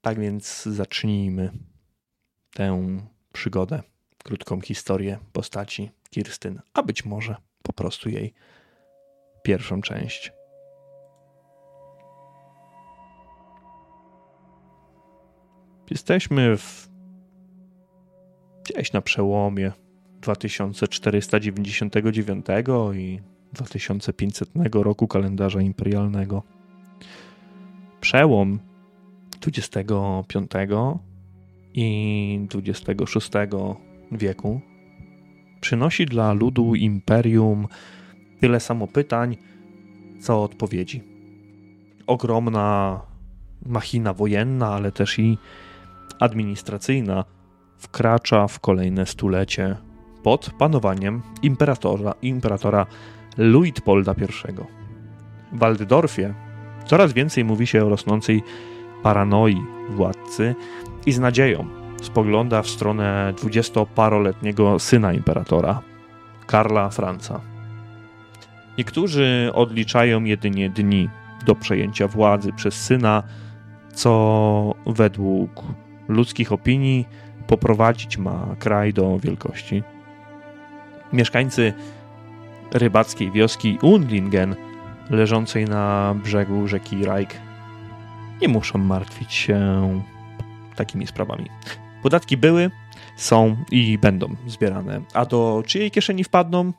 Tak więc zacznijmy tę przygodę, krótką historię postaci Kirstyn, a być może po prostu jej pierwszą część. Jesteśmy w gdzieś na przełomie 2499 i 2500 roku kalendarza imperialnego. Przełom 25 i 26 wieku przynosi dla ludu imperium tyle samo pytań, co odpowiedzi. Ogromna machina wojenna, ale też i administracyjna wkracza w kolejne stulecie pod panowaniem imperatora, imperatora Luitpolda I. W Waldorfie coraz więcej mówi się o rosnącej paranoi władcy i z nadzieją spogląda w stronę dwudziestoparoletniego syna imperatora, Karla Franca. Niektórzy odliczają jedynie dni do przejęcia władzy przez syna, co według ludzkich opinii poprowadzić ma kraj do wielkości. Mieszkańcy rybackiej wioski Undlingen, leżącej na brzegu rzeki Reich, nie muszą martwić się takimi sprawami. Podatki były, są i będą zbierane. A do czyjej kieszeni wpadną?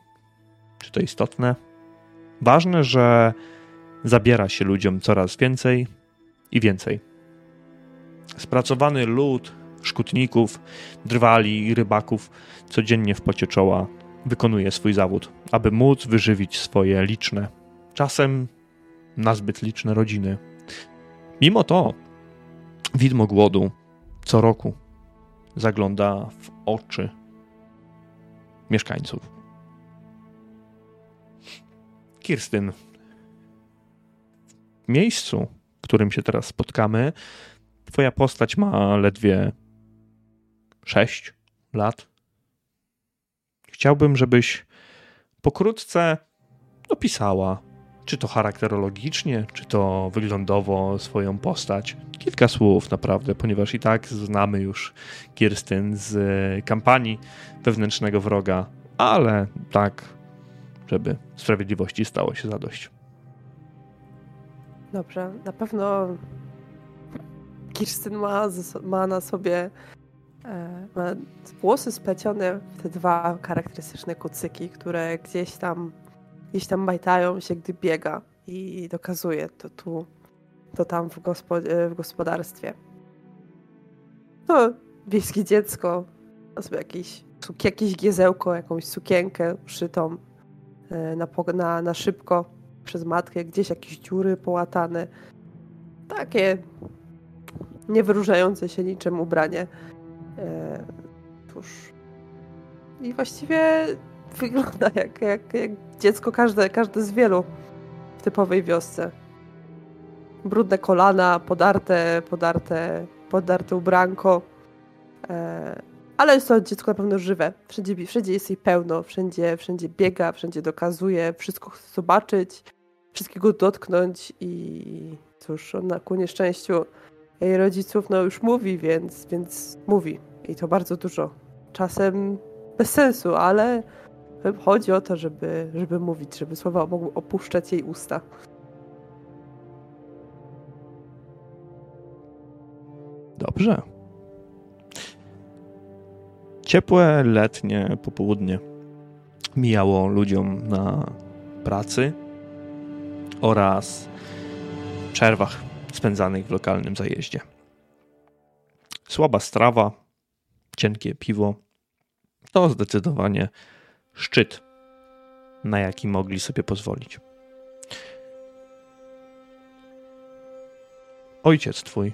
Czy to istotne? Ważne, że zabiera się ludziom coraz więcej i więcej. Spracowany lud szkutników, drwali i rybaków codziennie w pocie czoła wykonuje swój zawód, aby móc wyżywić swoje liczne, czasem nazbyt liczne rodziny. Mimo to widmo głodu co roku zagląda w oczy mieszkańców. Kirstyn, w miejscu, w którym się teraz spotkamy, twoja postać ma ledwie 6 lat. Chciałbym, żebyś pokrótce opisała, czy to charakterologicznie, czy to wyglądowo swoją postać. Kilka słów naprawdę, ponieważ i tak znamy już Kirstyn z kampanii wewnętrznego wroga, ale tak, żeby sprawiedliwości stało się zadość. Dobrze, na pewno Kirstyn ma, ma na sobie E, ma włosy splecione w te dwa charakterystyczne kucyki, które gdzieś tam, gdzieś tam majtają się, gdy biega i dokazuje to tu, to tam w, w gospodarstwie. No, wiejskie dziecko, jakieś, jakieś giezełko, jakąś sukienkę uszytą e, na, na, na szybko przez matkę, gdzieś jakieś dziury połatane. Takie niewyróżniające się niczym ubranie. E, cóż. I właściwie wygląda jak, jak, jak dziecko każde, każde z wielu w typowej wiosce. Brudne kolana, podarte, podarte, podarte ubranko. E, ale jest to dziecko na pewno żywe. Wszędzie, wszędzie jest jej pełno, wszędzie, wszędzie biega, wszędzie dokazuje, wszystko chce zobaczyć, wszystkiego dotknąć i cóż, ona ku nieszczęściu jej rodziców no już mówi, więc, więc mówi. I to bardzo dużo. Czasem bez sensu, ale chodzi o to, żeby, żeby mówić, żeby słowa mogły opuszczać jej usta. Dobrze. Ciepłe letnie popołudnie mijało ludziom na pracy oraz przerwach spędzanych w lokalnym zajeździe. Słaba strawa, cienkie piwo to zdecydowanie szczyt, na jaki mogli sobie pozwolić. Ojciec twój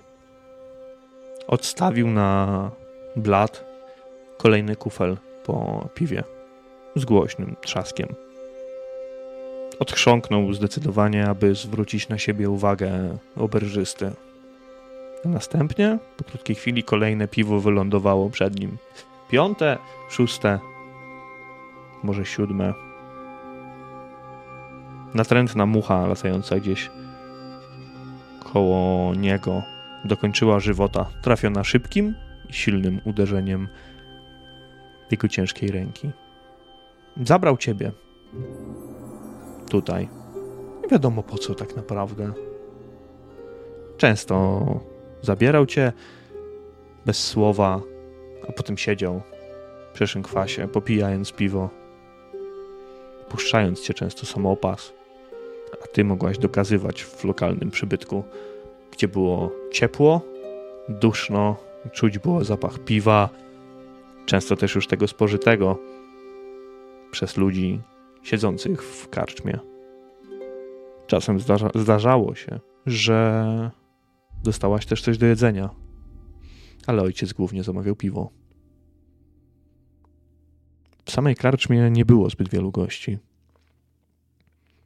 odstawił na blat kolejny kufel po piwie z głośnym trzaskiem. Odchrząknął zdecydowanie, aby zwrócić na siebie uwagę oberżysty. Następnie, po krótkiej chwili, kolejne piwo wylądowało przed nim. Piąte, szóste, może siódme. Natrętna mucha latająca gdzieś koło niego dokończyła żywota, trafiona szybkim i silnym uderzeniem jego ciężkiej ręki. Zabrał ciebie. Tutaj. Nie wiadomo po co tak naprawdę. Często zabierał cię bez słowa, a potem siedział przy kwasie, popijając piwo, puszczając cię często samopas, a ty mogłaś dokazywać w lokalnym przybytku, gdzie było ciepło, duszno, czuć było zapach piwa, często też już tego spożytego przez ludzi siedzących w karczmie. Czasem zdarza, zdarzało się, że dostałaś też coś do jedzenia, ale ojciec głównie zamawiał piwo. W samej karczmie nie było zbyt wielu gości.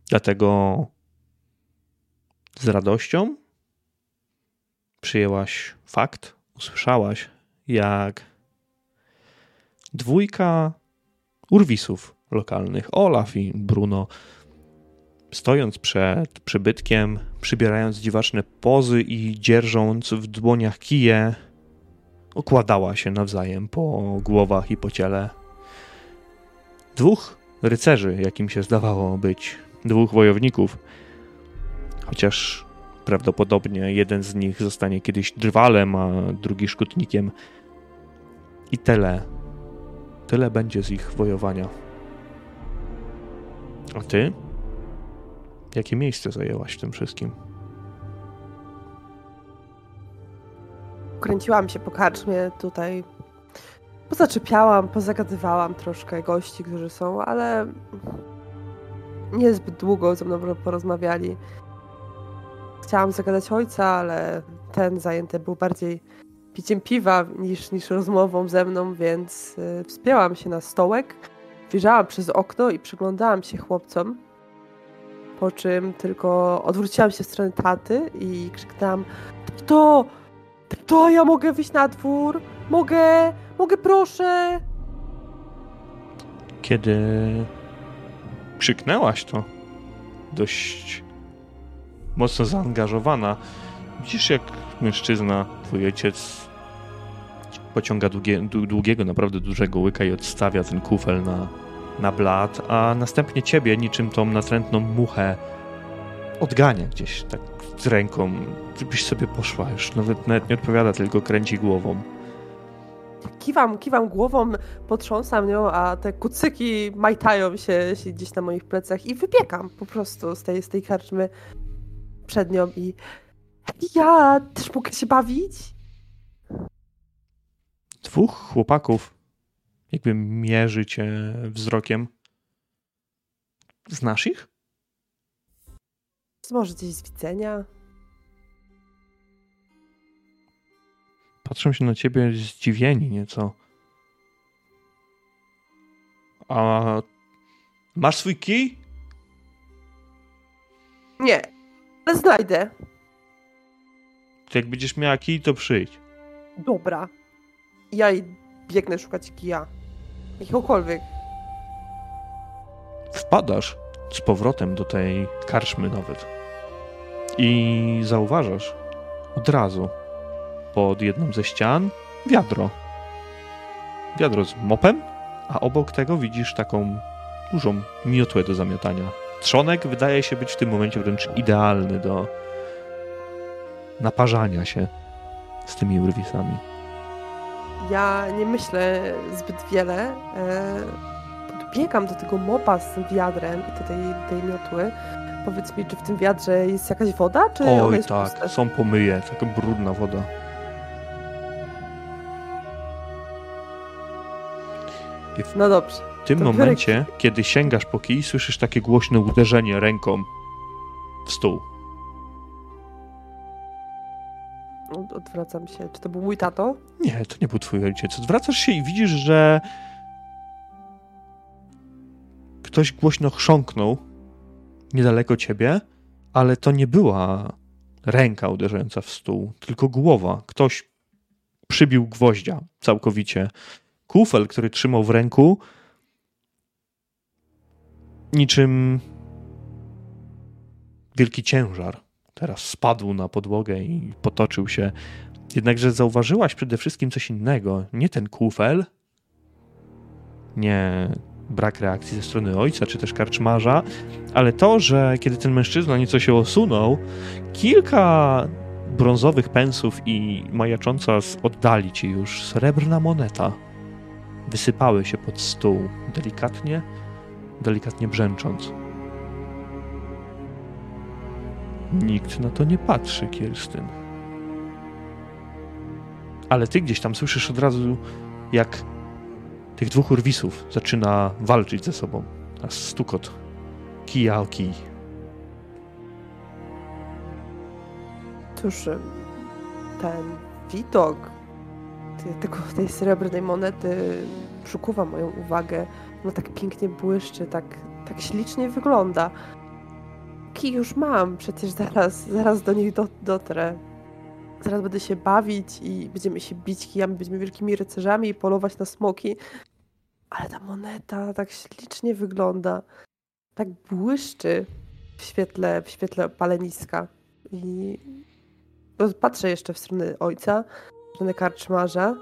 Dlatego z radością przyjęłaś fakt, usłyszałaś, jak dwójka urwisów lokalnych, Olaf i Bruno, stojąc przed przybytkiem, przybierając dziwaczne pozy i dzierżąc w dłoniach kije, okładała się nawzajem po głowach i po ciele. Dwóch rycerzy, jakim się zdawało być, dwóch wojowników, chociaż prawdopodobnie jeden z nich zostanie kiedyś drwalem, a drugi szkutnikiem. I tyle. Tyle będzie z ich wojowania. A ty? Jakie miejsce zajęłaś w tym wszystkim? Kręciłam się po karczmie tutaj. Pozaczepiałam, pozagadywałam troszkę gości, którzy są, ale niezbyt długo ze mną porozmawiali. Chciałam zagadać ojca, ale ten zajęty był bardziej piciem piwa niż, niż rozmową ze mną, więc y, wspięłam się na stołek, wyjrzałam przez okno i przyglądałam się chłopcom, po czym tylko odwróciłam się w stronę taty i krzyknęłam to, to ja mogę wyjść na dwór, mogę, mogę proszę. Kiedy krzyknęłaś to, dość mocno zaangażowana, widzisz jak mężczyzna, twój ojciec pociąga długie, długiego, naprawdę dużego łyka i odstawia ten kufel na, na blat, a następnie ciebie, niczym tą natrętną muchę, odgania gdzieś tak z ręką, żebyś sobie poszła. Już nawet, nawet nie odpowiada, tylko kręci głową. Kiwam, kiwam głową, potrząsam nią, a te kucyki majtają się, się gdzieś na moich plecach i wybiegam po prostu z tej, z tej karczmy przed nią i ja też mogę się bawić? Dwóch chłopaków jakby mierzy cię wzrokiem. Znasz ich? Może gdzieś z widzenia? Patrzą się na ciebie zdziwieni nieco. A masz swój kij? Nie, ale znajdę. To jak będziesz miała kij, to przyjdź. Dobra. Ja biegnę szukać kija. Jakiegokolwiek. Wpadasz z powrotem do tej karczmy nawet. I zauważasz od razu pod jedną ze ścian wiadro. Wiadro z mopem, a obok tego widzisz taką dużą miotłę do zamiatania. Trzonek wydaje się być w tym momencie wręcz idealny do naparzania się z tymi urwisami. Ja nie myślę zbyt wiele. Podbiegam do tego mopa z wiadrem i do tej, tej miotły. Powiedz mi, czy w tym wiadrze jest jakaś woda, czy Oj, jest tak, puste? są pomyje, taka brudna woda. No dobrze. W tym momencie, kiedy sięgasz po kij, słyszysz takie głośne uderzenie ręką w stół. Od- Odwracam się. Czy to był mój tato? Nie, to nie był twój ojciec. Odwracasz się i widzisz, że ktoś głośno chrząknął niedaleko ciebie, ale to nie była ręka uderzająca w stół, tylko głowa. Ktoś przybił gwoździa całkowicie. Kufel, który trzymał w ręku, niczym wielki ciężar teraz spadł na podłogę i potoczył się. Jednakże zauważyłaś przede wszystkim coś innego. Nie ten kufel, nie brak reakcji ze strony ojca czy też karczmarza, ale to, że kiedy ten mężczyzna nieco się osunął, kilka brązowych pensów i majacząca z oddali ci już srebrna moneta wysypały się pod stół, delikatnie, delikatnie brzęcząc. Nikt na to nie patrzy, Kirstyn. Ale ty gdzieś tam słyszysz od razu, jak tych dwóch urwisów zaczyna walczyć ze sobą. A stukot kija o kij. Cóż, ten widok tego, tej srebrnej monety przykuwa moją uwagę. No tak pięknie błyszczy, tak, tak ślicznie wygląda. Kij już mam, przecież zaraz, zaraz do nich do, dotrę. Zaraz będę się bawić i będziemy się bić kijami, będziemy wielkimi rycerzami i polować na smoki. Ale ta moneta tak ślicznie wygląda. Tak błyszczy w świetle, w świetle paleniska. I patrzę jeszcze w stronę ojca, stronę karczmarza.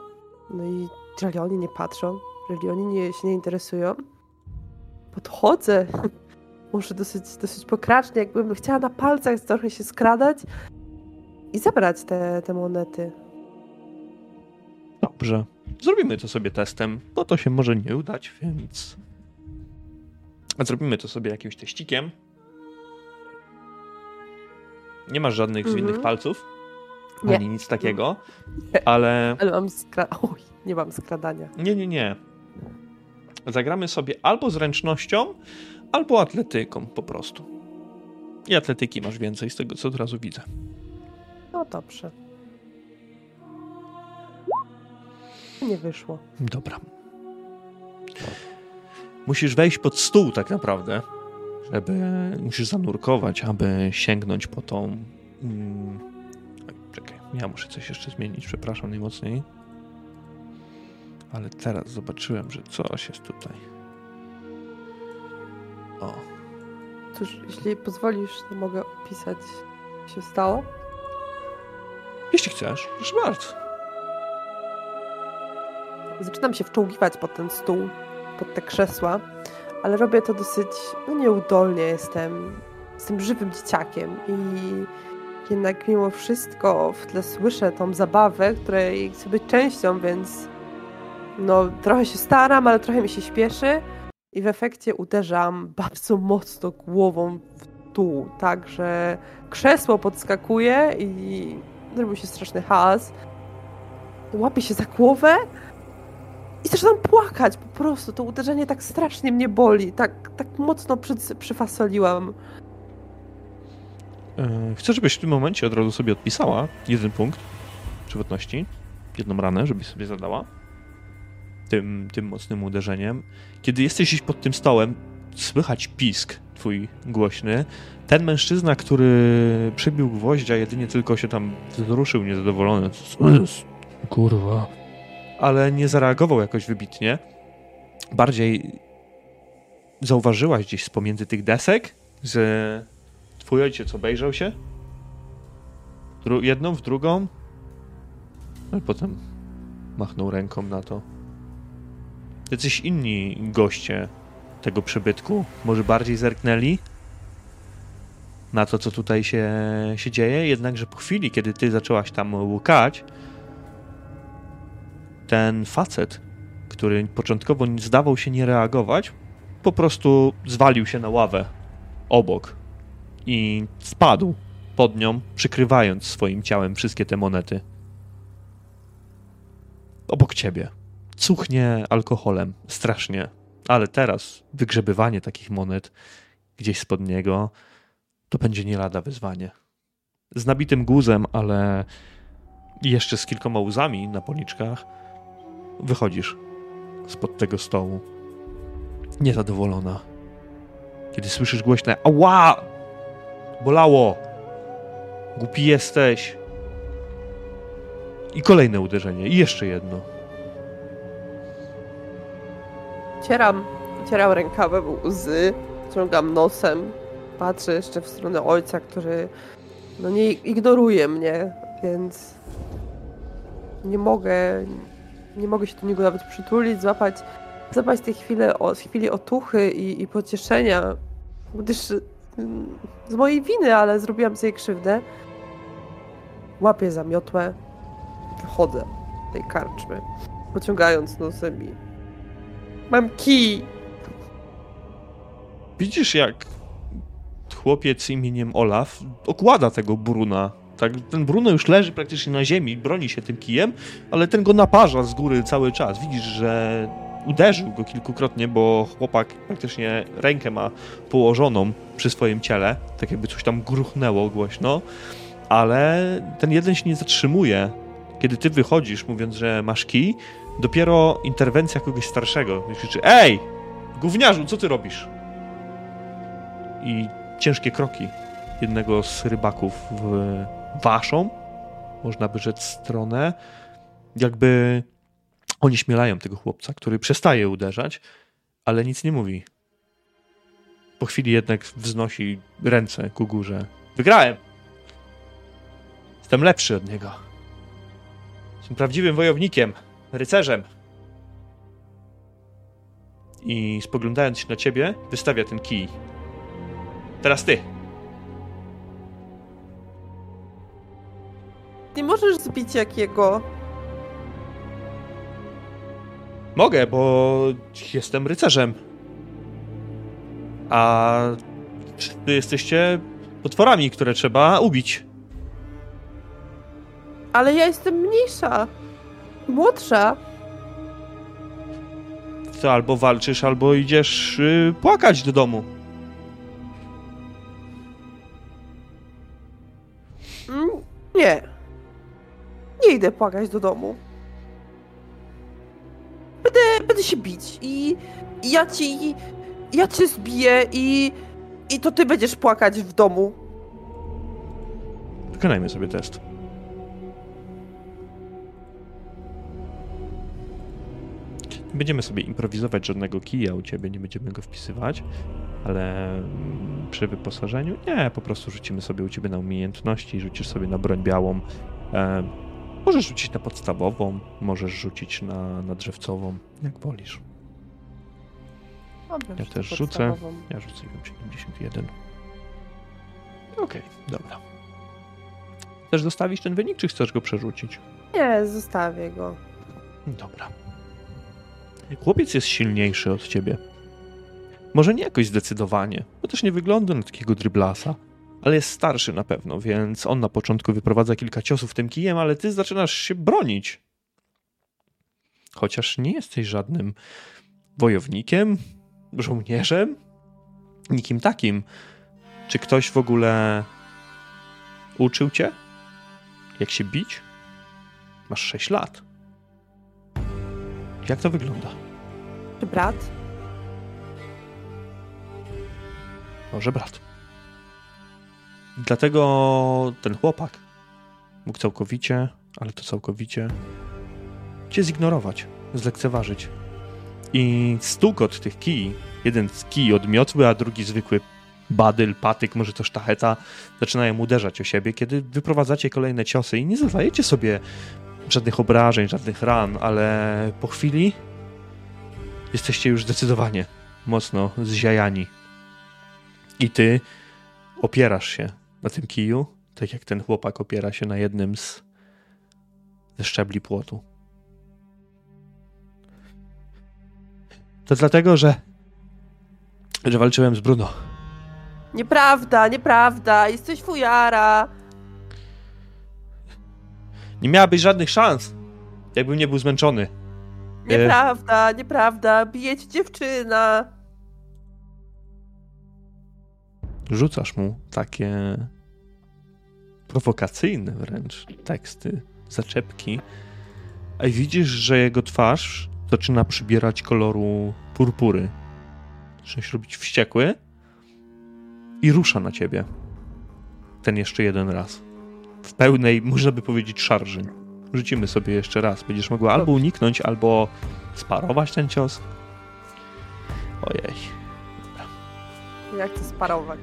No i jeżeli oni nie patrzą, jeżeli oni nie, się nie interesują, podchodzę. Muszę dosyć, dosyć pokracznie, jakbym chciała na palcach trochę się skradać i zabrać te, te monety. Dobrze. Zrobimy to sobie testem, bo to się może nie udać, więc. Zrobimy to sobie jakimś teścikiem. Nie masz żadnych mm -hmm. zwinnych palców? Nie. Ani nic takiego, nie. ale. Ale mam skra... Oj, nie mam skradania. Nie, nie, nie. Zagramy sobie albo zręcznością, albo atletyką po prostu. I atletyki masz więcej z tego, co od razu widzę. No dobrze. Nie wyszło. Dobra. Musisz wejść pod stół tak naprawdę, żeby musisz zanurkować, aby sięgnąć po tą. Czekaj, ja muszę coś jeszcze zmienić, przepraszam najmocniej. Ale teraz zobaczyłem, że coś jest tutaj. O. Cóż, jeśli pozwolisz, to mogę opisać, co się stało? Jeśli chcesz, proszę bardzo. Zaczynam się wczołgiwać pod ten stół, pod te krzesła, ale robię to dosyć no, nieudolnie. Jestem, jestem żywym dzieciakiem i jednak mimo wszystko w tle słyszę tą zabawę, której chcę być częścią, więc no trochę się staram, ale trochę mi się śpieszy i w efekcie uderzam bardzo mocno głową w dół, tak, że krzesło podskakuje i zrobił się straszny hałas. Łapię się za głowę i zaczynam płakać po prostu. To uderzenie tak strasznie mnie boli. Tak, tak mocno przy, przyfasoliłam. E, chcę, żebyś w tym momencie od razu sobie odpisała jeden punkt przewodności, jedną ranę, żebyś sobie zadała tym, tym mocnym uderzeniem. Kiedy jesteś pod tym stołem, słychać pisk twój głośny. Ten mężczyzna, który przybił gwoździa, jedynie tylko się tam wzruszył niezadowolony. Co jest? Kurwa ale nie zareagował jakoś wybitnie. Bardziej zauważyłaś gdzieś z pomiędzy tych desek, że twój ojciec obejrzał się? Dru jedną w drugą, a potem machnął ręką na to. Jacyś inni goście tego przybytku może bardziej zerknęli na to, co tutaj się, się dzieje, jednakże po chwili, kiedy ty zaczęłaś tam łukać, ten facet, który początkowo zdawał się nie reagować, po prostu zwalił się na ławę obok i spadł pod nią, przykrywając swoim ciałem wszystkie te monety. Obok ciebie. Cuchnie alkoholem, strasznie. Ale teraz wygrzebywanie takich monet gdzieś spod niego to będzie nie lada wyzwanie. Z nabitym guzem, ale jeszcze z kilkoma łzami na policzkach, Wychodzisz spod tego stołu. Niezadowolona. Kiedy słyszysz głośne ała! Bolało! Głupi jesteś! I kolejne uderzenie. I jeszcze jedno. Cieram, cieram rękawem łzy, ciągam nosem. Patrzę jeszcze w stronę ojca, który no nie ignoruje mnie, więc nie mogę, nie mogę się do niego nawet przytulić, złapać, złapać tej chwili, o, chwili otuchy i, i pocieszenia, gdyż z mojej winy, ale zrobiłam sobie krzywdę. Łapię za miotłę, wychodzę z tej karczmy, pociągając nosem i mam kij. Widzisz, jak chłopiec imieniem Olaf okłada tego Bruna. Tak, ten Bruno już leży praktycznie na ziemi, broni się tym kijem, ale ten go naparza z góry cały czas. Widzisz, że uderzył go kilkukrotnie, bo chłopak praktycznie rękę ma położoną przy swoim ciele, tak jakby coś tam gruchnęło głośno, ale ten jeden się nie zatrzymuje. Kiedy ty wychodzisz, mówiąc, że masz kij, dopiero interwencja kogoś starszego. Krzyczy, ej, gówniarzu, co ty robisz? I ciężkie kroki jednego z rybaków w waszą, można by rzec, stronę. Jakby oni śmielają tego chłopca, który przestaje uderzać, ale nic nie mówi. Po chwili jednak wznosi ręce ku górze. Wygrałem! Jestem lepszy od niego. Jestem prawdziwym wojownikiem, rycerzem. I spoglądając się na ciebie, wystawia ten kij. Teraz ty. Nie możesz zbić jakiego. Mogę, bo jestem rycerzem. A wy jesteście potworami, które trzeba ubić. Ale ja jestem mniejsza. Młodsza. To albo walczysz, albo idziesz yy, płakać do domu. Mm, Nie. Nie idę płakać do domu. Będę, będę się bić i, i ja ci. Ja cię zbiję i. I to ty będziesz płakać w domu. Wykonajmy sobie test. Nie będziemy sobie improwizować żadnego kija u ciebie, nie będziemy go wpisywać, ale przy wyposażeniu nie, po prostu rzucimy sobie u ciebie na umiejętności, rzucisz sobie na broń białą. E, możesz rzucić na podstawową, możesz rzucić na, na drzewcową, jak wolisz. Dobra, Ja rzucę też rzucę. Ja rzuciłem 71. Okej, dobra. Chcesz zostawić ten wynik, czy chcesz go przerzucić? Nie, zostawię go. Dobra. Chłopiec jest silniejszy od ciebie. Może nie jakoś zdecydowanie, bo też nie wygląda na takiego dryblasa, ale jest starszy na pewno, więc on na początku wyprowadza kilka ciosów tym kijem, ale ty zaczynasz się bronić. Chociaż nie jesteś żadnym wojownikiem, żołnierzem, nikim takim. Czy ktoś w ogóle uczył cię, jak się bić? Masz 6 lat. Jak to wygląda? Czy brat? Może brat. Dlatego ten chłopak mógł całkowicie, ale to całkowicie, cię zignorować, zlekceważyć. I stukot tych kij, jeden z kij odmiotły, a drugi zwykły badyl, patyk, może to sztacheta, zaczynają uderzać o siebie, kiedy wyprowadzacie kolejne ciosy i nie zadajecie sobie żadnych obrażeń, żadnych ran, ale po chwili jesteście już zdecydowanie mocno zziajani. I ty opierasz się na tym kiju, tak jak ten chłopak opiera się na jednym z ze szczebli płotu. To dlatego, że że walczyłem z Bruno. Nieprawda, nieprawda. Jesteś fujara. Nie miałabyś żadnych szans, jakbym nie był zmęczony. Nieprawda, nieprawda. Bije cię dziewczyna. Rzucasz mu takie prowokacyjne wręcz teksty, zaczepki, a widzisz, że jego twarz zaczyna przybierać koloru purpury. Zaczyna się robić wściekły i rusza na ciebie. Ten jeszcze jeden raz. W pełnej, można by powiedzieć, szarży. Rzucimy sobie jeszcze raz. Będziesz mogła albo uniknąć, albo sparować ten cios. Ojej. Jak to sparować?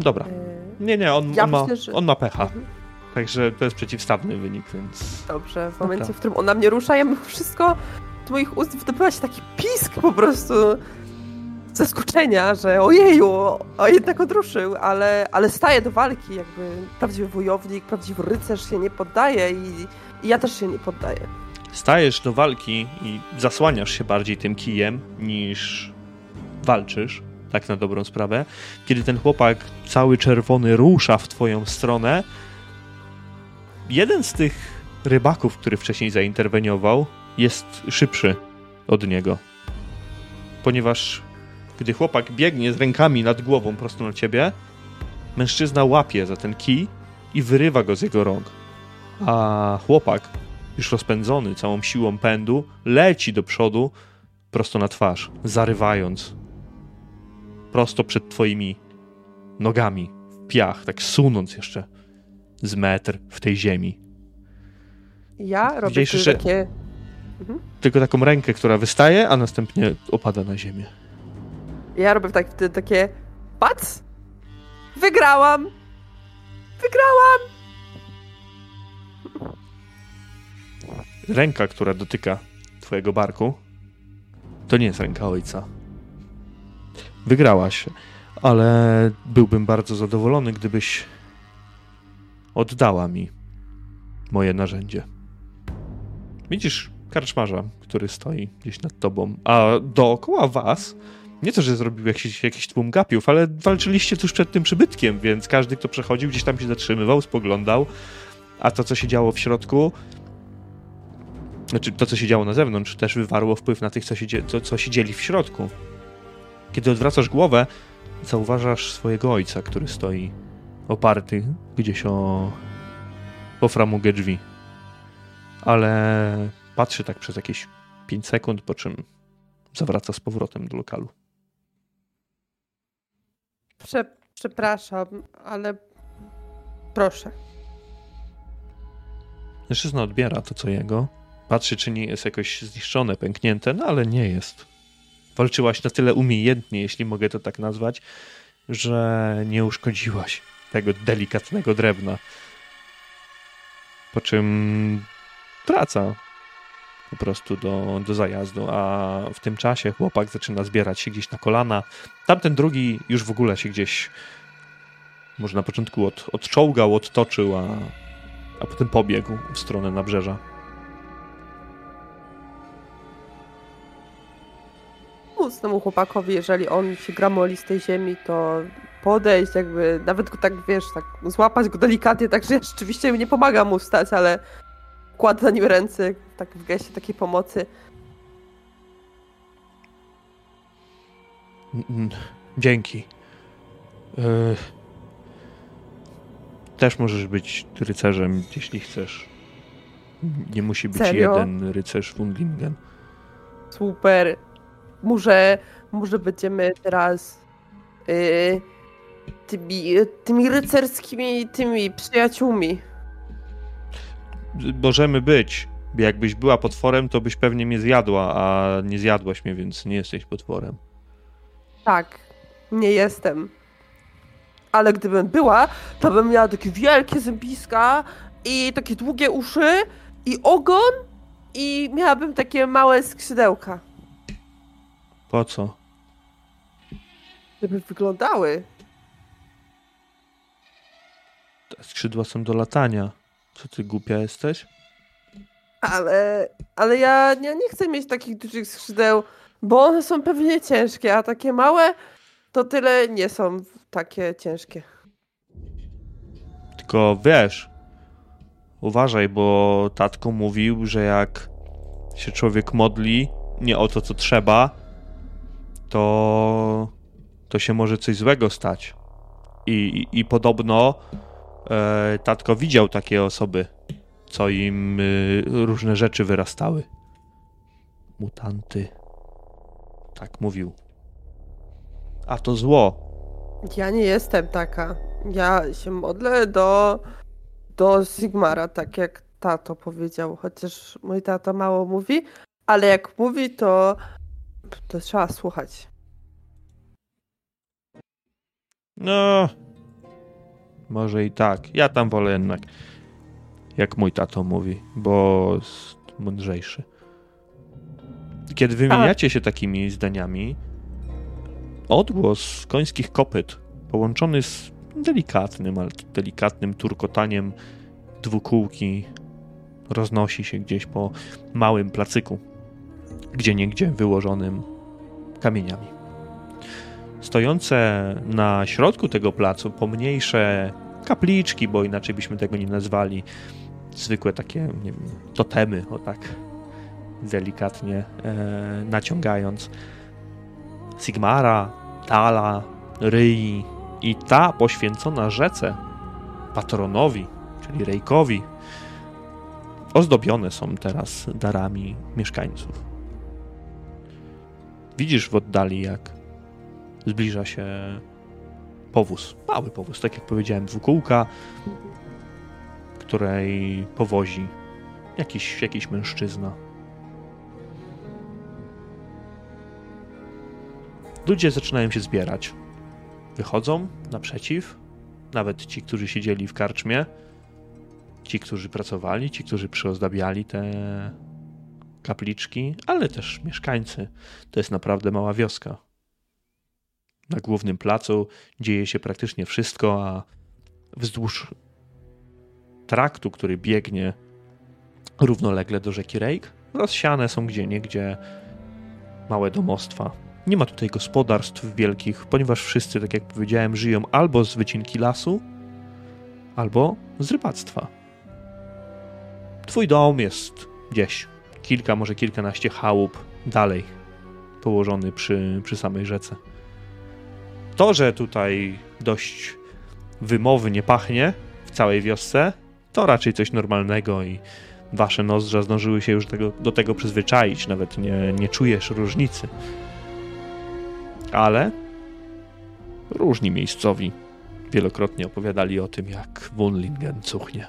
Dobra. Nie, nie, on, ja on, myślę, ma, że... on ma pecha. Mhm. Także to jest przeciwstawny wynik, więc... Dobrze, w momencie, Dobra. w którym on na mnie rusza, ja wszystko z moich ust wydobywa się taki pisk po prostu zaskoczenia, że ojeju, o jednak odruszył, ale, ale staje do walki, jakby prawdziwy wojownik, prawdziwy rycerz się nie poddaje i, i ja też się nie poddaję. Stajesz do walki i zasłaniasz się bardziej tym kijem niż walczysz, tak na dobrą sprawę. Kiedy ten chłopak cały czerwony rusza w twoją stronę, jeden z tych rybaków, który wcześniej zainterweniował, jest szybszy od niego. Ponieważ gdy chłopak biegnie z rękami nad głową prosto na ciebie, mężczyzna łapie za ten kij i wyrywa go z jego rąk. A chłopak, już rozpędzony całą siłą pędu, leci do przodu prosto na twarz, zarywając prosto przed twoimi nogami w piach, tak sunąc jeszcze z metr w tej ziemi. Ja robię Widzisz, takie... Mhm. Tylko taką rękę, która wystaje, a następnie opada na ziemię. Ja robię tak, takie... Pac! Wygrałam! Wygrałam! Ręka, która dotyka twojego barku, to nie jest ręka ojca. Wygrałaś, ale byłbym bardzo zadowolony, gdybyś oddała mi moje narzędzie. Widzisz karczmarza, który stoi gdzieś nad tobą, a dookoła was nie to, że zrobił jakiś, jakiś tłum gapiów, ale walczyliście tuż przed tym przybytkiem, więc każdy, kto przechodził, gdzieś tam się zatrzymywał, spoglądał, a to, co się działo w środku, znaczy to, co się działo na zewnątrz, też wywarło wpływ na tych, co się, to, co się dzieli w środku. Kiedy odwracasz głowę, zauważasz swojego ojca, który stoi oparty gdzieś o, o framugę drzwi. Ale patrzy tak przez jakieś 5 sekund, po czym zawraca z powrotem do lokalu. Prze przepraszam, ale proszę. Mężczyzna odbiera to, co jego. Patrzy, czy nie jest jakoś zniszczone, pęknięte, no ale nie jest. Walczyłaś na tyle umiejętnie, jeśli mogę to tak nazwać, że nie uszkodziłaś tego delikatnego drewna. Po czym wraca po prostu do, do zajazdu, a w tym czasie chłopak zaczyna zbierać się gdzieś na kolana. Tamten drugi już w ogóle się gdzieś może na początku od, odczołgał, odtoczył, a, a potem pobiegł w stronę nabrzeża. Móc temu chłopakowi, jeżeli on się gramoli z tej ziemi, to podejść, jakby nawet go tak, wiesz, tak złapać go delikatnie, także ja rzeczywiście nie pomagam mu wstać, ale kładę na nim ręce, tak w geście takiej pomocy. Dzięki. E, też możesz być rycerzem, jeśli chcesz. Nie musi być Serio? jeden rycerz Fundlingen. Super. Może, może będziemy teraz yy, tymi, tymi rycerskimi tymi przyjaciółmi możemy być. Jakbyś była potworem, to byś pewnie mnie zjadła, a nie zjadłaś mnie, więc nie jesteś potworem. Tak, nie jestem. Ale gdybym była, to bym miała takie wielkie zębiska i takie długie uszy i ogon i miałabym takie małe skrzydełka. Po co? Żeby wyglądały. Te skrzydła są do latania. Co ty głupia jesteś? Ale, ale ja, ja nie chcę mieć takich dużych skrzydeł, bo one są pewnie ciężkie, a takie małe to tyle nie są takie ciężkie. Tylko wiesz, uważaj, bo tatko mówił, że jak się człowiek modli nie o to, co trzeba, to, to się może coś złego stać. I, i, i podobno e, tatko widział takie osoby, co im y, różne rzeczy wyrastały. Mutanty. Tak mówił. A to zło. Ja nie jestem taka. Ja się modlę do, do Sigmara, tak jak tato powiedział. Chociaż mój tata mało mówi, ale jak mówi, to, to trzeba słuchać. No, Może i tak. Ja tam wolę jednak, jak mój tato mówi, bo jest mądrzejszy. Kiedy wymieniacie się takimi zdaniami, odgłos końskich kopyt połączony z delikatnym, ale delikatnym turkotaniem dwukółki roznosi się gdzieś po małym placyku, gdzie niegdzie wyłożonym kamieniami. Stojące na środku tego placu pomniejsze kapliczki, bo inaczej byśmy tego nie nazwali, zwykłe takie nie wiem, totemy, o tak delikatnie e, naciągając. Sigmara, Tala, Ryi i ta poświęcona rzece, patronowi, czyli Rejkowi, ozdobione są teraz darami mieszkańców. Widzisz w oddali, jak zbliża się powóz, mały powóz, tak jak powiedziałem, dwukółka, której powozi jakiś, jakiś mężczyzna. Ludzie zaczynają się zbierać. Wychodzą naprzeciw, nawet ci, którzy siedzieli w karczmie, ci, którzy pracowali, ci, którzy przyozdabiali te kapliczki, ale też mieszkańcy. To jest naprawdę mała wioska. Na głównym placu dzieje się praktycznie wszystko, a wzdłuż traktu, który biegnie równolegle do rzeki Rejk, rozsiane są gdzie niegdzie małe domostwa. Nie ma tutaj gospodarstw wielkich, ponieważ wszyscy, tak jak powiedziałem, żyją albo z wycinki lasu, albo z rybactwa. Twój dom jest gdzieś kilka, może kilkanaście chałup dalej, położony przy, przy samej rzece. To, że tutaj dość wymownie pachnie w całej wiosce, to raczej coś normalnego i wasze nozdrza zdążyły się już tego, do tego przyzwyczaić, nawet nie, nie czujesz różnicy. Ale różni miejscowi wielokrotnie opowiadali o tym, jak Wunlingen cuchnie.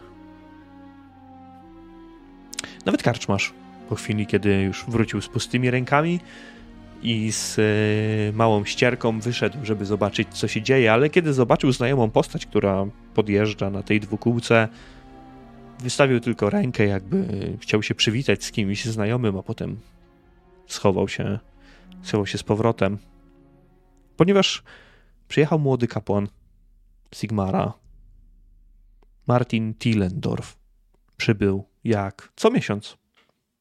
Nawet karczmasz po chwili, kiedy już wrócił z pustymi rękami i z e, małą ścierką wyszedł, żeby zobaczyć, co się dzieje, ale kiedy zobaczył znajomą postać, która podjeżdża na tej dwukółce, wystawił tylko rękę, jakby chciał się przywitać z kimś znajomym, a potem schował się, schował się z powrotem. Ponieważ przyjechał młody kapłan Sigmara, Martin Tillendorf, przybył jak co miesiąc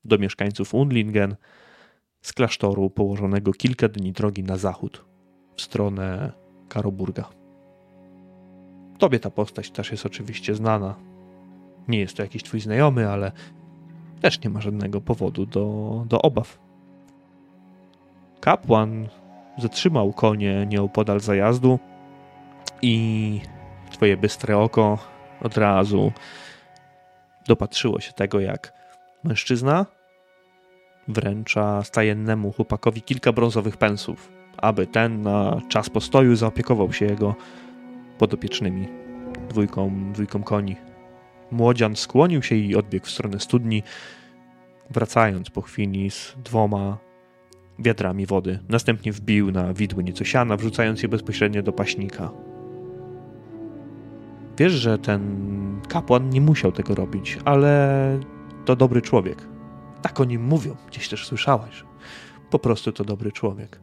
do mieszkańców Unlingen z klasztoru położonego kilka dni drogi na zachód w stronę Karoburga. Tobie ta postać też jest oczywiście znana. Nie jest to jakiś twój znajomy, ale też nie ma żadnego powodu do, do obaw. Kapłan zatrzymał konie nieopodal zajazdu i twoje bystre oko od razu dopatrzyło się tego, jak mężczyzna wręcza stajennemu chłopakowi kilka brązowych pensów, aby ten na czas postoju zaopiekował się jego podopiecznymi, dwójką, dwójką koni. Młodzian skłonił się i odbiegł w stronę studni, wracając po chwili z dwoma wiadrami wody. Następnie wbił na widły nieco siana, wrzucając je bezpośrednio do paśnika. Wiesz, że ten kapłan nie musiał tego robić, ale to dobry człowiek. Tak o nim mówią, gdzieś też słyszałaś. Po prostu to dobry człowiek.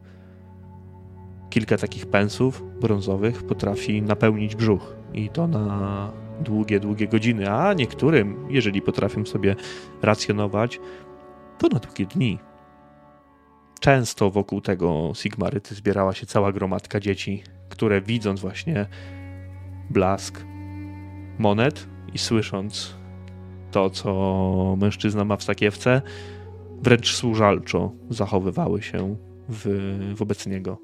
Kilka takich pensów brązowych potrafi napełnić brzuch i to na długie, długie godziny, a niektórym, jeżeli potrafią sobie racjonować, to na długie dni. Często wokół tego Sigmaryty zbierała się cała gromadka dzieci, które widząc właśnie blask monet i słysząc to, co mężczyzna ma w sakiewce, wręcz służalczo zachowywały się w, wobec niego.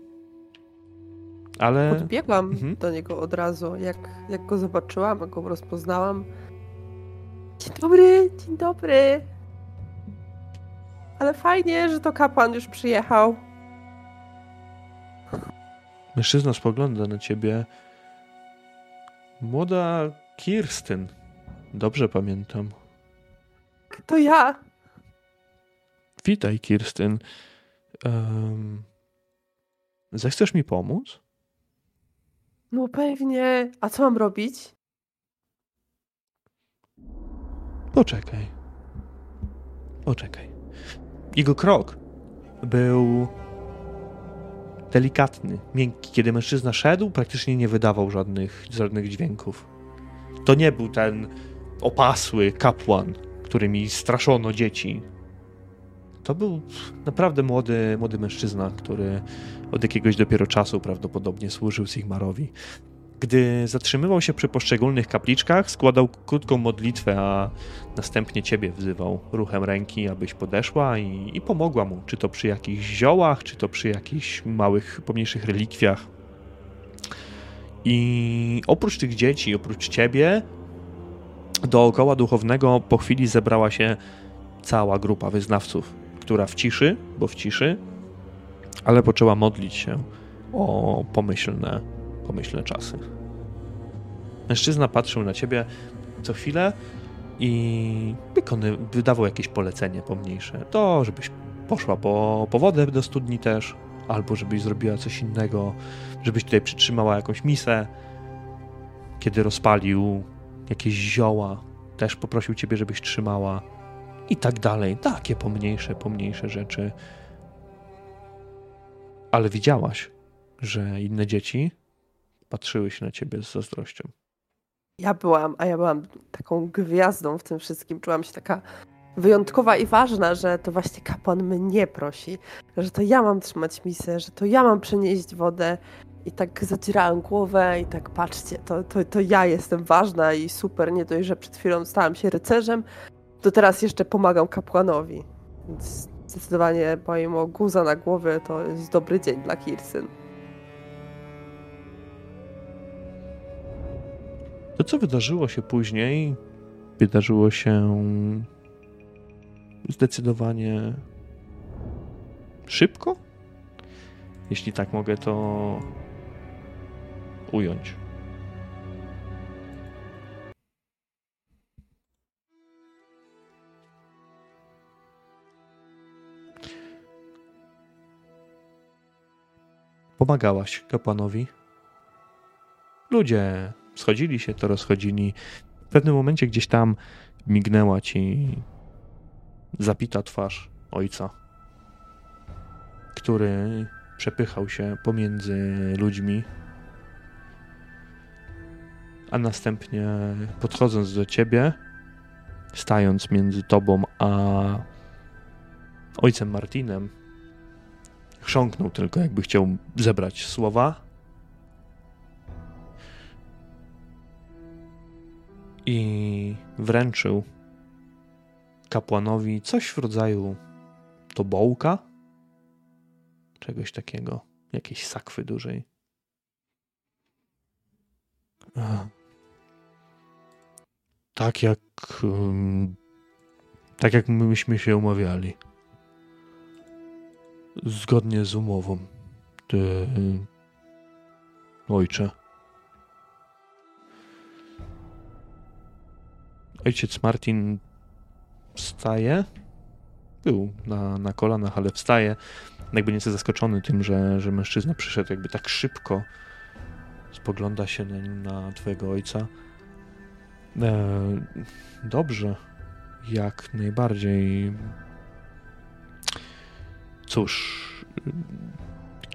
Ale. Podbiegłam mhm. do niego od razu, jak, jak go zobaczyłam, jak go rozpoznałam. Dzień dobry, dzień dobry. Ale fajnie, że to kapłan już przyjechał. Mężczyzna spogląda na ciebie. Młoda Kirsten. Dobrze pamiętam. To ja. Witaj, Kirstyn. Um, zechcesz mi pomóc? No pewnie. A co mam robić? Poczekaj. Poczekaj. Jego krok był delikatny, miękki. Kiedy mężczyzna szedł, praktycznie nie wydawał żadnych, żadnych dźwięków. To nie był ten opasły kapłan, którymi straszono dzieci. To był naprawdę młody, młody mężczyzna, który od jakiegoś dopiero czasu prawdopodobnie służył Sigmarowi. Gdy zatrzymywał się przy poszczególnych kapliczkach, składał krótką modlitwę, a następnie ciebie wzywał ruchem ręki, abyś podeszła i, i pomogła mu, czy to przy jakichś ziołach, czy to przy jakichś małych, pomniejszych relikwiach. I oprócz tych dzieci, oprócz ciebie, dookoła duchownego po chwili zebrała się cała grupa wyznawców, która w ciszy, bo w ciszy, ale poczęła modlić się o pomyślne pomyślne czasy. Mężczyzna patrzył na ciebie co chwilę i wykony, wydawał jakieś polecenie pomniejsze. To, żebyś poszła po, po wodę do studni też, albo żebyś zrobiła coś innego, żebyś tutaj przytrzymała jakąś misę. Kiedy rozpalił jakieś zioła, też poprosił ciebie, żebyś trzymała i tak dalej. Takie pomniejsze, pomniejsze rzeczy. Ale widziałaś, że inne dzieci patrzyły się na ciebie z zazdrością. Ja byłam, a ja byłam taką gwiazdą w tym wszystkim. Czułam się taka wyjątkowa i ważna, że to właśnie kapłan mnie prosi, że to ja mam trzymać misę, że to ja mam przenieść wodę. I tak zadzierałam głowę i tak patrzcie, to, to, to ja jestem ważna i super, nie dość, że przed chwilą stałam się rycerzem, to teraz jeszcze pomagam kapłanowi. Więc zdecydowanie pomimo guza na głowie to jest dobry dzień dla Kirsyn. To, co wydarzyło się później, wydarzyło się zdecydowanie szybko, jeśli tak mogę to ująć. Pomagałaś kapłanowi. Ludzie schodzili się, to rozchodzili. W pewnym momencie gdzieś tam mignęła ci zapita twarz ojca, który przepychał się pomiędzy ludźmi, a następnie podchodząc do ciebie, stając między tobą a ojcem Martinem, chrząknął tylko, jakby chciał zebrać słowa, i wręczył kapłanowi coś w rodzaju tobołka, czegoś takiego, jakiejś sakwy dużej. Tak jak tak jak myśmy się umawiali. Zgodnie z umową. Ty, ojcze. ojciec Martin wstaje. Był na, na kolanach, ale wstaje. Jakby nieco zaskoczony tym, że, że mężczyzna przyszedł jakby tak szybko. Spogląda się na, na twojego ojca. E, dobrze. Jak najbardziej. Cóż,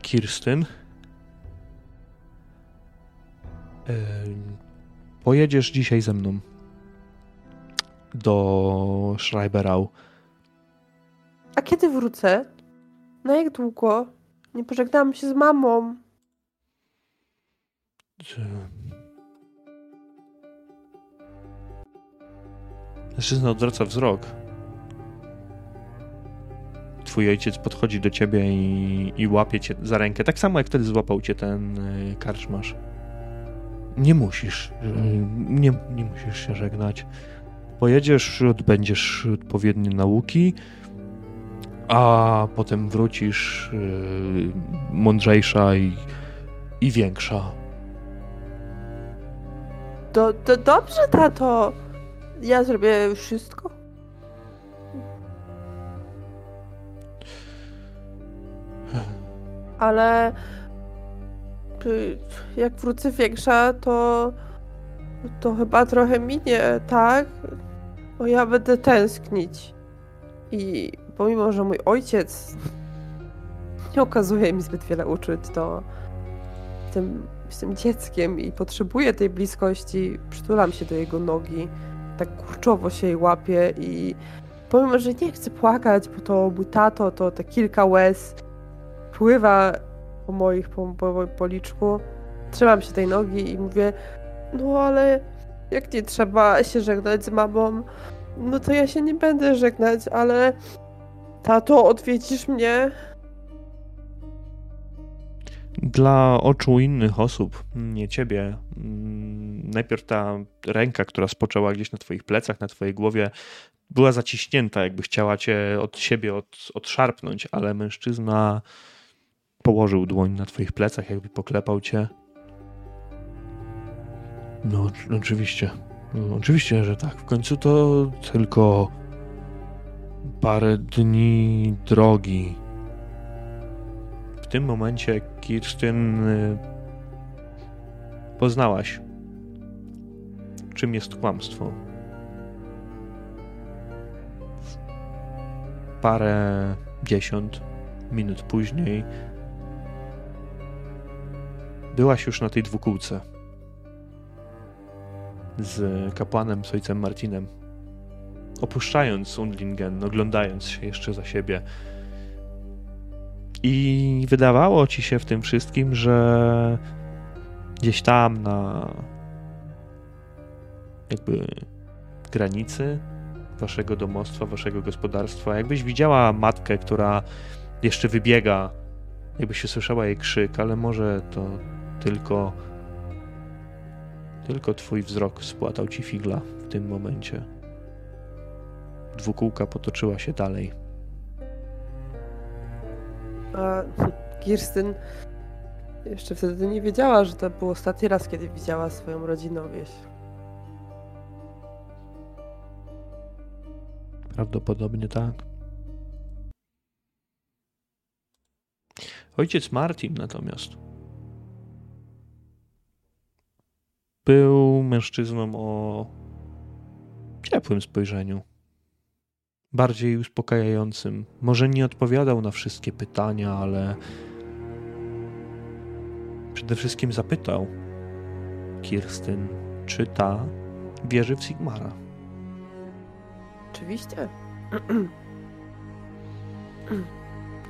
Kirstyn. E, pojedziesz dzisiaj ze mną do Schreiberau. A kiedy wrócę? Na jak długo? Nie pożegnałam się z mamą. Mężczyzna odwraca wzrok. Twój ojciec podchodzi do ciebie i, i łapie cię za rękę, tak samo jak wtedy złapał cię ten y, karczmarz. Nie musisz, y, nie, nie musisz się żegnać. Pojedziesz, odbędziesz odpowiednie nauki, a potem wrócisz yy, mądrzejsza i, i większa. To, to dobrze, tato. Ja zrobię wszystko. Ale y, jak wrócę większa, to to chyba trochę minie, tak? O, ja będę tęsknić. I pomimo, że mój ojciec nie okazuje mi zbyt wiele uczuć, to jestem, jestem dzieckiem i potrzebuję tej bliskości. Przytulam się do jego nogi, tak kurczowo się jej łapię i pomimo, że nie chcę płakać, bo to mój tato, to te kilka łez pływa po moich, po, po policzku. Trzymam się tej nogi i mówię, no ale jak nie trzeba się żegnać z mamą, no to ja się nie będę żegnać, ale tato, odwiedzisz mnie? Dla oczu innych osób, nie ciebie, mm, najpierw ta ręka, która spoczęła gdzieś na twoich plecach, na twojej głowie, była zaciśnięta, jakby chciała cię od siebie od, odszarpnąć, ale mężczyzna położył dłoń na twoich plecach, jakby poklepał cię. No, oczywiście. No, oczywiście, że tak. W końcu to tylko parę dni drogi. W tym momencie Kirsten y, poznałaś, czym jest kłamstwo. Parę dziesiąt minut później byłaś już na tej dwukółce z kapłanem, z ojcem Martinem. Opuszczając Undlingen, oglądając się jeszcze za siebie. I wydawało ci się w tym wszystkim, że gdzieś tam na jakby granicy waszego domostwa, waszego gospodarstwa, jakbyś widziała matkę, która jeszcze wybiega, jakbyś się słyszała jej krzyk, ale może to tylko tylko twój wzrok spłatał ci figla w tym momencie. Dwukółka potoczyła się dalej. A Kirstyn jeszcze wtedy nie wiedziała, że to był ostatni raz, kiedy widziała swoją rodzinną wieś. Prawdopodobnie tak. Ojciec Martin natomiast Był mężczyzną o ciepłym spojrzeniu, bardziej uspokajającym. Może nie odpowiadał na wszystkie pytania, ale przede wszystkim zapytał Kirstyn, czy ta wierzy w Sigmara. Oczywiście.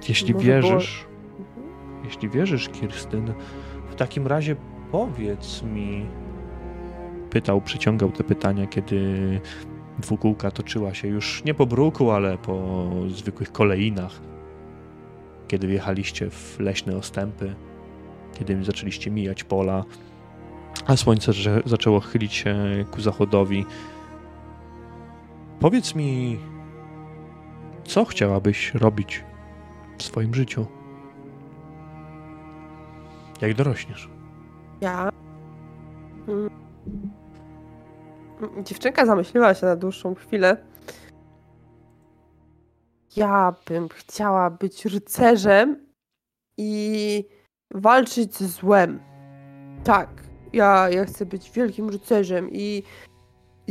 Jeśli Może wierzysz, było... Mhm. jeśli wierzysz, Kirstyn, w takim razie powiedz mi, pytał, przyciągał te pytania, kiedy dwukółka toczyła się już nie po bruku, ale po zwykłych koleinach. Kiedy wjechaliście w leśne ostępy, kiedy zaczęliście mijać pola, a słońce zaczęło chylić się ku zachodowi. Powiedz mi, co chciałabyś robić w swoim życiu? Jak dorośniesz? Ja. Hmm. Dziewczynka zamyśliła się na dłuższą chwilę. Ja bym chciała być rycerzem i walczyć ze złem. Tak, ja, ja chcę być wielkim rycerzem i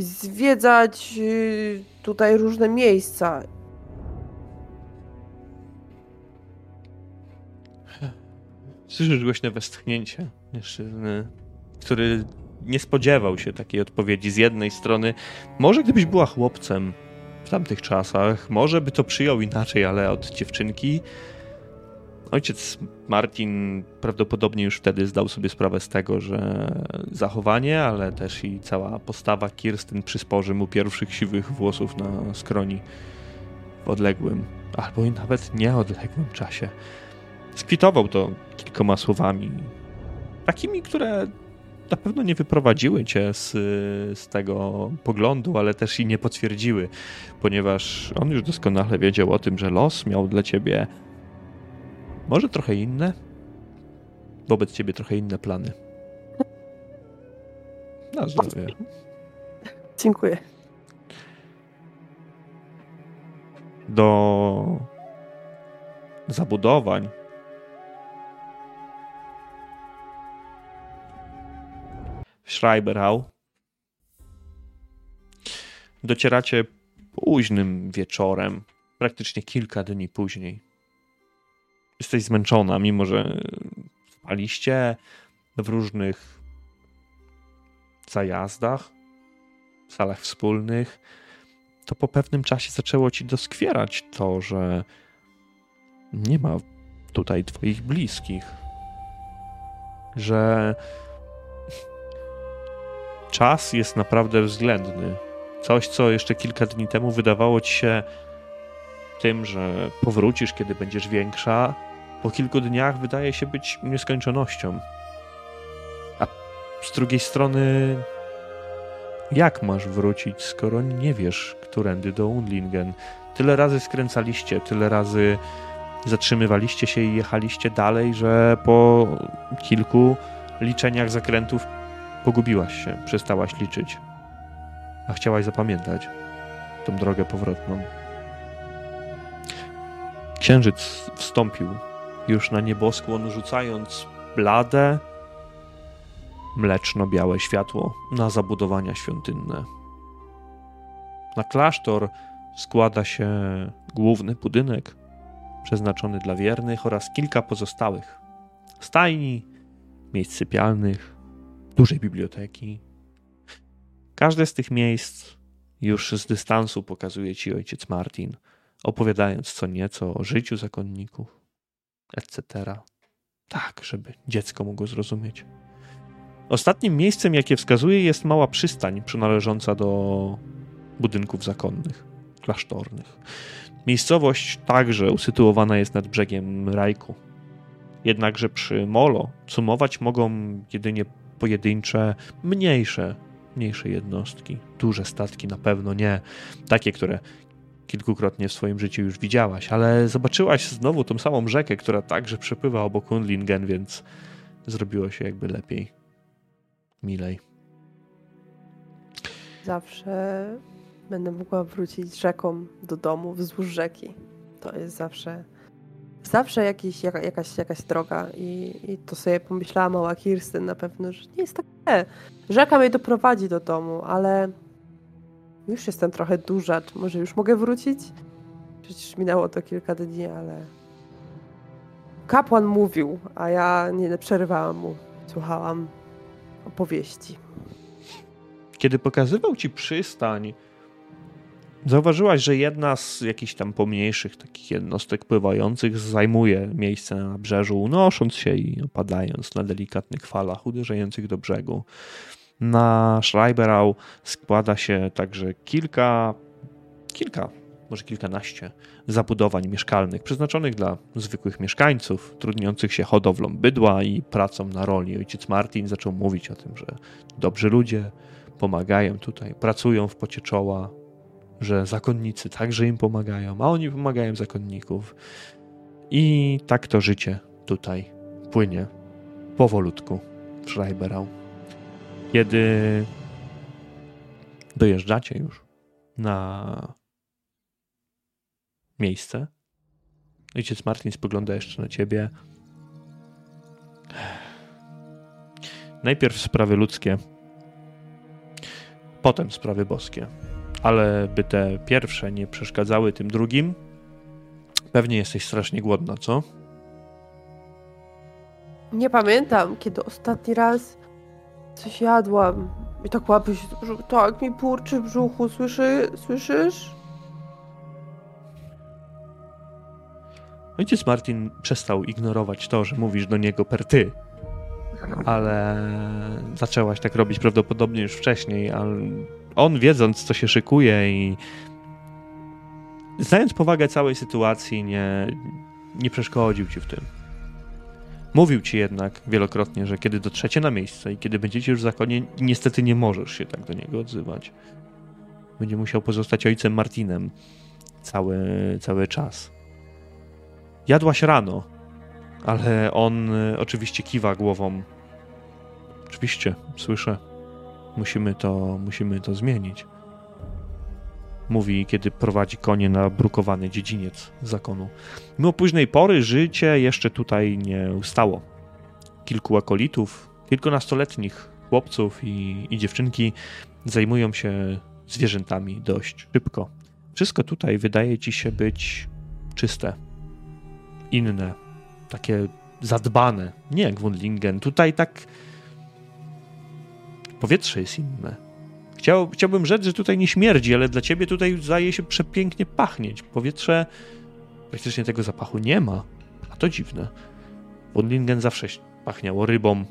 zwiedzać y, tutaj różne miejsca. Słyszysz głośne westchnięcie mężczyzny, który nie spodziewał się takiej odpowiedzi z jednej strony. Może gdybyś była chłopcem w tamtych czasach, może by to przyjął inaczej, ale od dziewczynki. Ojciec Martin prawdopodobnie już wtedy zdał sobie sprawę z tego, że zachowanie, ale też i cała postawa Kirstyn przysporzy mu pierwszych siwych włosów na skroni w odległym, albo i nawet nieodległym czasie. Skwitował to kilkoma słowami, takimi, które na pewno nie wyprowadziły cię z, z tego poglądu, ale też i nie potwierdziły, ponieważ on już doskonale wiedział o tym, że los miał dla ciebie może trochę inne, wobec ciebie trochę inne plany. Na zdrowie. Dziękuję. Do zabudowań Schreiberau. Docieracie późnym wieczorem, praktycznie kilka dni później. Jesteś zmęczona, mimo że spaliście w różnych zajazdach, salach wspólnych, to po pewnym czasie zaczęło ci doskwierać to, że nie ma tutaj twoich bliskich. Że czas jest naprawdę względny. Coś, co jeszcze kilka dni temu wydawało ci się tym, że powrócisz, kiedy będziesz większa, po kilku dniach wydaje się być nieskończonością. A z drugiej strony, jak masz wrócić, skoro nie wiesz, którędy do Unlingen? Tyle razy skręcaliście, tyle razy zatrzymywaliście się i jechaliście dalej, że po kilku liczeniach zakrętów pogubiłaś się, przestałaś liczyć. A chciałaś zapamiętać tą drogę powrotną. Księżyc wstąpił już na nieboskłon, rzucając blade, mleczno-białe światło na zabudowania świątynne. Na klasztor składa się główny budynek przeznaczony dla wiernych oraz kilka pozostałych stajni, miejsc sypialnych, dużej biblioteki. Każde z tych miejsc już z dystansu pokazuje ci ojciec Martin, opowiadając co nieco o życiu zakonników, etc. Tak, żeby dziecko mogło zrozumieć. Ostatnim miejscem, jakie wskazuje, jest mała przystań przynależąca do budynków zakonnych, klasztornych. Miejscowość także usytuowana jest nad brzegiem Rajku. Jednakże przy Molo sumować mogą jedynie pojedyncze, mniejsze, mniejsze jednostki. Duże statki na pewno nie. Takie, które kilkukrotnie w swoim życiu już widziałaś, ale zobaczyłaś znowu tą samą rzekę, która także przepływa obok Unlingen, więc zrobiło się jakby lepiej, milej. Zawsze będę mogła wrócić rzeką do domu wzdłuż rzeki. To jest zawsze zawsze jakiś, jaka, jakaś, jakaś droga i, i to sobie pomyślała mała Kirsten na pewno, że nie jest tak źle. Rzeka mnie doprowadzi do domu, ale już jestem trochę duża, czy może już mogę wrócić? Przecież minęło to kilka dni, ale kapłan mówił, a ja nie przerywałam mu. Słuchałam opowieści. Kiedy pokazywał ci przystań, Zauważyłaś, że jedna z jakichś tam pomniejszych takich jednostek pływających zajmuje miejsce na brzeżu, unosząc się i opadając na delikatnych falach uderzających do brzegu. Na Schreiberau składa się także kilka, kilka, może kilkanaście zabudowań mieszkalnych przeznaczonych dla zwykłych mieszkańców, trudniących się hodowlą bydła i pracą na roli. Ojciec Martin zaczął mówić o tym, że dobrzy ludzie pomagają tutaj, pracują w pocie czoła, że zakonnicy także im pomagają, a oni pomagają zakonników. I tak to życie tutaj płynie powolutku w Schreiberau. Kiedy dojeżdżacie już na miejsce, ojciec Martin spogląda jeszcze na ciebie. Najpierw sprawy ludzkie, potem sprawy boskie ale by te pierwsze nie przeszkadzały tym drugim, pewnie jesteś strasznie głodna, co? Nie pamiętam, kiedy ostatni raz coś jadłam. I tak łapy się, tak mi purczy w brzuchu, Słyszy, słyszysz? Ojciec Martin przestał ignorować to, że mówisz do niego per ty, ale zaczęłaś tak robić prawdopodobnie już wcześniej, ale on wiedząc, co się szykuje i znając powagę całej sytuacji, nie, nie przeszkodził ci w tym. Mówił ci jednak wielokrotnie, że kiedy dotrzecie na miejsce i kiedy będziecie już w zakonie, niestety nie możesz się tak do niego odzywać. Będzie musiał pozostać ojcem Martinem cały, cały czas. Jadłaś rano, ale on oczywiście kiwa głową. Oczywiście, słyszę. Musimy to, musimy to zmienić. Mówi, kiedy prowadzi konie na brukowany dziedziniec zakonu. Mimo późnej pory życie jeszcze tutaj nie ustało. Kilku akolitów, kilkunastoletnich chłopców i, i dziewczynki zajmują się zwierzętami dość szybko. Wszystko tutaj wydaje ci się być czyste, inne, takie zadbane. Nie jak Wundlingen. Tutaj tak powietrze jest inne. Chciał, chciałbym rzec, że tutaj nie śmierdzi, ale dla ciebie tutaj zdaje się przepięknie pachnieć. Powietrze praktycznie tego zapachu nie ma. A to dziwne. Wundlingen zawsze pachniało rybą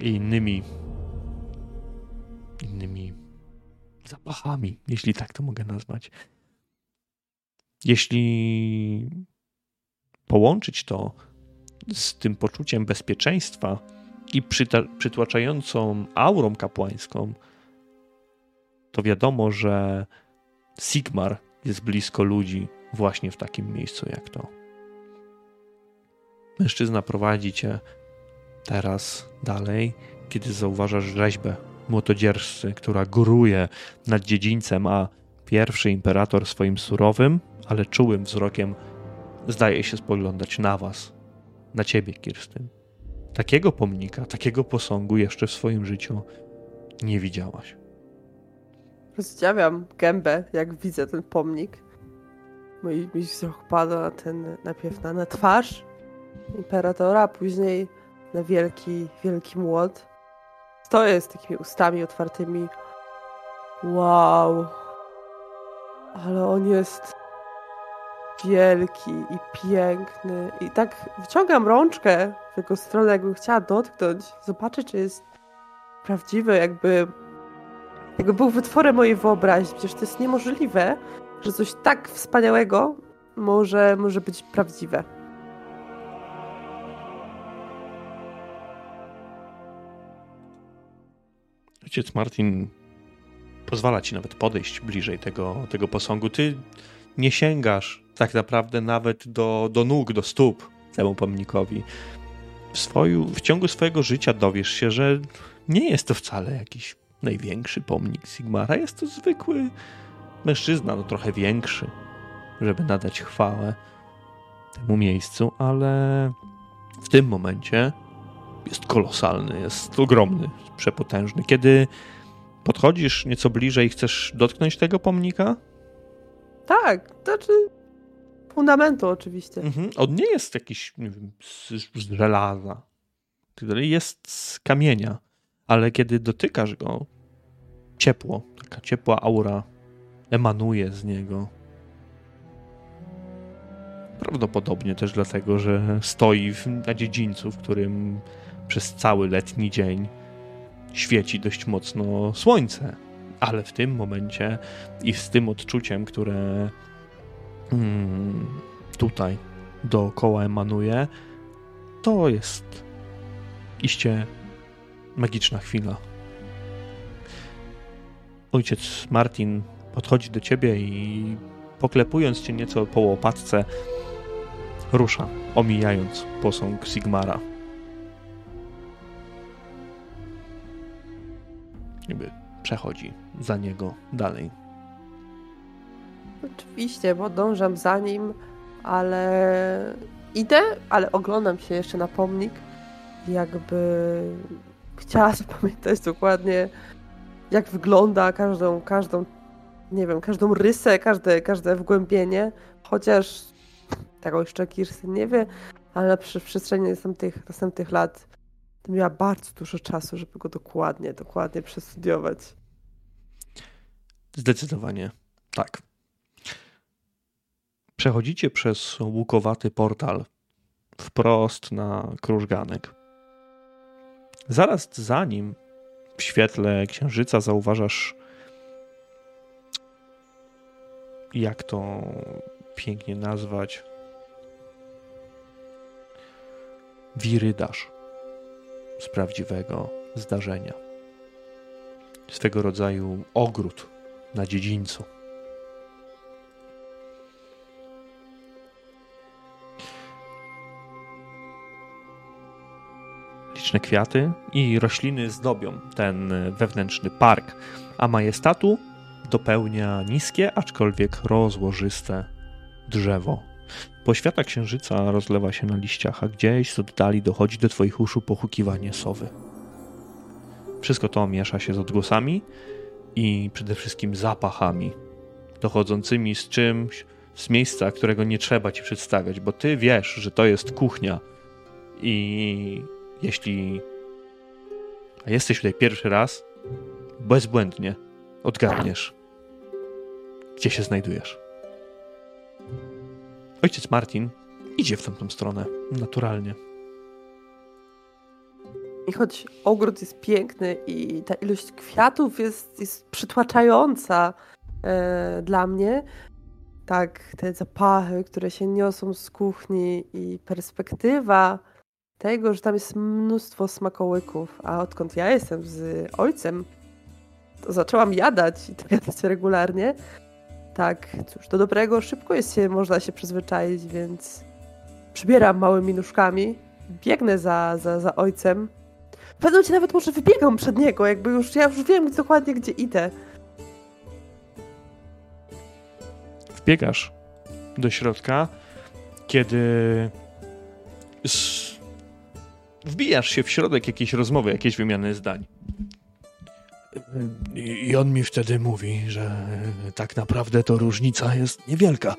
i innymi innymi zapachami, jeśli tak to mogę nazwać. Jeśli połączyć to z tym poczuciem bezpieczeństwa i przytłaczającą aurą kapłańską, to wiadomo, że Sigmar jest blisko ludzi właśnie w takim miejscu jak to. Mężczyzna prowadzi cię teraz dalej, kiedy zauważasz rzeźbę młotodzierżcy, która góruje nad dziedzińcem, a pierwszy imperator swoim surowym, ale czułym wzrokiem zdaje się spoglądać na was, na ciebie, Kirstyn. Takiego pomnika, takiego posągu jeszcze w swoim życiu nie widziałaś. Rozdziawiam gębę, jak widzę ten pomnik. Mój, wzrok pada na ten, najpierw na, na twarz imperatora, a później na wielki, wielki młot. Stoję z takimi ustami otwartymi. Wow. Ale on jest wielki i piękny. I tak wyciągam rączkę w jego stronę, jakbym chciała dotknąć, zobaczyć, czy jest prawdziwy, jakby, jakby był wytworem mojej wyobraźni. Przecież to jest niemożliwe, że coś tak wspaniałego może, może być prawdziwe. Ojciec Martin pozwala ci nawet podejść bliżej tego, tego posągu. Ty nie sięgasz tak naprawdę nawet do, do nóg, do stóp temu pomnikowi. W, swoju, w ciągu swojego życia dowiesz się, że nie jest to wcale jakiś największy pomnik Sigmara. Jest to zwykły mężczyzna, no trochę większy, żeby nadać chwałę temu miejscu, ale w tym momencie jest kolosalny, jest ogromny, przepotężny. Kiedy podchodzisz nieco bliżej i chcesz dotknąć tego pomnika? Tak, znaczy fundamentu oczywiście. Mhm. On nie jest jakiś, nie wiem, z, z żelaza. Jest z kamienia, ale kiedy dotykasz go, ciepło, taka ciepła aura emanuje z niego. Prawdopodobnie też dlatego, że stoi w, na dziedzińcu, w którym przez cały letni dzień świeci dość mocno słońce. Ale w tym momencie i z tym odczuciem, które tutaj dookoła emanuje, to jest iście magiczna chwila. Ojciec Martin podchodzi do ciebie i poklepując cię nieco po łopatce, rusza, omijając posąg Sigmara. Jakby przechodzi za niego dalej. Oczywiście, bo dążam za nim, ale idę, ale oglądam się jeszcze na pomnik. Jakby chciała zapamiętać dokładnie, jak wygląda każdą, każdą, nie wiem, każdą rysę, każde, każde wgłębienie, chociaż tego jeszcze Kirsten nie wie, ale przy przestrzeni następnych, następnych lat miała bardzo dużo czasu, żeby go dokładnie, dokładnie przestudiować. Zdecydowanie tak. Przechodzicie przez łukowaty portal wprost na krużganek. Zaraz za nim, w świetle księżyca, zauważasz, jak to pięknie nazwać, wirydarz z prawdziwego zdarzenia. Swego rodzaju ogród na dziedzińcu. Kwiaty i rośliny zdobią ten wewnętrzny park, a majestatu dopełnia niskie, aczkolwiek rozłożyste drzewo Poświata księżyca rozlewa się na liściach, a gdzieś z oddali dochodzi do twoich uszu pochukiwanie sowy. Wszystko to miesza się z odgłosami i przede wszystkim zapachami dochodzącymi z czymś, z miejsca, którego nie trzeba ci przedstawiać, bo ty wiesz, że to jest kuchnia i jeśli jesteś tutaj pierwszy raz, bezbłędnie odgadniesz, gdzie się znajdujesz. Ojciec Martin idzie w tamtą stronę, naturalnie. I choć ogród jest piękny i ta ilość kwiatów jest, jest przytłaczająca e, dla mnie, tak te zapachy, które się niosą z kuchni i perspektywa tego, że tam jest mnóstwo smakołyków, a odkąd ja jestem z ojcem, to zaczęłam jadać i to jadać regularnie. Tak, cóż, do dobrego szybko jest się, można się przyzwyczaić, więc przybieram małymi nóżkami, biegnę za, za, za ojcem. W pewnym nawet może wybiegam przed niego, jakby już, ja już wiem dokładnie, gdzie idę. Wbiegasz do środka, kiedy wbijasz się w środek jakiejś rozmowy, jakiejś wymiany zdań. I on mi wtedy mówi, że tak naprawdę to różnica jest niewielka.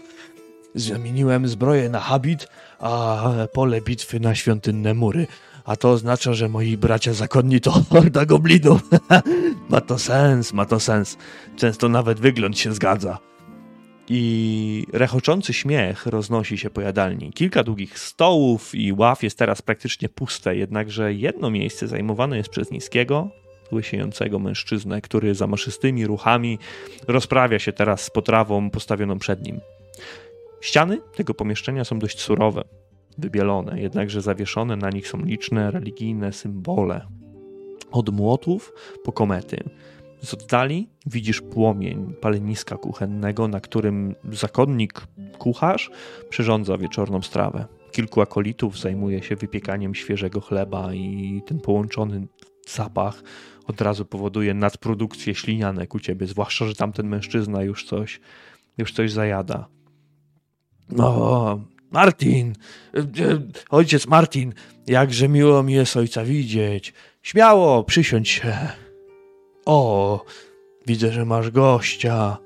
Zamieniłem zbroję na habit, a pole bitwy na świątynne mury. A to oznacza, że moi bracia zakonni to horda goblinów. ma to sens, ma to sens. Często nawet wygląd się zgadza. I rechoczący śmiech roznosi się po jadalni. Kilka długich stołów i ław jest teraz praktycznie puste, jednakże jedno miejsce zajmowane jest przez niskiego, łysiejącego mężczyznę, który za maszystymi ruchami rozprawia się teraz z potrawą postawioną przed nim. Ściany tego pomieszczenia są dość surowe, wybielone, jednakże zawieszone na nich są liczne religijne symbole. Od młotów po komety. Z oddali widzisz płomień paleniska kuchennego, na którym zakonnik kucharz przyrządza wieczorną strawę. Kilku akolitów zajmuje się wypiekaniem świeżego chleba i ten połączony zapach od razu powoduje nadprodukcję ślinianek u ciebie, zwłaszcza, że tamten mężczyzna już coś, już coś zajada. O, Martin, ojciec Martin, jakże miło mi jest ojca widzieć. Śmiało, przysiądź się. O, widzę, że masz gościa.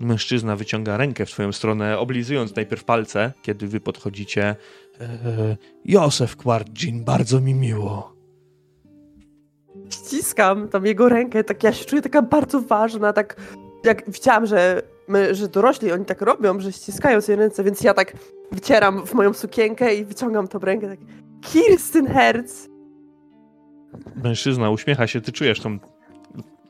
Mężczyzna wyciąga rękę w twoją stronę, oblizując najpierw palce, kiedy wy podchodzicie. E, Józef Kwardzin, bardzo mi miło. Ściskam tam jego rękę, tak ja się czuję taka bardzo ważna, tak jak widziałam, że my, że dorośli oni tak robią, że ściskają sobie ręce, więc ja tak wycieram w moją sukienkę i wyciągam tą rękę tak Kirstenherz! Mężczyzna uśmiecha się, ty czujesz tą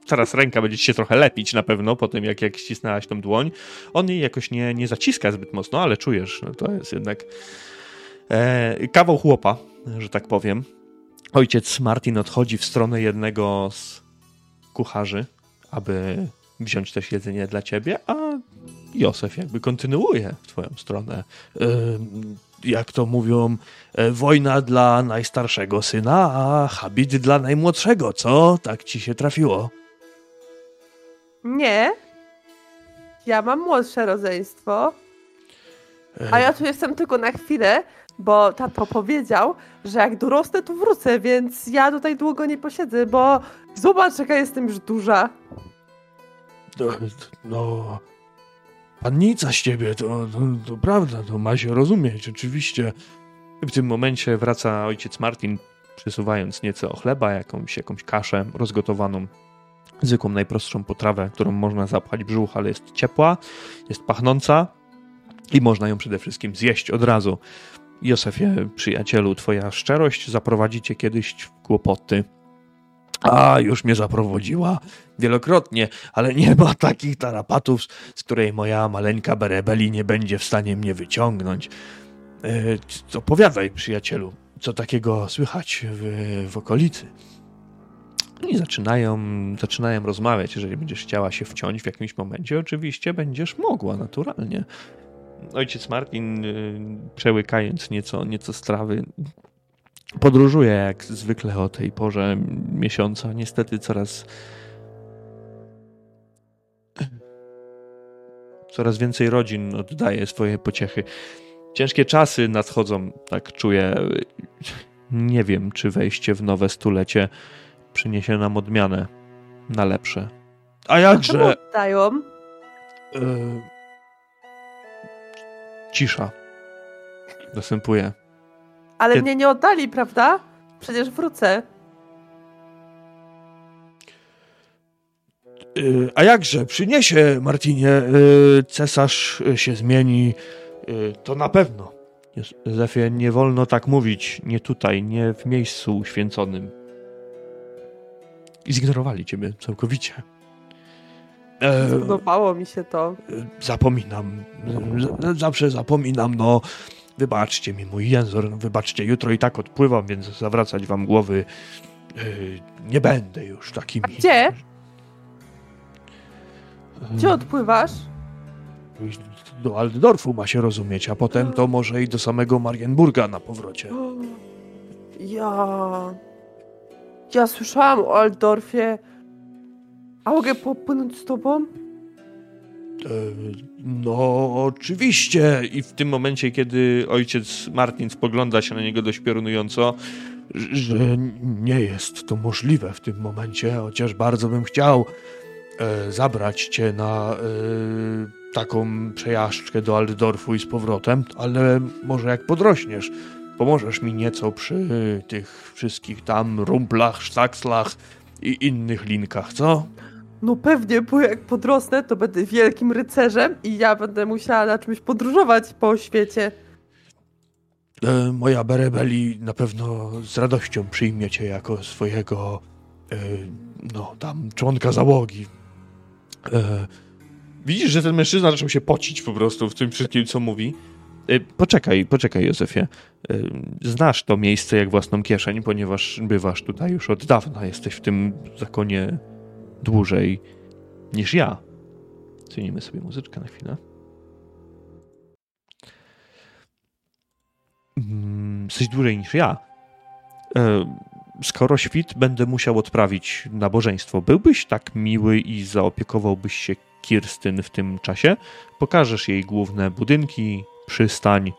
teraz ręka będzie ci się trochę lepić na pewno po tym, jak, jak ścisnęłaś tą dłoń. On jej jakoś nie, nie zaciska zbyt mocno, ale czujesz, no to jest jednak e, kawał chłopa, że tak powiem. Ojciec Martin odchodzi w stronę jednego z kucharzy, aby wziąć też jedzenie dla ciebie, a Józef jakby kontynuuje w twoją stronę. E, jak to mówią, e, wojna dla najstarszego syna, a habit dla najmłodszego, co? Tak ci się trafiło. Nie. Ja mam młodsze rodzeństwo. A ja tu jestem tylko na chwilę, bo tato powiedział, że jak dorosnę, to wrócę, więc ja tutaj długo nie posiedzę, bo zobacz, jaka jestem już duża. No, no pannica z ciebie, to, to, to prawda, to ma się rozumieć, oczywiście. W tym momencie wraca ojciec Martin, przesuwając nieco chleba, jakąś, jakąś kaszę rozgotowaną zwykłą, najprostszą potrawę, którą można zapchać brzuch, ale jest ciepła, jest pachnąca i można ją przede wszystkim zjeść od razu. Józefie, przyjacielu, twoja szczerość zaprowadzi cię kiedyś w kłopoty. A, już mnie zaprowadziła wielokrotnie, ale nie ma takich tarapatów, z której moja maleńka berebeli nie będzie w stanie mnie wyciągnąć. E, opowiadaj, przyjacielu, co takiego słychać w, w okolicy. I zaczynają, zaczynają rozmawiać. Jeżeli będziesz chciała się wciąć w jakimś momencie, oczywiście będziesz mogła, naturalnie. Ojciec Martin, y, przełykając nieco, nieco strawy, podróżuje jak zwykle o tej porze miesiąca. Niestety coraz coraz więcej rodzin oddaje swoje pociechy. Ciężkie czasy nadchodzą, tak czuję. Nie wiem, czy wejście w nowe stulecie przyniesie nam odmianę na lepsze. A jakże... Dają. E, Cisza. Następuje. Ale Kiedy- mnie nie oddali, prawda? Przecież wrócę. e, a jakże, przyniesie, Martinie, e, cesarz się zmieni, to na pewno. Józefie, nie wolno tak mówić. Nie tutaj, nie w miejscu uświęconym. I zignorowali ciebie całkowicie. E, Podobało mi się to. zapominam, Z- zawsze zapominam, no, wybaczcie mi mój język, no, wybaczcie, jutro i tak odpływam, więc zawracać wam głowy e, nie będę już takimi. A gdzie? E, Gdzie odpływasz? Do Altdorfu ma się rozumieć, a potem to może i do samego Marienburga na powrocie. Ja. Ja słyszałam o Altdorfie. A mogę popłynąć z tobą? E, no, oczywiście. I w tym momencie, kiedy ojciec Martin spogląda się na niego dość piorunująco, że nie jest to możliwe w tym momencie, chociaż bardzo bym chciał e, zabrać cię na e, taką przejażdżkę do Altdorfu i z powrotem, ale może jak podrośniesz, pomożesz mi nieco przy tych wszystkich tam rumplach, sztakslach i innych linkach, co? No pewnie, bo jak podrosnę, to będę wielkim rycerzem i ja będę musiała na czymś podróżować po świecie. E, moja Berebeli na pewno z radością przyjmie cię jako swojego e, no tam członka załogi. E, widzisz, że ten mężczyzna zaczął się pocić po prostu w tym wszystkim, co mówi. Y, Poczekaj, poczekaj, Józefie. Y, Znasz to miejsce jak własną kieszeń, ponieważ bywasz tutaj już od dawna. Jesteś w tym zakonie dłużej niż ja. Cenimy sobie muzyczkę na chwilę. Mm, Jesteś dłużej niż ja. E, Skoro świt będę musiał odprawić nabożeństwo, byłbyś tak miły i zaopiekowałbyś się Kirstyn w tym czasie? Pokażesz jej główne budynki, przystań.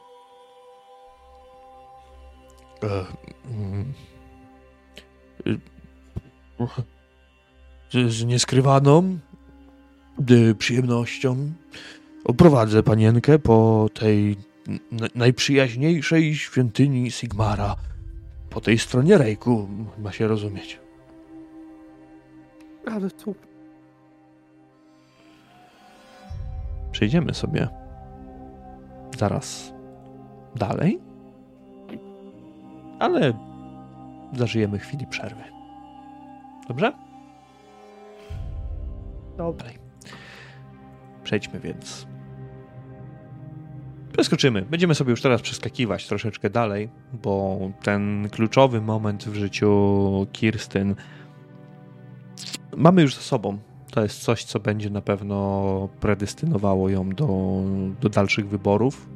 e, mm, e, z, z nieskrywaną y, przyjemnością oprowadzę panienkę po tej najprzyjaźniejszej świątyni Sigmara. Po tej stronie Rejku, ma się rozumieć. Ale tu. Przejdziemy sobie zaraz dalej, ale zażyjemy chwili przerwy. Dobrze? Dobra. Przejdźmy więc. Przeskoczymy. Będziemy sobie już teraz przeskakiwać troszeczkę dalej, bo ten kluczowy moment w życiu Kirstyn mamy już za sobą. To jest coś, co będzie na pewno predestynowało ją do, do dalszych wyborów,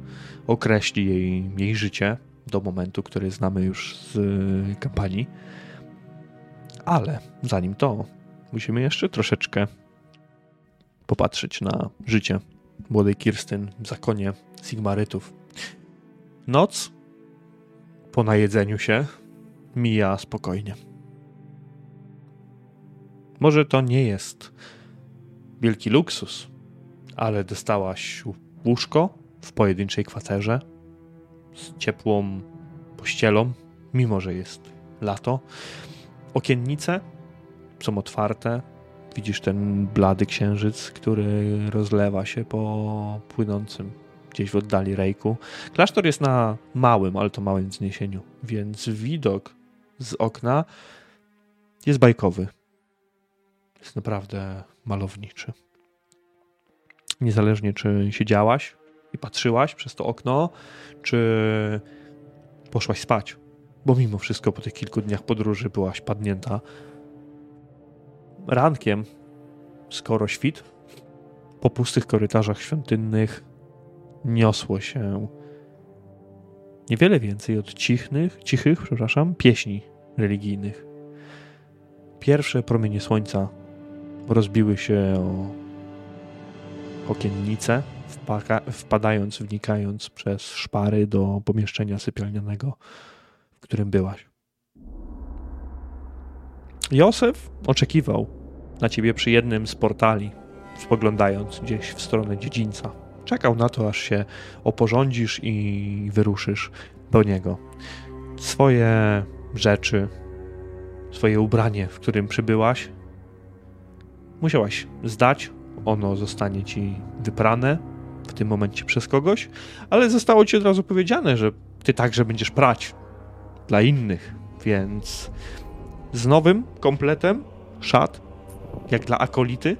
określi jej, jej życie do momentu, który znamy już z y, kampanii. Ale zanim to, musimy jeszcze troszeczkę popatrzeć na życie młodej Kirstyn w zakonie Sigmarytów. Noc po najedzeniu się mija spokojnie. Może to nie jest wielki luksus, ale dostałaś łóżko w pojedynczej kwaterze z ciepłą pościelą, mimo że jest lato. Okiennice są otwarte, Widzisz ten blady księżyc, który rozlewa się po płynącym gdzieś w oddali rejku. Klasztor jest na małym, ale to małym wzniesieniu, więc widok z okna jest bajkowy. Jest naprawdę malowniczy. Niezależnie czy siedziałaś i patrzyłaś przez to okno, czy poszłaś spać, bo mimo wszystko po tych kilku dniach podróży byłaś padnięta rankiem, skoro świt, po pustych korytarzach świątynnych niosło się niewiele więcej od cichnych, cichych, przepraszam, pieśni religijnych. Pierwsze promienie słońca rozbiły się o okiennice, wpadając, wnikając przez szpary do pomieszczenia sypialnianego, w którym byłaś. Józef oczekiwał na ciebie przy jednym z portali, spoglądając gdzieś w stronę dziedzińca. Czekał na to, aż się oporządzisz i wyruszysz do niego. Swoje rzeczy, swoje ubranie, w którym przybyłaś, musiałaś zdać. Ono zostanie ci wyprane w tym momencie przez kogoś, ale zostało ci od razu powiedziane, że ty także będziesz prać dla innych, więc z nowym kompletem szat, jak dla akolity,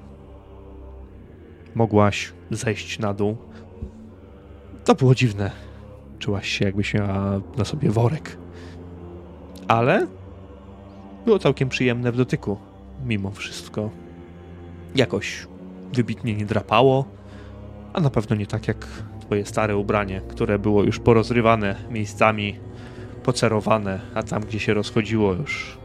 mogłaś zejść na dół. To było dziwne. Czułaś się, jakbyś miała na sobie worek. Ale było całkiem przyjemne w dotyku, mimo wszystko. Jakoś wybitnie nie drapało, a na pewno nie tak jak twoje stare ubranie, które było już porozrywane miejscami, pocerowane, a tam, gdzie się rozchodziło, już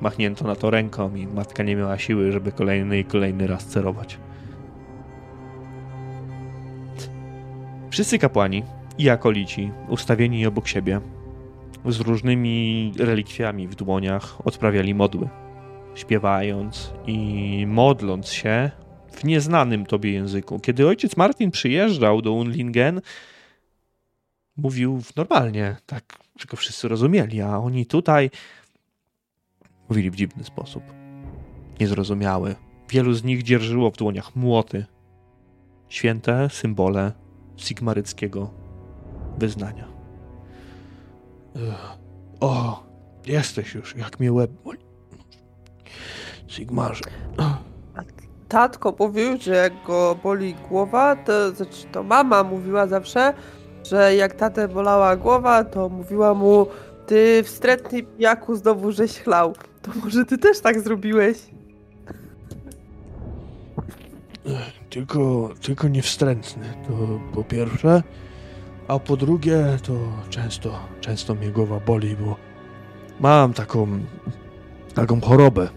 machnięto na to ręką i matka nie miała siły, żeby kolejny i kolejny raz cerować. Wszyscy kapłani i akolici, ustawieni obok siebie, z różnymi relikwiami w dłoniach, odprawiali modły, śpiewając i modląc się w nieznanym tobie języku. Kiedy ojciec Martin przyjeżdżał do Unlingen, mówił normalnie, tak, że go wszyscy rozumieli, a oni tutaj mówili w dziwny sposób. Niezrozumiały. Wielu z nich dzierżyło w dłoniach młoty. Święte symbole sigmaryckiego wyznania. O, jesteś już, jak mi łeb boli. Sigmarze. Tatko mówił, że jak go boli głowa, to znaczy to mama mówiła zawsze, że jak tatę bolała głowa, to mówiła mu ty wstrętny pijaku znowu żeś chlał. To może ty też tak zrobiłeś? Tylko, tylko niewstrętny, to po pierwsze. A po drugie, to często, często mnie głowa boli, bo mam taką, taką chorobę.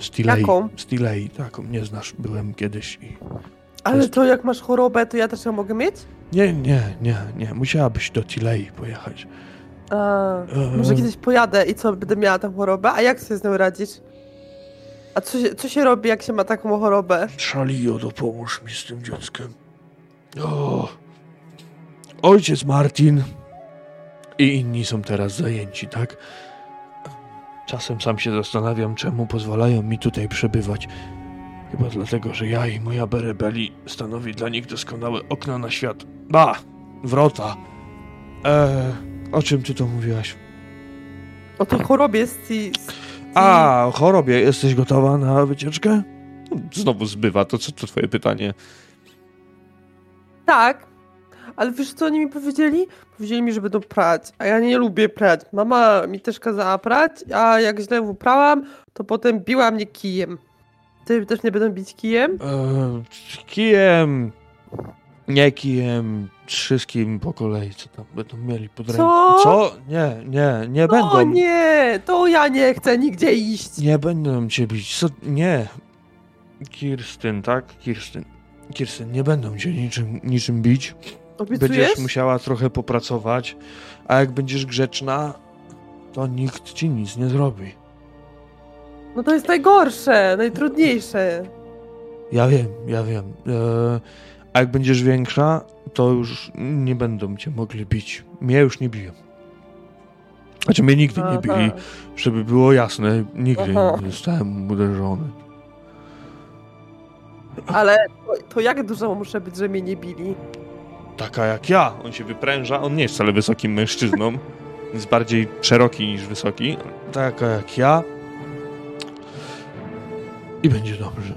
Stilei. Jaką? Stilei, taką, nie znasz, byłem kiedyś i... Ale jest- to jak masz chorobę, to ja też ją mogę mieć? Nie, nie, nie, nie, musiałabyś do Tilei pojechać. A, Eee. może kiedyś pojadę i co, będę miała tę chorobę? A jak sobie z nią radzić? A co się, co się robi, jak się ma taką chorobę? Szalio, dopomóż mi z tym dzieckiem. O, ojciec Martin i inni są teraz zajęci, tak? Czasem sam się zastanawiam, czemu pozwalają mi tutaj przebywać. Chyba dlatego, że ja i moja Berebeli stanowi dla nich doskonałe okno na świat. Ba! Wrota. Eee, o czym ty to mówiłaś? O tej chorobie z... ci- z A, o chorobie. Jesteś gotowa na wycieczkę? Znowu zbywa, to co to twoje pytanie? Tak, ale wiesz co oni mi powiedzieli? Powiedzieli mi, że będą prać, a ja nie lubię prać. Mama mi też kazała prać, a jak źle uprałam, to potem biła mnie kijem. Ty też nie będą bić kijem? Eee, kijem, nie kijem, wszystkim po kolei, co tam będą mieli pod ręką. Co? Co? Nie, nie, nie O będą. Nie. nie, to ja nie chcę nigdzie iść. będą cię bić. Co? Nie. Kirstyn, tak? Kirstyn. Kirstyn, nie będą cię niczym, niczym bić. Obiecujesz? Będziesz musiała trochę popracować, a jak będziesz grzeczna, to nikt ci nic nie zrobi. No to jest najgorsze, najtrudniejsze. Ja wiem, ja wiem. Eee, a jak będziesz większa, to już nie będą cię mogli bić. Mnie już nie biją. Znaczy mnie nigdy nie bili, Aha. żeby było jasne. Nigdy Aha. nie zostałem uderzony. Ale to, to jak dużo muszę być, że mnie nie bili? Taka jak ja. On się wypręża, on nie jest wcale wysokim mężczyzną. Jest bardziej szeroki niż wysoki. Taka jak ja. I będzie dobrze.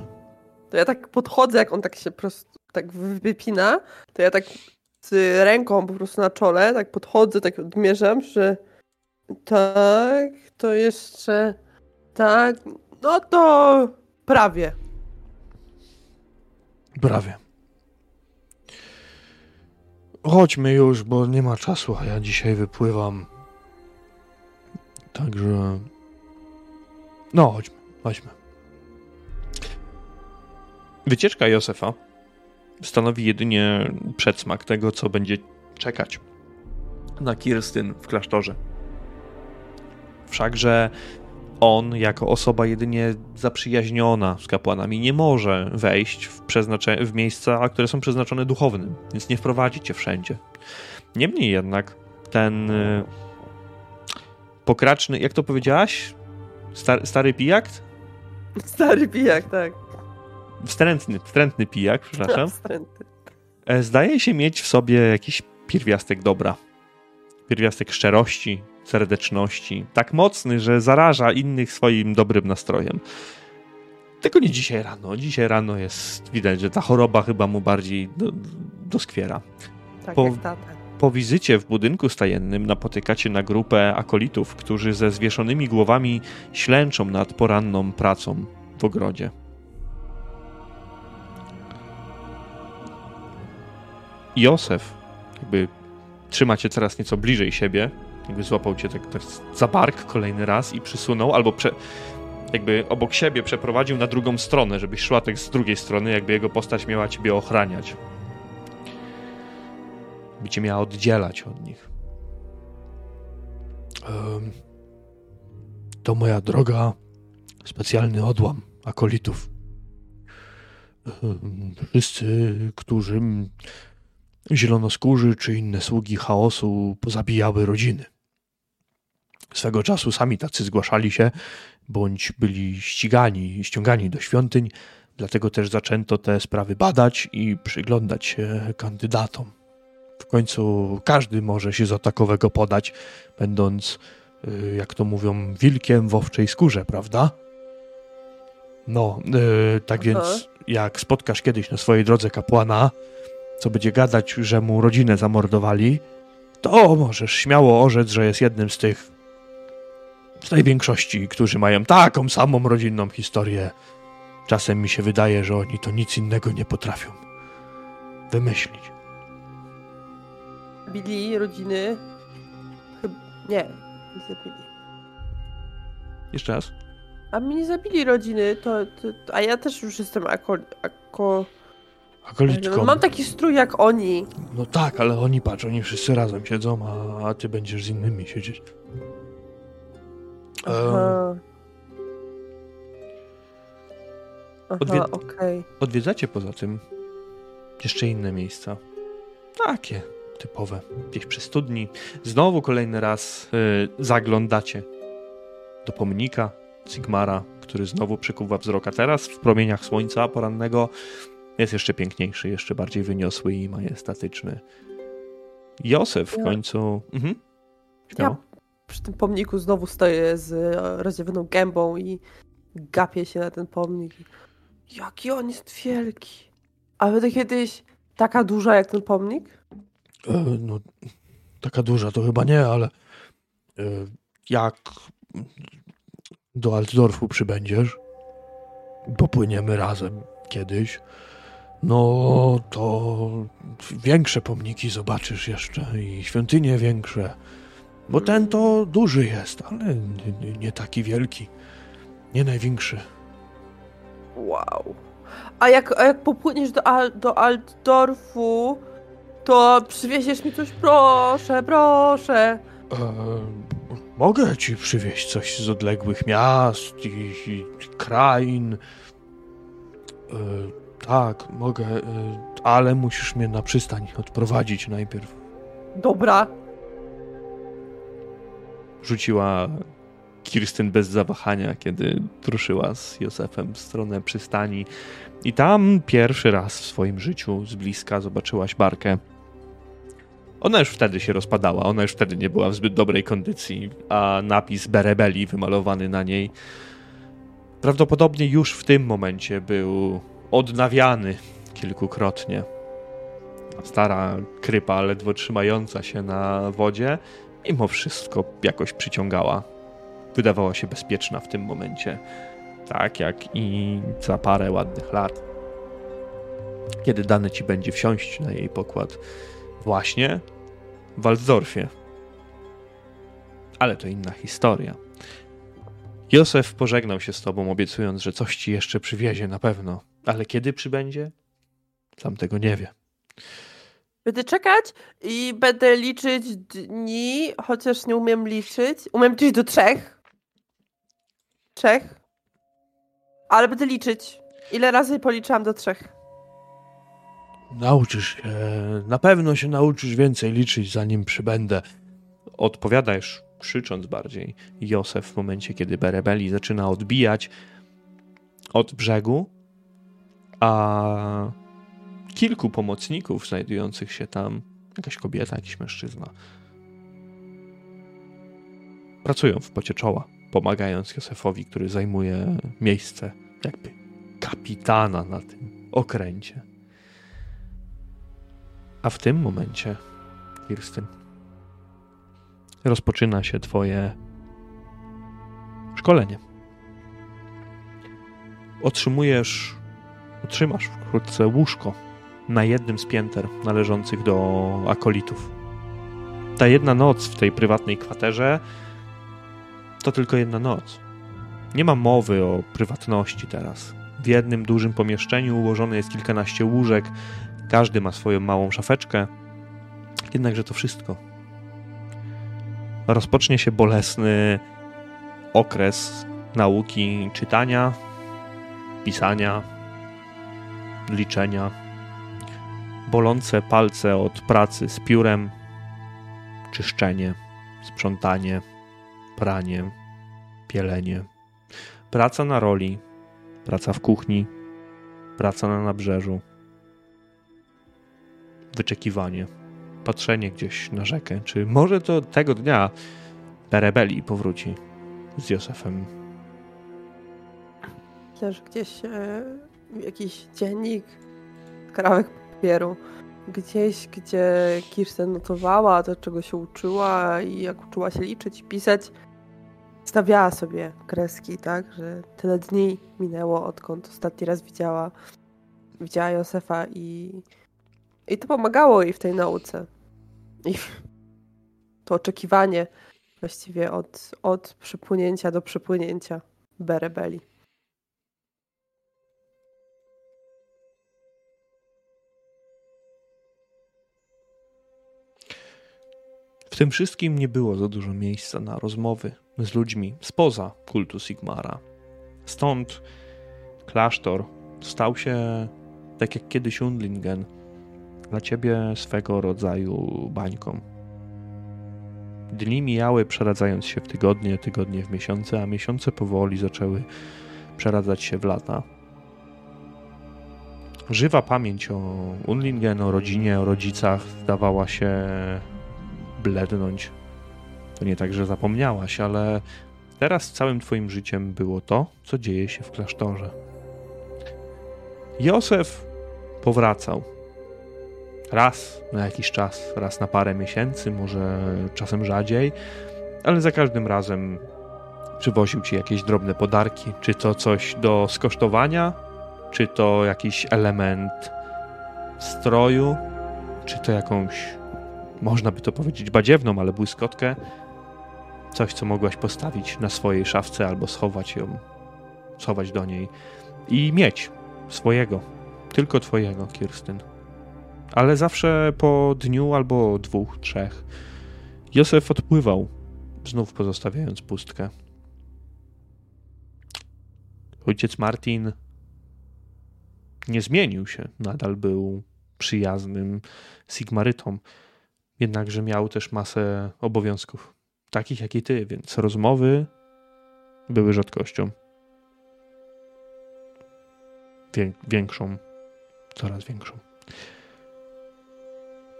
To ja tak podchodzę, jak on tak się po prostu tak wy- wypina, to ja tak z ręką po prostu na czole, tak podchodzę, tak odmierzam, że tak, to jeszcze tak, no to prawie. Prawie. Chodźmy już, bo nie ma czasu, a ja dzisiaj wypływam. Także. No, chodźmy, chodźmy. Wycieczka Józefa stanowi jedynie przedsmak tego, co będzie czekać na Kirstyn w klasztorze. Wszakże on, jako osoba jedynie zaprzyjaźniona z kapłanami, nie może wejść w, przeznacze- w miejsca, które są przeznaczone duchownym, więc nie wprowadzi cię wszędzie. Niemniej jednak ten y, pokraczny, jak to powiedziałaś? Star, stary pijak? Stary pijak, tak. Wstrętny, wstrętny pijak, przepraszam. Wstrętny. E, Zdaje się mieć w sobie jakiś pierwiastek dobra. Pierwiastek szczerości, serdeczności. Tak mocny, że zaraża innych swoim dobrym nastrojem. Tylko nie dzisiaj rano. Dzisiaj rano jest widać, że ta choroba chyba mu bardziej do, doskwiera. Tak Po- jak tata. Po wizycie w budynku stajennym napotykacie na grupę akolitów, którzy ze zwieszonymi głowami ślęczą nad poranną pracą w ogrodzie. Józef jakby trzyma cię coraz nieco bliżej siebie, jakby złapał cię tak, tak za bark kolejny raz i przysunął, albo prze, jakby obok siebie przeprowadził na drugą stronę, żebyś szła tak z drugiej strony, jakby jego postać miała ciebie ochraniać by cię miała oddzielać od nich. Em, to moja droga, specjalny odłam akolitów. Wszyscy, którzy m, zielonoskórzy czy inne sługi chaosu pozabijały rodziny. Swego czasu sami tacy zgłaszali się, bądź byli ścigani, ściągani do świątyń, dlatego też zaczęto te sprawy badać i przyglądać się kandydatom. W końcu każdy może się za takowego podać, będąc, y, jak to mówią, wilkiem w owczej skórze, prawda? No, y, tak Aha. więc jak spotkasz kiedyś na swojej drodze kapłana, co będzie gadać, że mu rodzinę zamordowali, to możesz śmiało orzec, że jest jednym z tych tej większości, którzy mają taką samą rodzinną historię. Czasem mi się wydaje, że oni to nic innego nie potrafią wymyślić. Bili rodziny. Nie, nie zabili. Jeszcze raz? A mnie nie zabili rodziny, to, to, to a ja też już jestem ako, ako... Akolitko. Mam taki strój jak oni. No tak, ale oni patrz, oni wszyscy razem siedzą, a, a ty będziesz z innymi siedzieć. Aha. Aha, Odwied- okej. Odwiedzacie poza tym jeszcze inne miejsca. Takie typowe. Gdzieś przy studni. Znowu kolejny raz y, zaglądacie do pomnika Sigmara, który znowu przykuwa wzrok. A teraz w promieniach słońca porannego jest jeszcze piękniejszy, jeszcze bardziej wyniosły i majestatyczny. Józef w Ja- końcu... Mhm. Śmiało. Przy tym pomniku znowu stoję z e, rozdziawioną gębą i gapię się na ten pomnik. Jaki on jest wielki. A będę kiedyś taka duża jak ten pomnik? e, no, taka duża to chyba nie, ale e, jak do Altdorfu przybędziesz, popłyniemy razem kiedyś, no to większe pomniki zobaczysz jeszcze i świątynie większe. Bo ten to duży jest, ale nie, nie, taki wielki. Nie największy. Wow. A jak, a jak popłyniesz do, Al, do Altdorfu, to przywieziesz mi coś, proszę, proszę. E, mogę ci przywieźć coś z odległych miast i, i krain. E, tak, mogę, e, ale musisz mnie na przystań odprowadzić najpierw. Dobra. Rzuciła Kirstyn bez zawahania, kiedy ruszyła z Józefem w stronę przystani. I tam pierwszy raz w swoim życiu z bliska zobaczyłaś barkę. Ona już wtedy się rozpadała, ona już wtedy nie była w zbyt dobrej kondycji, a napis Berebeli wymalowany na niej prawdopodobnie już w tym momencie był odnawiany kilkukrotnie. Stara krypa, ledwo trzymająca się na wodzie, mimo wszystko jakoś przyciągała. Wydawała się bezpieczna w tym momencie. Tak jak i za parę ładnych lat. Kiedy dane ci będzie wsiąść na jej pokład. Właśnie w Waldorfie. Ale to inna historia. Józef pożegnał się z tobą, obiecując, że coś ci jeszcze przywiezie na pewno. Ale kiedy przybędzie? Sam tego nie wie. Będę czekać i będę liczyć dni, chociaż nie umiem liczyć. Umiem liczyć do trzech. Trzech. Ale będę liczyć. Ile razy policzyłam do trzech? Nauczysz się, na pewno się nauczysz więcej liczyć, zanim przybędę. Odpowiadajesz, krzycząc bardziej, Józef w momencie, kiedy Berebeli zaczyna odbijać od brzegu, a kilku pomocników znajdujących się tam, jakaś kobieta, jakiś mężczyzna, pracują w pocie czoła, pomagając Józefowi, który zajmuje miejsce jakby kapitana na tym okręcie. A w tym momencie, Kirstyn, rozpoczyna się Twoje szkolenie. Otrzymujesz, otrzymasz wkrótce łóżko na jednym z pięter należących do akolitów. Ta jedna noc w tej prywatnej kwaterze to tylko jedna noc. Nie ma mowy o prywatności teraz. W jednym dużym pomieszczeniu ułożone jest kilkanaście łóżek, każdy ma swoją małą szafeczkę. Jednakże to wszystko. Rozpocznie się bolesny okres nauki czytania, pisania, liczenia. Bolące palce od pracy z piórem, czyszczenie, sprzątanie, pranie, pielenie. Praca na roli, praca w kuchni, praca na nabrzeżu, wyczekiwanie, patrzenie gdzieś na rzekę, czy może to tego dnia Berebeli powróci z Józefem. Że gdzieś e, jakiś dziennik, kawałek papieru, gdzieś, gdzie Kirsten notowała to, czego się uczyła i jak uczyła się liczyć i pisać, stawiała sobie kreski, tak, że tyle dni minęło, odkąd ostatni raz widziała, widziała Józefa i, i to pomagało jej w tej nauce. I to oczekiwanie właściwie od, od przypłynięcia do przypłynięcia Berebeli. W tym wszystkim nie było za dużo miejsca na rozmowy z ludźmi spoza kultu Sigmara. Stąd klasztor stał się, tak jak kiedyś Undlingen, dla ciebie swego rodzaju bańką. Dni mijały przeradzając się w tygodnie, tygodnie w miesiące, a miesiące powoli zaczęły przeradzać się w lata. Żywa pamięć o Unlingen, o rodzinie, o rodzicach zdawała się blednąć. To nie tak, że zapomniałaś, ale teraz całym twoim życiem było to, co dzieje się w klasztorze. Józef powracał. Raz na jakiś czas, raz na parę miesięcy, może czasem rzadziej, ale za każdym razem przywoził ci jakieś drobne podarki, czy to coś do skosztowania, czy to jakiś element stroju, czy to jakąś można by to powiedzieć badziewną, ale błyskotkę, coś, co mogłaś postawić na swojej szafce albo schować ją, schować do niej i mieć swojego, tylko twojego, Kirstyn. Ale zawsze po dniu albo dwóch, trzech Józef odpływał, znów pozostawiając pustkę. Ojciec Martin nie zmienił się, nadal był przyjaznym Sigmarytą jednakże miał też masę obowiązków, takich jak i ty, więc rozmowy były rzadkością. większą, coraz większą.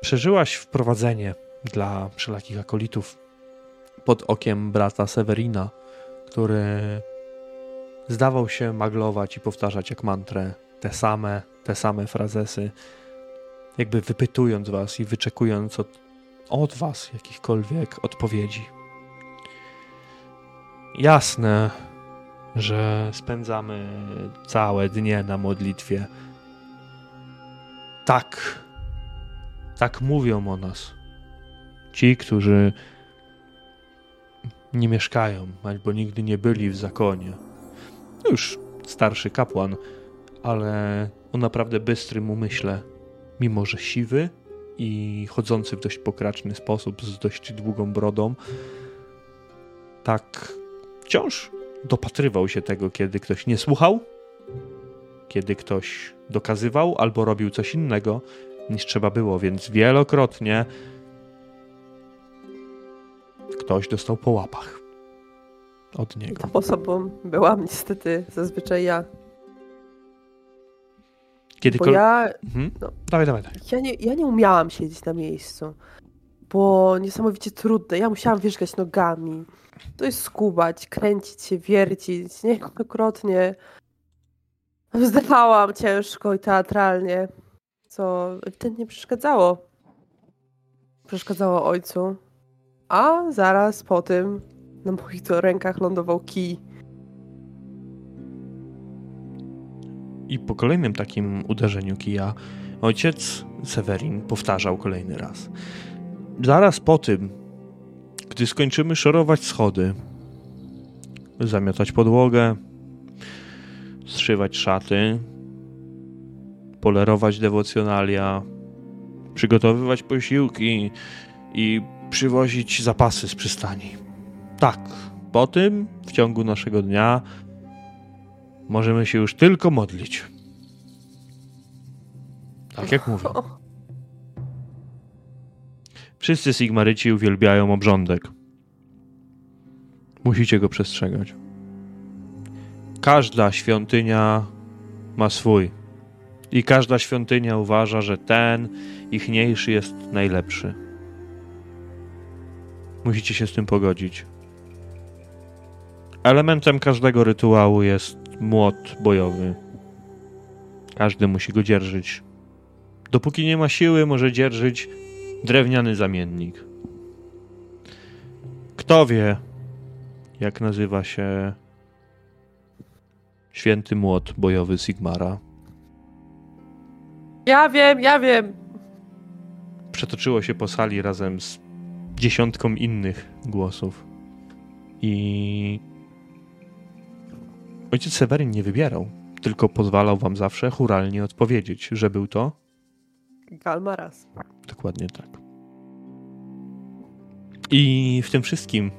Przeżyłaś wprowadzenie dla wszelakich akolitów pod okiem brata Sewerina, który zdawał się maglować i powtarzać jak mantrę te same, te same frazesy, jakby wypytując was i wyczekując od od Was jakichkolwiek odpowiedzi. Jasne, że spędzamy całe dnie na modlitwie. Tak, tak mówią o nas. Ci, którzy nie mieszkają, albo nigdy nie byli w zakonie. Już starszy kapłan, ale o naprawdę bystrym umyśle, mimo że siwy i chodzący w dość pokraczny sposób, z dość długą brodą, tak wciąż dopatrywał się tego, kiedy ktoś nie słuchał, kiedy ktoś dokazywał albo robił coś innego niż trzeba było, więc wielokrotnie ktoś dostał po łapach od niego. Tą osobą byłam niestety zazwyczaj ja. Kiedy Bo kol... ja, mhm. no. Dawaj, dawaj, dawaj. ja, nie, ja nie umiałam siedzieć na miejscu, bo niesamowicie trudne. Ja musiałam wierzgać nogami. To jest skubać, kręcić się, wiercić. Niejednokrotnie wzdechałam ciężko i teatralnie, co ewidentnie przeszkadzało. Przeszkadzało ojcu. A zaraz po tym na moich rękach lądował kij. I po kolejnym takim uderzeniu kija ojciec Severin powtarzał kolejny raz. Zaraz po tym, gdy skończymy szorować schody, zamiatać podłogę, zszywać szaty, polerować dewocjonalia, przygotowywać posiłki i przywozić zapasy z przystani. Tak, po tym w ciągu naszego dnia możemy się już tylko modlić. Tak jak mówię. Wszyscy Sigmaryci uwielbiają obrządek. Musicie go przestrzegać. Każda świątynia ma swój. I każda świątynia uważa, że ten ichniejszy jest najlepszy. Musicie się z tym pogodzić. Elementem każdego rytuału jest młot bojowy. Każdy musi go dzierżyć. Dopóki nie ma siły, może dzierżyć drewniany zamiennik. Kto wie, jak nazywa się święty młot bojowy Sigmara? Ja wiem, ja wiem. Przetoczyło się po sali razem z dziesiątką innych głosów. I ojciec Seweryn nie wybierał, tylko pozwalał wam zawsze churalnie odpowiedzieć, że był to Galmaras. Dokładnie tak. I w tym wszystkim,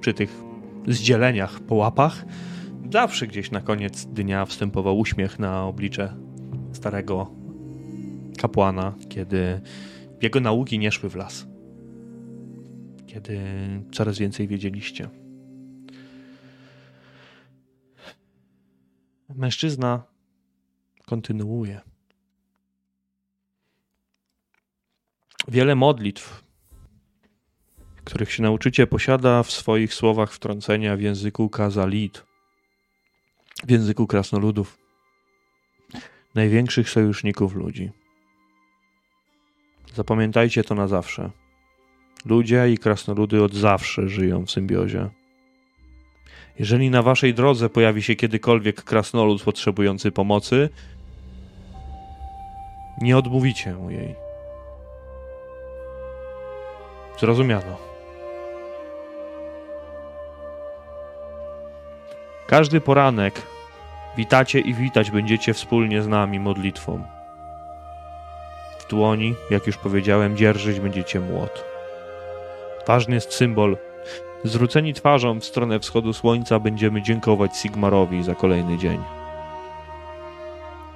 przy tych zdzieleniach po łapach, zawsze gdzieś na koniec dnia wstępował uśmiech na oblicze starego kapłana, kiedy jego nauki nie szły w las. Kiedy coraz więcej wiedzieliście. Mężczyzna kontynuuje. Wiele modlitw, których się nauczycie, posiada w swoich słowach wtrącenia w języku kazalit, w języku krasnoludów, największych sojuszników ludzi. Zapamiętajcie to na zawsze. Ludzie i krasnoludy od zawsze żyją w symbiozie. Jeżeli na waszej drodze pojawi się kiedykolwiek krasnolud potrzebujący pomocy, nie odmówicie mu jej. Zrozumiano. Każdy poranek witacie i witać będziecie wspólnie z nami modlitwą. W dłoni, jak już powiedziałem, dzierżyć będziecie młot. Ważny jest symbol. Zwróceni twarzą w stronę wschodu słońca będziemy dziękować Sigmarowi za kolejny dzień.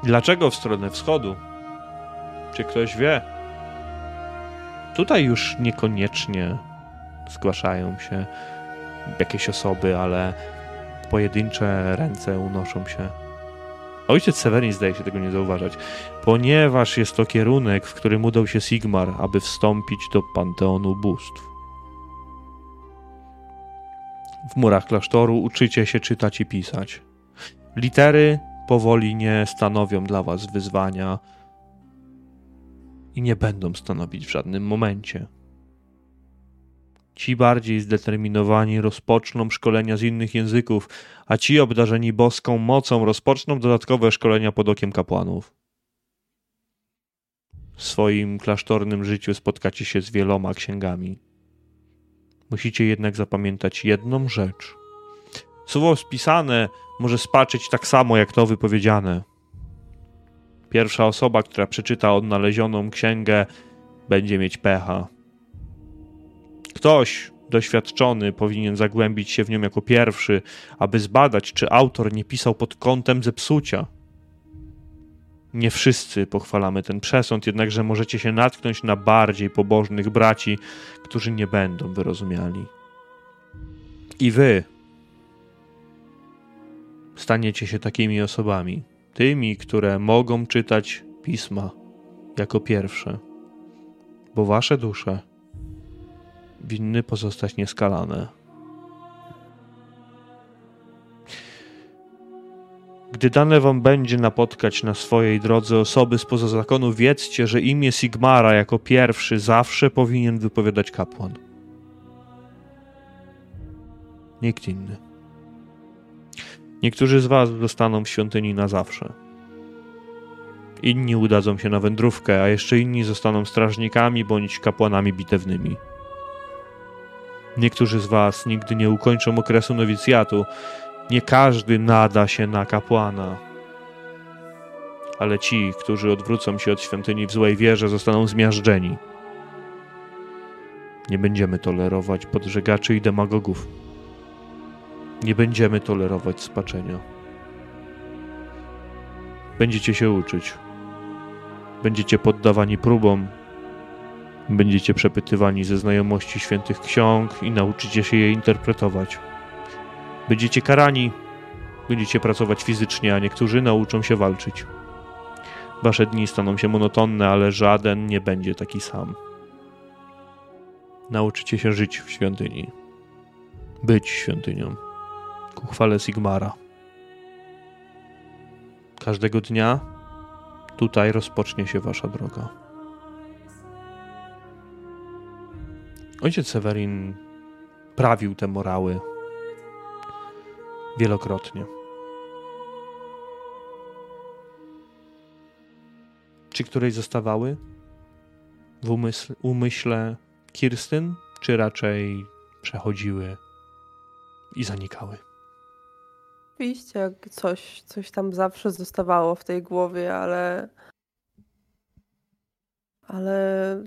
Dlaczego w stronę wschodu? Czy ktoś wie? Tutaj już niekoniecznie zgłaszają się jakieś osoby, ale pojedyncze ręce unoszą się. Ojciec Severin zdaje się tego nie zauważać, ponieważ jest to kierunek, w którym udał się Sigmar, aby wstąpić do panteonu bóstw. W murach klasztoru uczycie się czytać i pisać. Litery powoli nie stanowią dla was wyzwania i nie będą stanowić w żadnym momencie. Ci bardziej zdeterminowani rozpoczną szkolenia z innych języków, a ci obdarzeni boską mocą rozpoczną dodatkowe szkolenia pod okiem kapłanów. W swoim klasztornym życiu spotkacie się z wieloma księgami. Musicie jednak zapamiętać jedną rzecz. Słowo spisane może spaczyć tak samo jak to wypowiedziane. Pierwsza osoba, która przeczyta odnalezioną księgę, będzie mieć pecha. Ktoś doświadczony powinien zagłębić się w nią jako pierwszy, aby zbadać, czy autor nie pisał pod kątem zepsucia. Nie wszyscy pochwalamy ten przesąd, jednakże możecie się natknąć na bardziej pobożnych braci, którzy nie będą wyrozumiali. I wy staniecie się takimi osobami, tymi, które mogą czytać pisma jako pierwsze, bo wasze dusze winny pozostać nieskalane. Gdy dane wam będzie napotkać na swojej drodze osoby spoza zakonu, wiedzcie, że imię Sigmara jako pierwszy zawsze powinien wypowiadać kapłan. Nikt inny. Niektórzy z was zostaną w świątyni na zawsze. Inni udadzą się na wędrówkę, a jeszcze inni zostaną strażnikami bądź kapłanami bitewnymi. Niektórzy z was nigdy nie ukończą okresu nowicjatu. Nie każdy nada się na kapłana. Ale ci, którzy odwrócą się od świątyni w złej wierze, zostaną zmiażdżeni. Nie będziemy tolerować podżegaczy i demagogów. Nie będziemy tolerować spaczenia. Będziecie się uczyć. Będziecie poddawani próbom, Będziecie przepytywani ze znajomości świętych ksiąg i nauczycie się je interpretować. Będziecie karani, będziecie pracować fizycznie, a niektórzy nauczą się walczyć. Wasze dni staną się monotonne, ale żaden nie będzie taki sam. Nauczycie się żyć w świątyni. Być świątynią. Ku chwale Sigmara. Każdego dnia tutaj rozpocznie się wasza droga. Ojciec Sewerin prawił te morały wielokrotnie. Czy której zostawały w umysł, umyśle Kirstyn, czy raczej przechodziły i zanikały? Oczywiście coś, coś tam zawsze zostawało w tej głowie, ale ale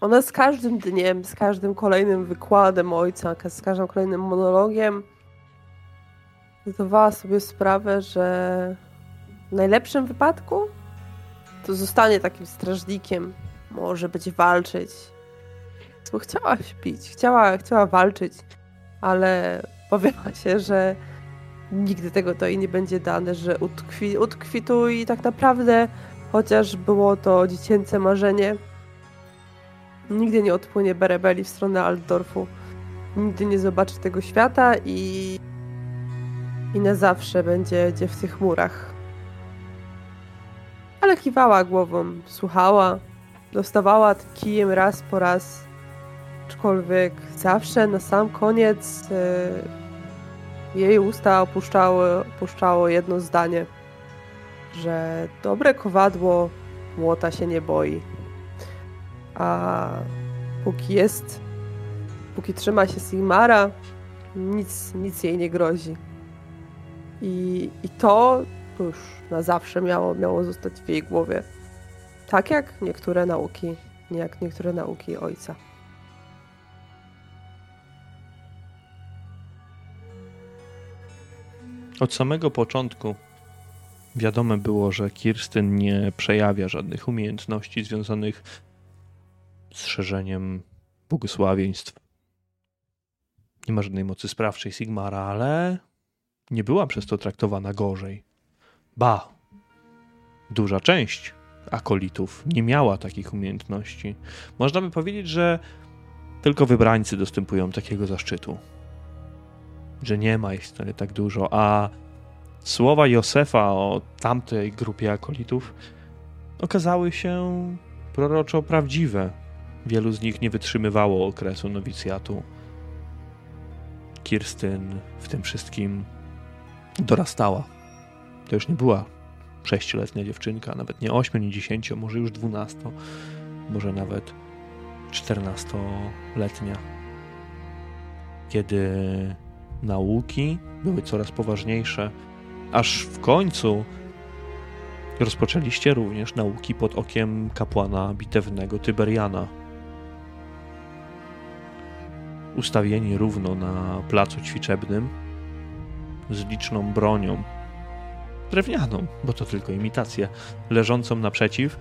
ona z każdym dniem, z każdym kolejnym wykładem ojca, z każdym kolejnym monologiem zdawała sobie sprawę, że w najlepszym wypadku to zostanie takim strażnikiem, może będzie walczyć. Bo chciała śpić, chciała, chciała walczyć, ale powiała się, że nigdy tego to jej nie będzie dane, że utkwi, utkwi tu i tak naprawdę, chociaż było to dziecięce marzenie, Nigdy nie odpłynie Berebeli w stronę Altdorfu. Nigdy nie zobaczy tego świata i... i na zawsze będzie, będzie w tych murach. Ale kiwała głową, słuchała, dostawała kijem raz po raz, aczkolwiek zawsze na sam koniec yy, jej usta opuszczały, opuszczało jedno zdanie, że dobre kowadło młota się nie boi a póki jest, póki trzyma się Sigmara, nic, nic jej nie grozi. I, i to już na zawsze miało, miało zostać w jej głowie. Tak jak niektóre nauki, jak niektóre nauki ojca. Od samego początku wiadome było, że Kirsten nie przejawia żadnych umiejętności związanych z szerzeniem błogosławieństw. Nie ma żadnej mocy sprawczej Sigmara, ale nie była przez to traktowana gorzej. Ba, duża część akolitów nie miała takich umiejętności. Można by powiedzieć, że tylko wybrańcy dostępują takiego zaszczytu. Że nie ma ich wcale tak dużo, a słowa Józefa o tamtej grupie akolitów okazały się proroczo prawdziwe. Wielu z nich nie wytrzymywało okresu nowicjatu. Kirstyn w tym wszystkim dorastała. To już nie była sześcioletnia dziewczynka, nawet nie ośmiu, nie dziesięcio, może już dwunasto, może nawet czternastoletnia. Kiedy nauki były coraz poważniejsze, aż w końcu rozpoczęliście również nauki pod okiem kapłana bitewnego Tyberiana, ustawieni równo na placu ćwiczebnym z liczną bronią, drewnianą, bo to tylko imitacja, leżącą naprzeciw.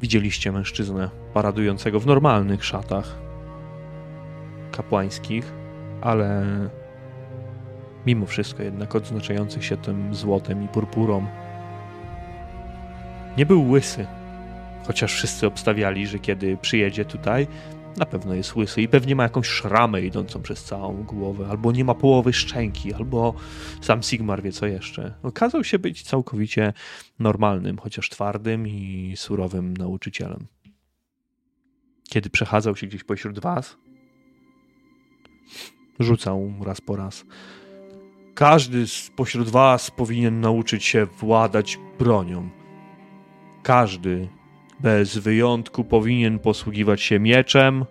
Widzieliście mężczyznę paradującego w normalnych szatach kapłańskich, ale mimo wszystko jednak odznaczających się tym złotem i purpurą. Nie był łysy, chociaż wszyscy obstawiali, że kiedy przyjedzie tutaj, na pewno jest łysy i pewnie ma jakąś szramę idącą przez całą głowę, albo nie ma połowy szczęki, albo sam Sigmar wie co jeszcze. Okazał się być całkowicie normalnym, chociaż twardym i surowym nauczycielem. Kiedy przechadzał się gdzieś pośród was, rzucał raz po raz. Każdy spośród was powinien nauczyć się władać bronią. Każdy bez wyjątku powinien posługiwać się mieczem,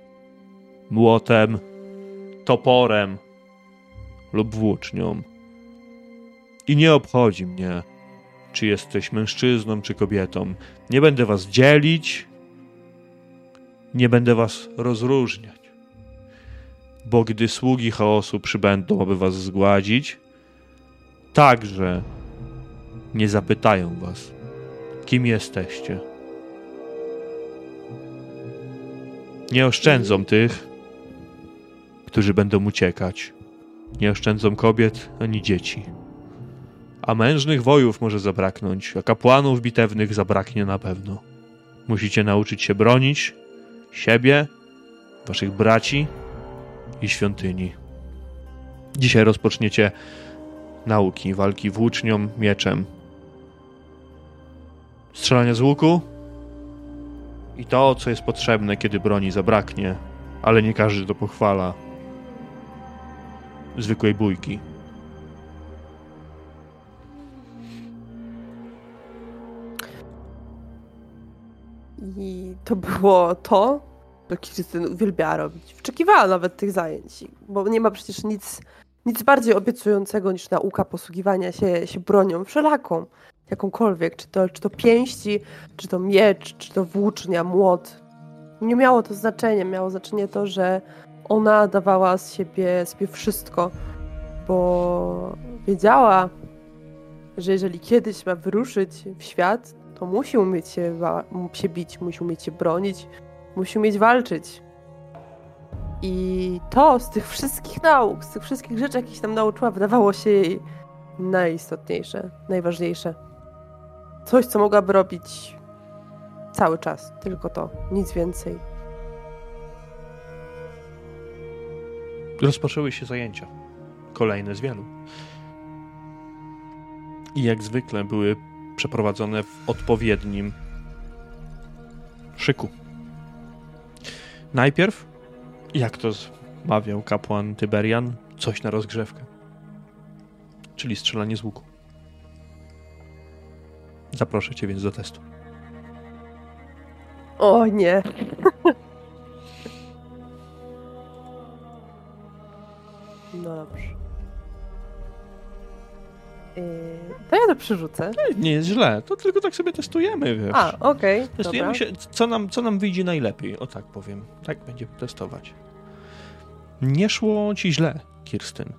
młotem, toporem lub włócznią. I nie obchodzi mnie, czy jesteś mężczyzną, czy kobietą. Nie będę was dzielić, nie będę was rozróżniać. Bo gdy sługi chaosu przybędą, aby was zgładzić, także nie zapytają was, kim jesteście. Nie oszczędzą tych, którzy będą uciekać. Nie oszczędzą kobiet ani dzieci. A mężnych wojów może zabraknąć, a kapłanów bitewnych zabraknie na pewno. Musicie nauczyć się bronić siebie, waszych braci i świątyni. Dzisiaj rozpoczniecie nauki walki włócznią, mieczem. Strzelania z łuku i to, co jest potrzebne, kiedy broni zabraknie, ale nie każdy to pochwala. Zwykłej bójki. I to było to, co Kirstyn uwielbiała robić. Wyczekiwała nawet tych zajęć, bo nie ma przecież nic, nic bardziej obiecującego niż nauka posługiwania się, się bronią wszelaką, jakąkolwiek, czy to, czy to pięści, czy to miecz, czy to włócznia, młot. Nie miało to znaczenia, miało znaczenie to, że ona dawała z siebie, z siebie wszystko, bo wiedziała, że jeżeli kiedyś ma wyruszyć w świat, to musi umieć się, się bić, musi umieć się bronić, musi umieć walczyć. I to z tych wszystkich nauk, z tych wszystkich rzeczy, jakieś tam nauczyła, wydawało się jej najistotniejsze, najważniejsze. Coś, co mogłaby robić cały czas, tylko to, nic więcej. Rozpoczęły się zajęcia. Kolejne z wielu. I jak zwykle były przeprowadzone w odpowiednim szyku. Najpierw, jak to mawiał kapłan Tyberian, coś na rozgrzewkę. Czyli strzelanie z łuku. Zaproszę cię więc do testu. O nie. No dobrze. Yy, to ja to przerzucę. Nie jest źle, to tylko tak sobie testujemy, wiesz. A, okej. Okay, Testujemy dobra. się, co nam, co nam wyjdzie najlepiej, o tak powiem. Tak będziemy testować. Nie szło ci źle, Kirstyn.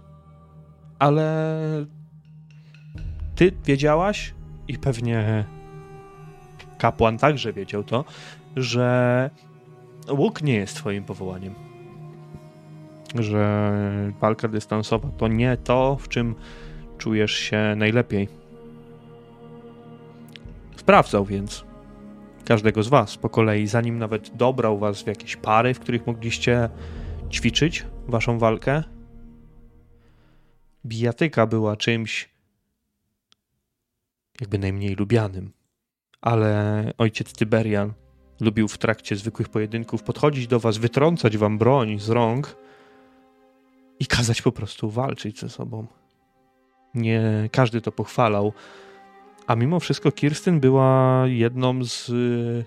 Ale ty wiedziałaś i pewnie kapłan także wiedział to, że łuk nie jest twoim powołaniem. Że walka dystansowa to nie to, w czym czujesz się najlepiej. Sprawdzał więc każdego z was po kolei, zanim nawet dobrał was w jakieś pary, w których mogliście ćwiczyć waszą walkę. Bijatyka była czymś jakby najmniej lubianym, ale ojciec Tyberian lubił w trakcie zwykłych pojedynków podchodzić do was, wytrącać wam broń z rąk i kazać po prostu walczyć ze sobą. Nie każdy to pochwalał, a mimo wszystko Kirstyn była jedną z y,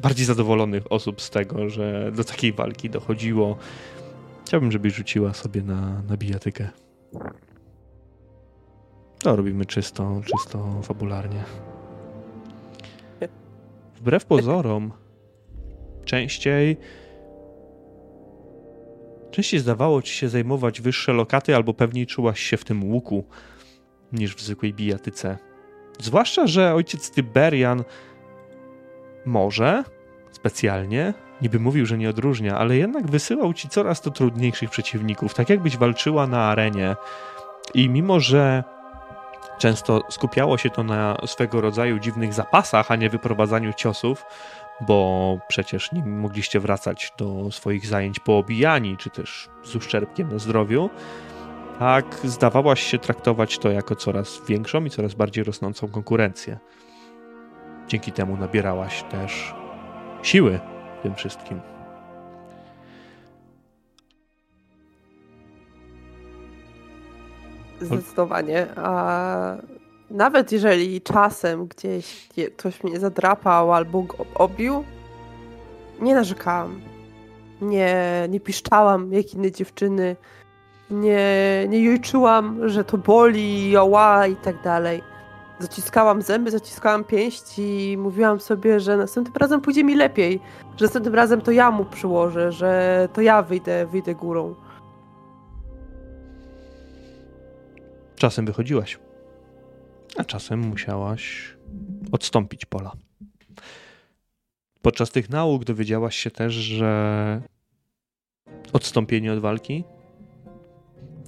bardziej zadowolonych osób z tego, że do takiej walki dochodziło. Chciałbym, żebyś rzuciła sobie na, na bijatykę. To robimy czysto, czysto fabularnie. Wbrew pozorom, częściej Częściej zdawało ci się zajmować wyższe lokaty, albo pewniej czułaś się w tym łuku niż w zwykłej bijatyce. Zwłaszcza, że ojciec Tyberian może specjalnie, niby mówił, że nie odróżnia, ale jednak wysyłał ci coraz to trudniejszych przeciwników, tak jakbyś walczyła na arenie. I mimo, że często skupiało się to na swego rodzaju dziwnych zapasach, a nie wyprowadzaniu ciosów, bo przecież nie mogliście wracać do swoich zajęć poobijani, czy też z uszczerbkiem na zdrowiu, tak zdawałaś się traktować to jako coraz większą i coraz bardziej rosnącą konkurencję. Dzięki temu nabierałaś też siły tym wszystkim. Zdecydowanie. A nawet jeżeli czasem gdzieś ktoś mnie zadrapał albo obił, nie narzekałam. Nie, nie piszczałam jak inne dziewczyny. Nie, nie jojczyłam, że to boli, joła i tak dalej. Zaciskałam zęby, zaciskałam pięści i mówiłam sobie, że następnym razem pójdzie mi lepiej. Że następnym razem to ja mu przyłożę, że to ja wyjdę, wyjdę górą. Czasem wychodziłaś a czasem musiałaś odstąpić pola. Podczas tych nauk dowiedziałaś się też, że odstąpienie od walki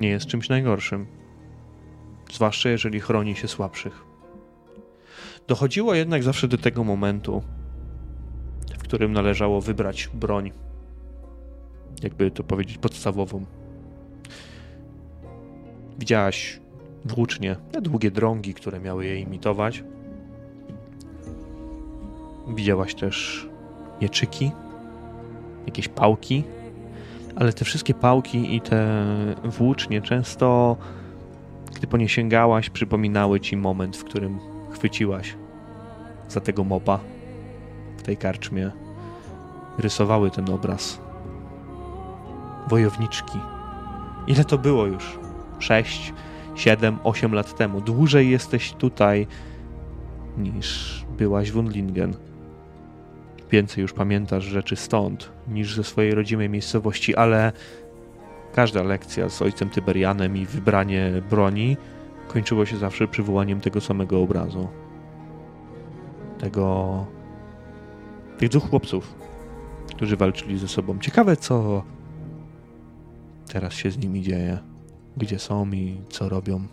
nie jest czymś najgorszym, zwłaszcza jeżeli chroni się słabszych. Dochodziło jednak zawsze do tego momentu, w którym należało wybrać broń, jakby to powiedzieć, podstawową. Widziałaś włócznie, te długie drągi, które miały je imitować. Widziałaś też mieczyki, jakieś pałki, ale te wszystkie pałki i te włócznie często, gdy po nie sięgałaś, przypominały ci moment, w którym chwyciłaś za tego mopa w tej karczmie. Rysowały ten obraz. Wojowniczki. Ile to było już? Sześć, 7-8 lat temu. Dłużej jesteś tutaj niż byłaś w Undlingen. Więcej już pamiętasz rzeczy stąd niż ze swojej rodzimej miejscowości, ale każda lekcja z ojcem Tyberianem i wybranie broni kończyło się zawsze przywołaniem tego samego obrazu. Tego. tych dwóch chłopców, którzy walczyli ze sobą. Ciekawe, co teraz się z nimi dzieje gdzie są i co robią.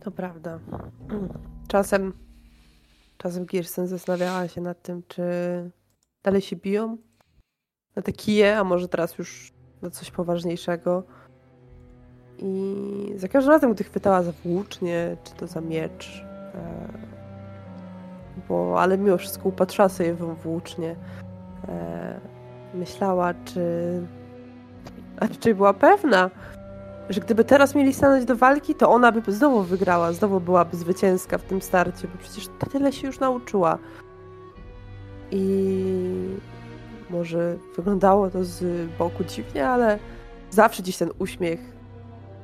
To prawda. Czasem, czasem Kirsten zastanawiała się nad tym, czy dalej się biją na te kije, a może teraz już na coś poważniejszego. I za każdym razem, gdy chwytała za włócznie, czy to za miecz, e, bo, ale mimo wszystko upatrzyła sobie w włócznie, myślała, czy a raczej była pewna, że gdyby teraz mieli stanąć do walki, to ona by znowu wygrała, znowu byłaby zwycięska w tym starcie, bo przecież tyle się już nauczyła. I może wyglądało to z boku dziwnie, ale zawsze dziś ten uśmiech,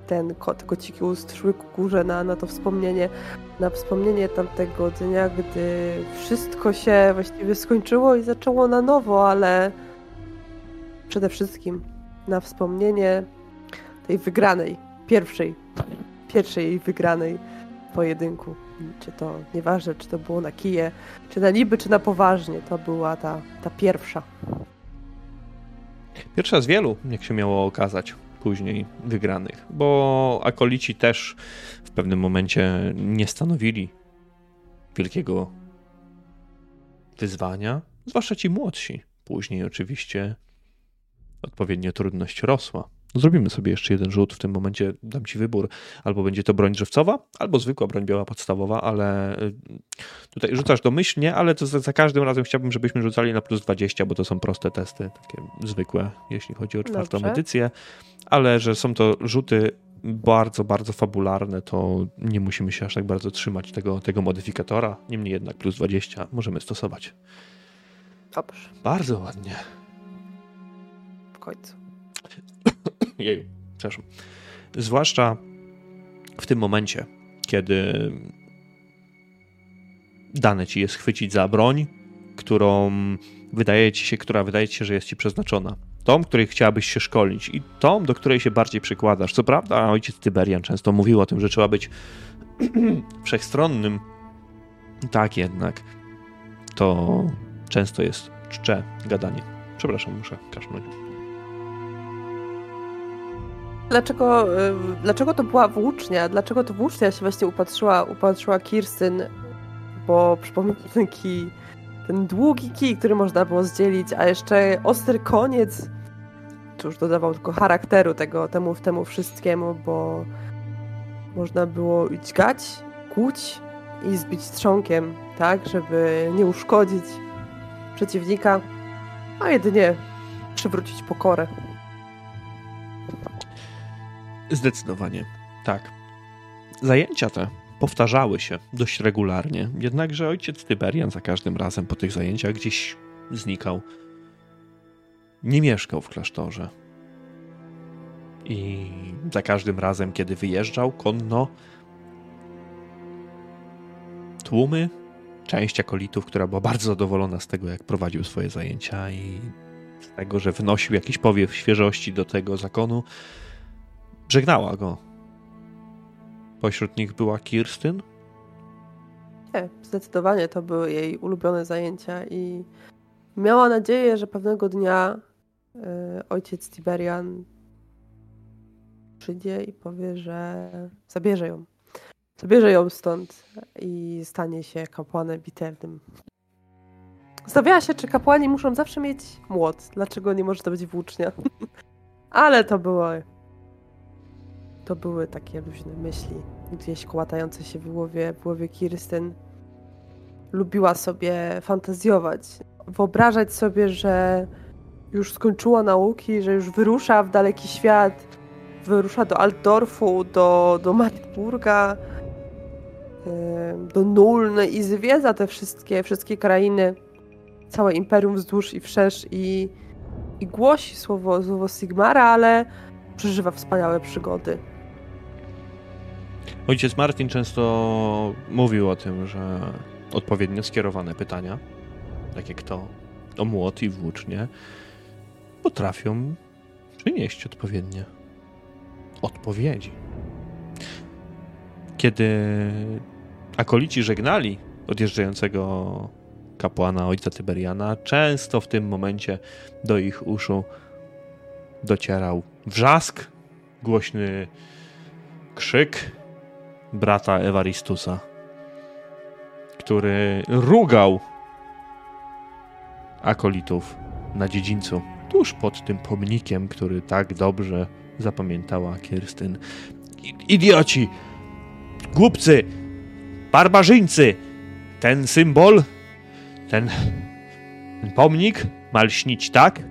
ten kot, kociki ust szły ku górze na, na to wspomnienie, na wspomnienie tamtego dnia, gdy wszystko się właściwie skończyło i zaczęło na nowo, ale przede wszystkim na wspomnienie tej wygranej, pierwszej, pierwszej wygranej pojedynku. Czy to, nieważne, czy to było na kije, czy na niby, czy na poważnie, to była ta, ta pierwsza. Pierwsza z wielu, jak się miało okazać później wygranych, bo akolici też w pewnym momencie nie stanowili wielkiego wyzwania, zwłaszcza ci młodsi. Później oczywiście odpowiednio trudność rosła. Zrobimy sobie jeszcze jeden rzut. W tym momencie dam ci wybór. Albo będzie to broń drzewcowa, albo zwykła broń biała podstawowa, ale y, tutaj rzucasz domyślnie, ale to za, za, każdym razem chciałbym, żebyśmy rzucali na plus 20, bo to są proste testy, takie zwykłe, jeśli chodzi o czwartą Dobrze. edycję. Ale że są to rzuty bardzo, bardzo fabularne, to nie musimy się aż tak bardzo trzymać tego, tego modyfikatora. Niemniej jednak plus 20 możemy stosować. Dobrze. Bardzo ładnie końcu. Jeju, przepraszam. Zwłaszcza w tym momencie, kiedy dane ci jest chwycić za broń, którą wydaje ci się, która wydaje ci się, że jest ci przeznaczona. Tą, której chciałabyś się szkolić i tą, do której się bardziej przykładasz. Co prawda, ojciec Tyberian często mówił o tym, że trzeba być wszechstronnym. Tak jednak, to często jest czcze gadanie. Przepraszam, muszę kasznąć. Dlaczego, y, dlaczego to była włócznia? Dlaczego to włócznia się właśnie upatrzyła, upatrzyła Kirstyn? Bo przypomnę ten kij, ten długi kij, który można było zdzielić, a jeszcze ostry koniec, cóż, dodawał tylko charakteru tego, temu, temu wszystkiemu, bo można było dźgać, kłuć i zbić trzonkiem, tak, żeby nie uszkodzić przeciwnika, a jedynie przywrócić pokorę. Zdecydowanie, tak. Zajęcia te powtarzały się dość regularnie, jednakże ojciec Tyberian za każdym razem po tych zajęciach gdzieś znikał. Nie mieszkał w klasztorze. I za każdym razem, kiedy wyjeżdżał konno, tłumy, część akolitów, która była bardzo zadowolona z tego, jak prowadził swoje zajęcia i z tego, że wnosił jakiś powiew świeżości do tego zakonu, żegnała go. Pośród nich była Kirstyn? Nie, zdecydowanie to były jej ulubione zajęcia i miała nadzieję, że pewnego dnia y, ojciec Tiberian przyjdzie i powie, że zabierze ją. Zabierze ją stąd i stanie się kapłanem bitewnym. Zastanawiała się, czy kapłani muszą zawsze mieć młot. Dlaczego nie może to być włócznia? Ale to było. To były takie luźne myśli, gdzieś kołatające się w głowie, w głowie Kirsten. Lubiła sobie fantazjować, wyobrażać sobie, że już skończyła nauki, że już wyrusza w daleki świat, wyrusza do Altdorfu, do, do Marienburga, do Nuln i zwiedza te wszystkie, wszystkie krainy, całe imperium wzdłuż i wszerz i, i głosi słowo, słowo Sigmara, ale przeżywa wspaniałe przygody. Ojciec Martin często mówił o tym, że odpowiednio skierowane pytania, takie jak to o młot i włócznie, potrafią przynieść odpowiednie odpowiedzi. Kiedy akolici żegnali odjeżdżającego kapłana ojca Tyberiana, często w tym momencie do ich uszu docierał wrzask, głośny krzyk brata Ewaristusa, który rugał akolitów na dziedzińcu, tuż pod tym pomnikiem, który tak dobrze zapamiętała Kirstyn. Idioci! Głupcy! Barbarzyńcy! Ten symbol, ten, ten pomnik ma lśnić tak,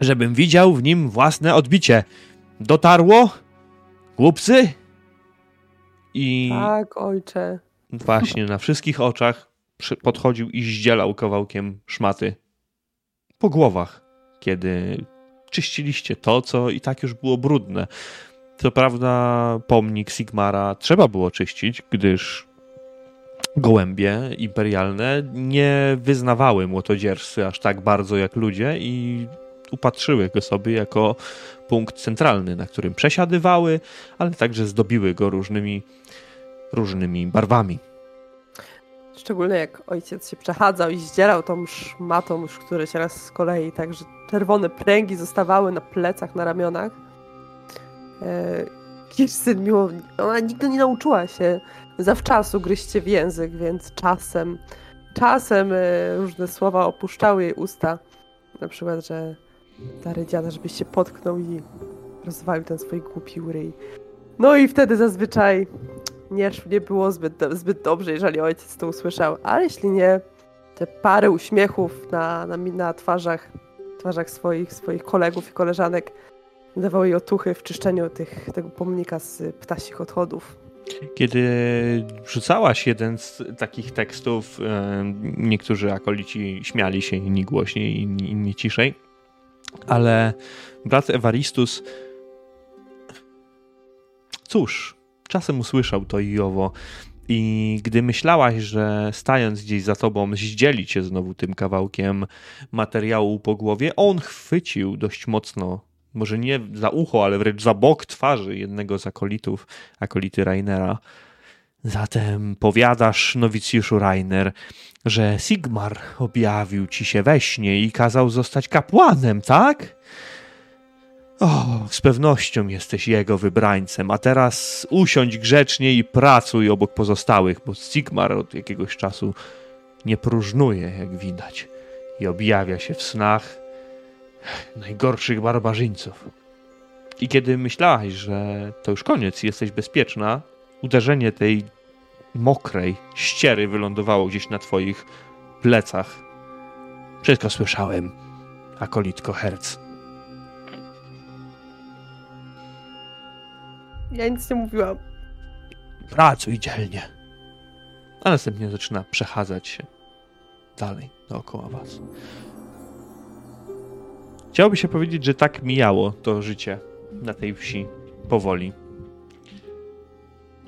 żebym widział w nim własne odbicie. Dotarło? Głupcy? I... Tak, ojcze. Właśnie, na wszystkich oczach podchodził i zdzielał kawałkiem szmaty po głowach, kiedy czyściliście to, co i tak już było brudne. Co prawda, pomnik Sigmara trzeba było czyścić, gdyż gołębie imperialne nie wyznawały młotodzierżcy aż tak bardzo jak ludzie i upatrzyły go sobie jako punkt centralny, na którym przesiadywały, ale także zdobiły go różnymi, różnymi barwami. Szczególnie jak ojciec się przechadzał i zdzierał tą szmatą już któryś raz z kolei, tak że czerwone pręgi zostawały na plecach, na ramionach. E, Kirstyn mimo... Ona nigdy nie nauczyła się zawczasu gryźć w język, więc czasem, czasem e, różne słowa opuszczały jej usta. Na przykład, że stary dziada, żebyś się potknął i rozwalił ten swój głupi ryj. No i wtedy zazwyczaj nie, nie było zbyt, zbyt dobrze, jeżeli ojciec to usłyszał, ale jeśli nie, te parę uśmiechów na, na, na twarzach, twarzach swoich, swoich kolegów i koleżanek dawały jej otuchy w czyszczeniu tych, tego pomnika z ptasich odchodów. Kiedy rzucałaś jeden z takich tekstów, niektórzy akolici śmiali się, inni głośniej, inni, inni ciszej, ale brat Ewaristus cóż, czasem usłyszał to i owo I gdy myślałaś, że stając gdzieś za tobą, zdzieli cię znowu tym kawałkiem materiału po głowie, on chwycił dość mocno, może nie za ucho, ale wręcz za bok twarzy jednego z akolitów, akolity Rainera. Zatem powiadasz, nowicjuszu Rainer, że Sigmar objawił ci się we śnie i kazał zostać kapłanem, tak? O, z pewnością jesteś jego wybrańcem, a teraz usiądź grzecznie i pracuj obok pozostałych, bo Sigmar od jakiegoś czasu nie próżnuje, jak widać, i objawia się w snach najgorszych barbarzyńców. I kiedy myślałaś, że to już koniec, jesteś bezpieczna, uderzenie tej mokrej ściery wylądowało gdzieś na twoich plecach. Wszystko słyszałem, akolitko Herz. Ja nic nie mówiłam. Pracuj dzielnie. A następnie zaczyna przechadzać się dalej dookoła was. Chciałoby się powiedzieć, że tak mijało to życie na tej wsi powoli.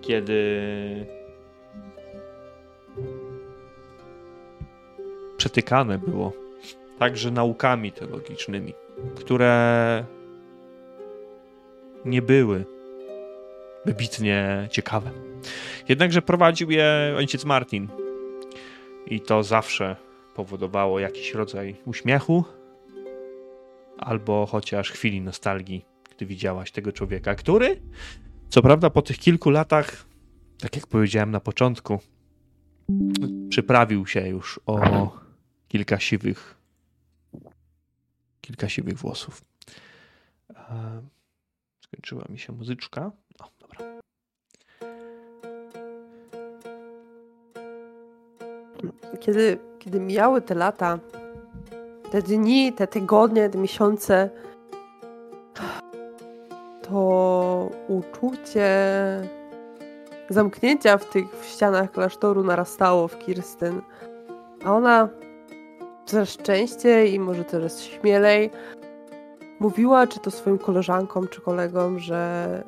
Kiedy przetykane było także naukami teologicznymi, które nie były wybitnie ciekawe. Jednakże prowadził je ojciec Martin i to zawsze powodowało jakiś rodzaj uśmiechu albo chociaż chwili nostalgii, gdy widziałaś tego człowieka, który, co prawda, po tych kilku latach, tak jak powiedziałem na początku, przyprawił się już o kilka siwych, kilka siwych włosów. Skończyła mi się muzyczka. O. Kiedy, kiedy mijały te lata, te dni, te tygodnie, te miesiące, to uczucie zamknięcia w tych w ścianach klasztoru narastało w Kirstyn. A ona coraz częściej i może coraz śmielej mówiła, czy to swoim koleżankom, czy kolegom, że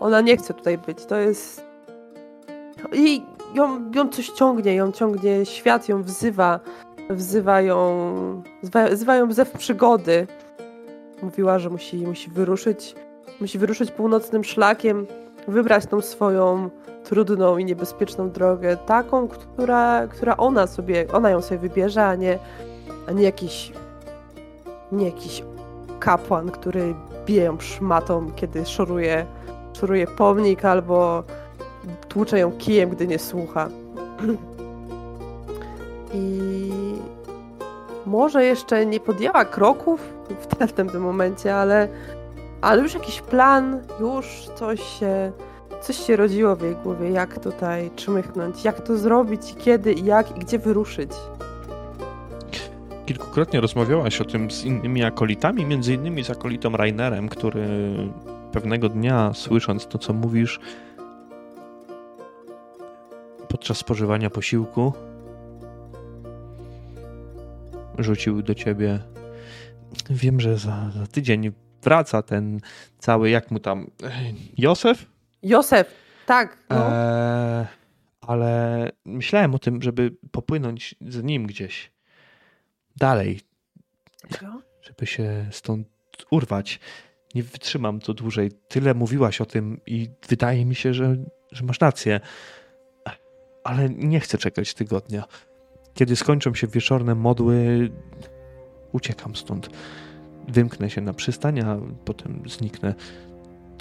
ona nie chce tutaj być. To jest. I ją, ją coś ciągnie, ją ciągnie świat, ją wzywa, wzywa ją, wzywa ją zew przygody. Mówiła, że musi, musi wyruszyć, musi wyruszyć północnym szlakiem, wybrać tą swoją trudną i niebezpieczną drogę, taką, która, która ona sobie, ona ją sobie wybierze, a nie, a nie jakiś nie jakiś kapłan, który bije ją szmatą, kiedy szoruje, szoruje pomnik, albo tłucze ją kijem, gdy nie słucha. I może jeszcze nie podjęła kroków w, w tym momencie, ale, ale już jakiś plan, już coś się, coś się rodziło w jej głowie, jak tutaj czmychnąć, jak to zrobić, kiedy, jak i gdzie wyruszyć. Kilkukrotnie rozmawiałaś o tym z innymi akolitami, między innymi z akolitą Rainerem, który pewnego dnia, słysząc to, co mówisz, podczas spożywania posiłku, rzucił do ciebie. Wiem, że za, za tydzień wraca ten cały, jak mu tam. Józef? Józef, tak. No. Eee, ale myślałem o tym, żeby popłynąć z nim gdzieś dalej. Co? Żeby się stąd urwać. Nie wytrzymam to dłużej. Tyle mówiłaś o tym i wydaje mi się, że, że masz rację. Ale nie chcę czekać tygodnia. Kiedy skończą się wieczorne modły, uciekam stąd. Wymknę się na przystań, a potem zniknę.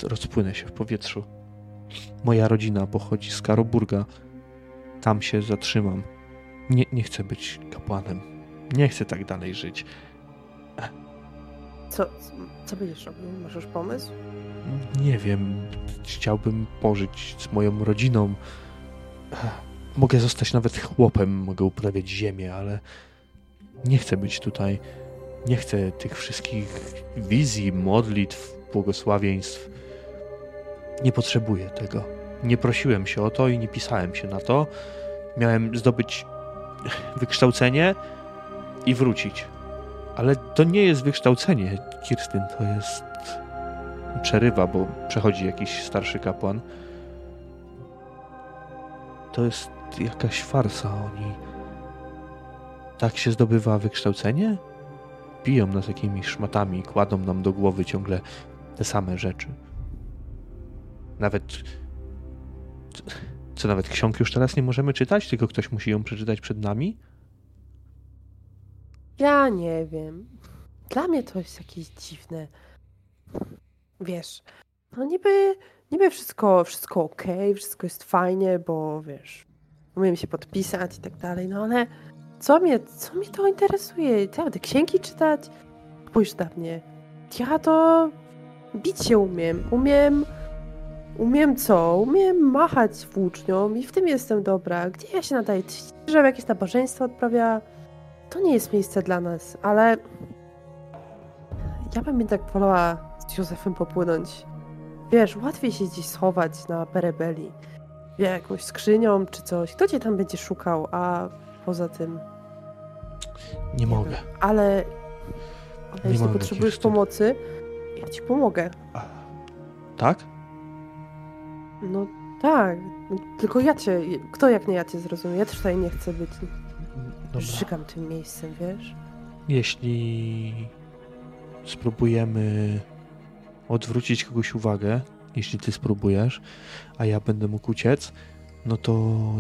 Rozpłynę się w powietrzu. Moja rodzina pochodzi z Karoburga. Tam się zatrzymam. Nie, nie chcę być kapłanem. Nie chcę tak dalej żyć. Co, co będziesz robił? Masz już pomysł? Nie wiem. Chciałbym pożyć z moją rodziną. Mogę zostać nawet chłopem, mogę uprawiać ziemię, ale nie chcę być tutaj. Nie chcę tych wszystkich wizji, modlitw, błogosławieństw. Nie potrzebuję tego. Nie prosiłem się o to i nie pisałem się na to. Miałem zdobyć wykształcenie i wrócić. Ale to nie jest wykształcenie, Kirstyn, to jest. Przerywa, bo przechodzi jakiś starszy kapłan. to jest jakaś farsa. Oni. Tak się zdobywa wykształcenie? Biją nas jakimiś szmatami, kładą nam do głowy ciągle te same rzeczy. Nawet. Co nawet ksiąg już teraz nie możemy czytać, tylko ktoś musi ją przeczytać przed nami? Ja nie wiem. Dla mnie to jest jakieś dziwne. Wiesz, no niby, niby wszystko, wszystko ok, wszystko jest fajnie, bo wiesz, umiem się podpisać i tak dalej, no ale co mnie, co mnie to interesuje? Ja będę księgi czytać? Spójrz na mnie. Ja to bić się umiem. Umiem, umiem co? Umiem machać włócznią i w tym jestem dobra. Gdzie ja się nadaję? Że jakieś nabożeństwo odprawia? To nie jest miejsce dla nas, ale ja bym jednak wolała z Józefem popłynąć. Wiesz, łatwiej się gdzieś schować na perebeli. Wie, jakąś skrzynią czy coś. Kto cię tam będzie szukał, a poza tym... Nie, nie mogę. Wiem. Ale, ale nie jeśli potrzebujesz pomocy, ja ci pomogę. A, tak? No tak. Tylko ja cię... Kto jak nie ja cię zrozumie? Ja też tutaj nie chcę być... Żygam tym miejscem, wiesz? Jeśli spróbujemy odwrócić kogoś uwagę, jeśli ty spróbujesz, a ja będę mógł uciec, no to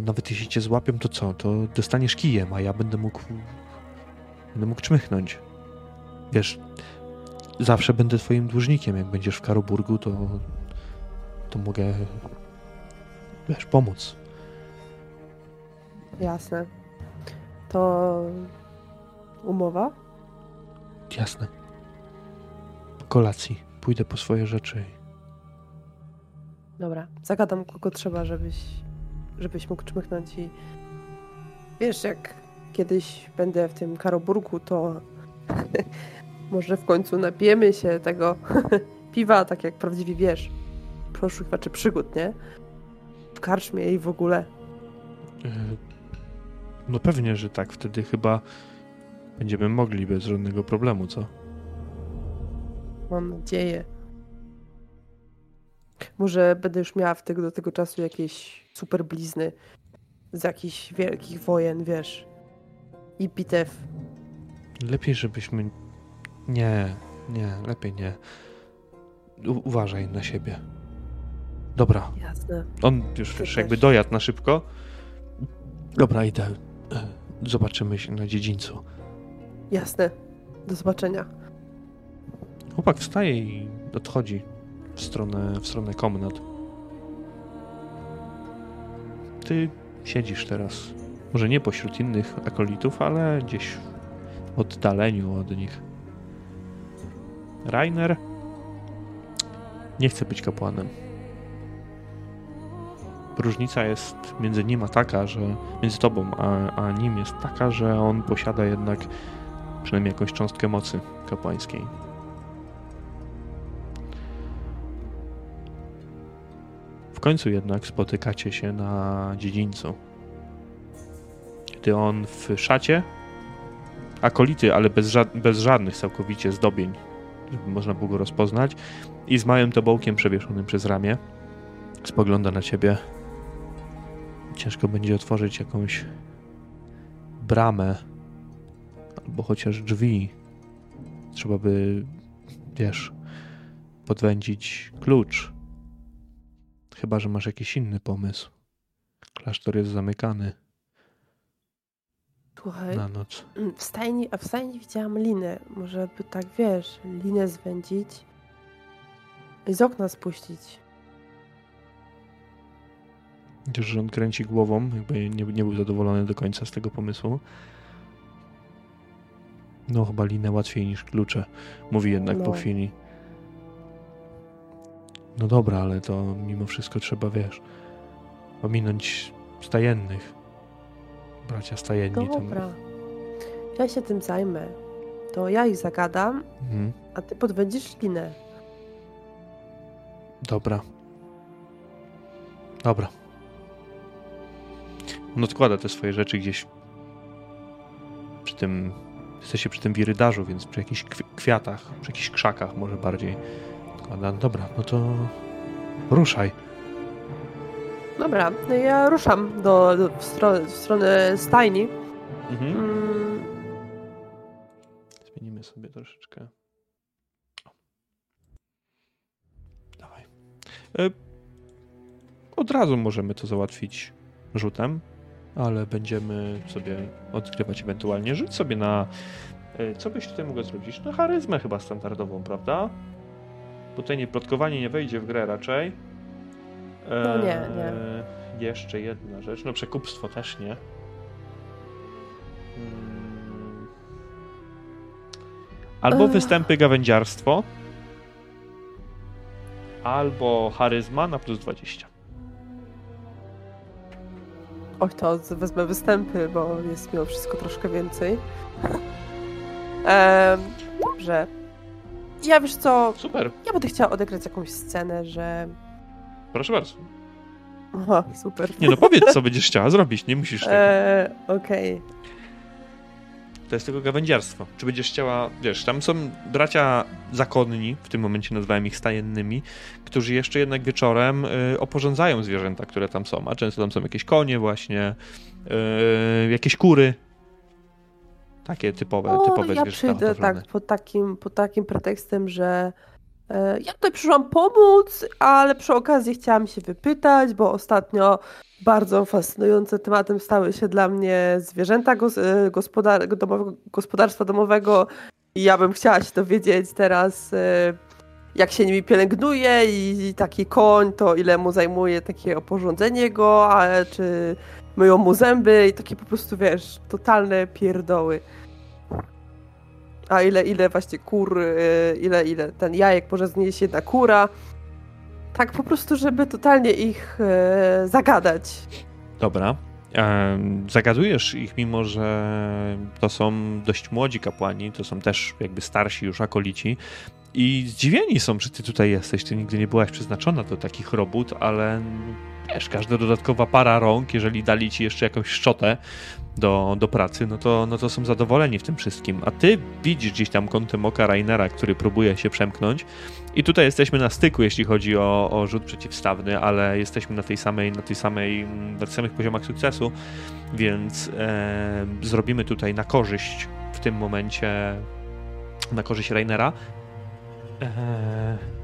nawet jeśli cię złapią, to co? To dostaniesz kijem, a ja będę mógł będę mógł czmychnąć. Wiesz, zawsze będę twoim dłużnikiem. Jak będziesz w Karoburgu, to to mogę wiesz, pomóc. Jasne. To umowa? Jasne. Po kolacji pójdę po swoje rzeczy. Dobra, zagadam kogo trzeba, żebyś, żebyś mógł czmychnąć i wiesz, jak kiedyś będę w tym Karoburgu, to może w końcu napijemy się tego piwa, tak jak prawdziwi wiesz, poszukiwacze przygód, nie? W karczmie i w ogóle. No pewnie, że tak. Wtedy chyba będziemy mogli bez żadnego problemu, co? Mam nadzieję. Może będę już miała w tego, do tego czasu jakieś super blizny z jakichś wielkich wojen, wiesz. I bitew. Lepiej, żebyśmy. Nie, nie, lepiej nie. U uważaj na siebie. Dobra. Jasne. On już, już jakby dojadł na szybko. Dobra, idę. Zobaczymy się na dziedzińcu. Jasne. Do zobaczenia. Chłopak wstaje i odchodzi w stronę, w stronę komnat. Ty siedzisz teraz. Może nie pośród innych akolitów, ale gdzieś w oddaleniu od nich. Rainer nie chce być kapłanem różnica jest między nim a taka, że między tobą a, a nim jest taka, że on posiada jednak przynajmniej jakąś cząstkę mocy kapłańskiej. W końcu jednak spotykacie się na dziedzińcu. Gdy on w szacie, akolity, ale bez, ża bez żadnych całkowicie zdobień, żeby można było go rozpoznać, i z małym tobołkiem przewieszonym przez ramię, spogląda na ciebie ciężko będzie otworzyć jakąś bramę albo chociaż drzwi. Trzeba by, wiesz, podwędzić klucz. Chyba, że masz jakiś inny pomysł. Klasztor jest zamykany. Słuchaj, na noc. W stajni, a w stajni widziałam linę. Może by tak, wiesz, linę zwędzić i z okna spuścić. Chociaż on kręci głową, jakby nie, nie był zadowolony do końca z tego pomysłu. No, chyba linę łatwiej niż klucze, mówi jednak no. po chwili. No dobra, ale to mimo wszystko trzeba, wiesz, ominąć stajennych. Bracia stajenni. Dobra. Tam... Ja się tym zajmę. To ja ich zagadam, mhm. a ty podwędzisz linę. Dobra. Dobra. On odkłada te swoje rzeczy gdzieś przy tym, jesteście przy tym wirydarzu, więc przy jakichś kwiatach, przy jakichś krzakach może bardziej. Odkłada. Dobra, no to ruszaj. Dobra, no ja ruszam do, do w, stronę, w stronę stajni. Mhm. Mm, Zmienimy sobie troszeczkę. O. Dawaj. E, Od razu możemy to załatwić rzutem, ale będziemy sobie odgrywać ewentualnie. Rzuć sobie na. e, Co byś tutaj mógł zrobić? Na charyzmę chyba standardową, prawda? Bo tutaj nie plotkowanie nie wejdzie w grę raczej. No nie, nie. E, Jeszcze jedna rzecz. No przekupstwo też nie. Mm. Albo Ech. występy gawędziarstwo, albo charyzma na plus 20. Oj, to wezmę występy, bo jest mimo wszystko troszkę więcej. Em, dobrze. Ja wiesz co, Super, ja będę chciała odegrać jakąś scenę, że... proszę bardzo. Aha, super. Nie no, powiedz co będziesz chciała zrobić, nie musisz tego. E, Okej. To jest tylko gawędziarstwo. Czy będziesz chciała, wiesz, tam są bracia zakonni, w tym momencie nazwałem ich stajennymi, którzy jeszcze jednak wieczorem y, oporządzają zwierzęta, które tam są, a często tam są jakieś konie właśnie, y, jakieś kury. Takie typowe, O, typowe ja zwierzęta przyjdę hodowlane. tak pod takim, pod takim pretekstem, że e, ja tutaj przyszłam pomóc, ale przy okazji chciałam się wypytać, bo ostatnio bardzo fascynującym tematem stały się dla mnie zwierzęta e, gospodar, domowego, gospodarstwa domowego i ja bym chciała się dowiedzieć teraz, e, jak się nimi pielęgnuje i, taki koń, to ile mu zajmuje takie oporządzenie go, a czy myją mu zęby i takie po prostu, wiesz, totalne pierdoły. A ile, ile właśnie kur, y, ile, ile ten jajek może znieść jedna kura. Tak po prostu, żeby totalnie ich e, zagadać. Dobra. Em, Zagadujesz ich, mimo że to są dość młodzi kapłani, to są też jakby starsi już akolici i zdziwieni są, że ty tutaj jesteś. Ty nigdy nie byłaś przeznaczona do takich robót, ale wiesz, każda dodatkowa para rąk, jeżeli dali ci jeszcze jakąś szczotę do, do pracy, no to, no to są zadowoleni w tym wszystkim. A ty widzisz gdzieś tam kątem oka Rainera, który próbuje się przemknąć i tutaj jesteśmy na styku, jeśli chodzi o, o rzut przeciwstawny, ale jesteśmy na tej samej, na tej samej, na tych samych poziomach sukcesu, więc e, zrobimy tutaj na korzyść w tym momencie, na korzyść Rainera. E,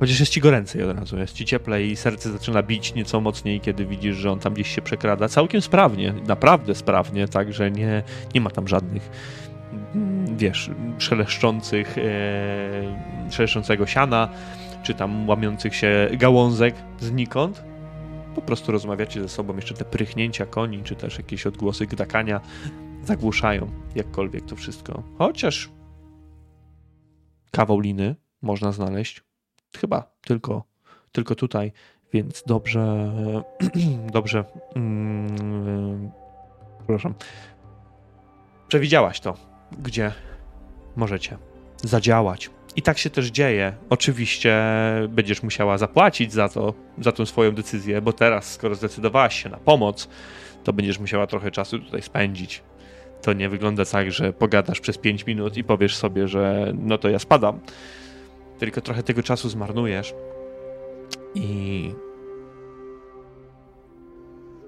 chociaż jest ci goręcej od razu, jest ci cieplej i serce zaczyna bić nieco mocniej, kiedy widzisz, że on tam gdzieś się przekrada. Całkiem sprawnie, naprawdę sprawnie, także nie, nie ma tam żadnych mm, wiesz, szeleszczących, e, szeleszczącego siana, czy tam łamiących się gałązek znikąd. Po prostu rozmawiacie ze sobą, jeszcze te prychnięcia koni, czy też jakieś odgłosy gdakania zagłuszają jakkolwiek to wszystko. Chociaż kawał liny można znaleźć. Chyba tylko, tylko tutaj, więc dobrze, dobrze, mm, przepraszam, przewidziałaś to, gdzie możecie zadziałać. I tak się też dzieje. Oczywiście będziesz musiała zapłacić za to, za tą swoją decyzję, bo teraz, skoro zdecydowałaś się na pomoc, to będziesz musiała trochę czasu tutaj spędzić. To nie wygląda tak, że pogadasz przez 5 minut i powiesz sobie, że no to ja spadam. Tylko trochę tego czasu zmarnujesz i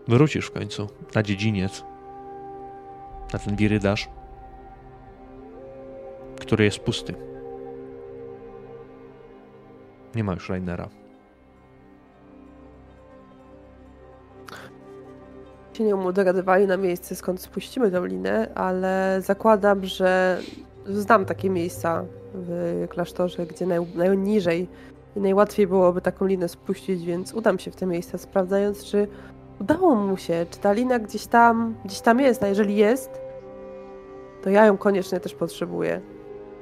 wrócisz w końcu na dziedziniec, na ten wirydarz, który jest pusty. Nie ma już Rainera. Się nie dogadywali na miejsce, skąd spuścimy tą linę, ale zakładam, że znam takie miejsca w klasztorze, gdzie naj, najniżej i najłatwiej byłoby taką linę spuścić, więc udam się w te miejsca, sprawdzając, czy udało mu się, czy ta lina gdzieś tam, gdzieś tam jest, a jeżeli jest, to ja ją koniecznie też potrzebuję.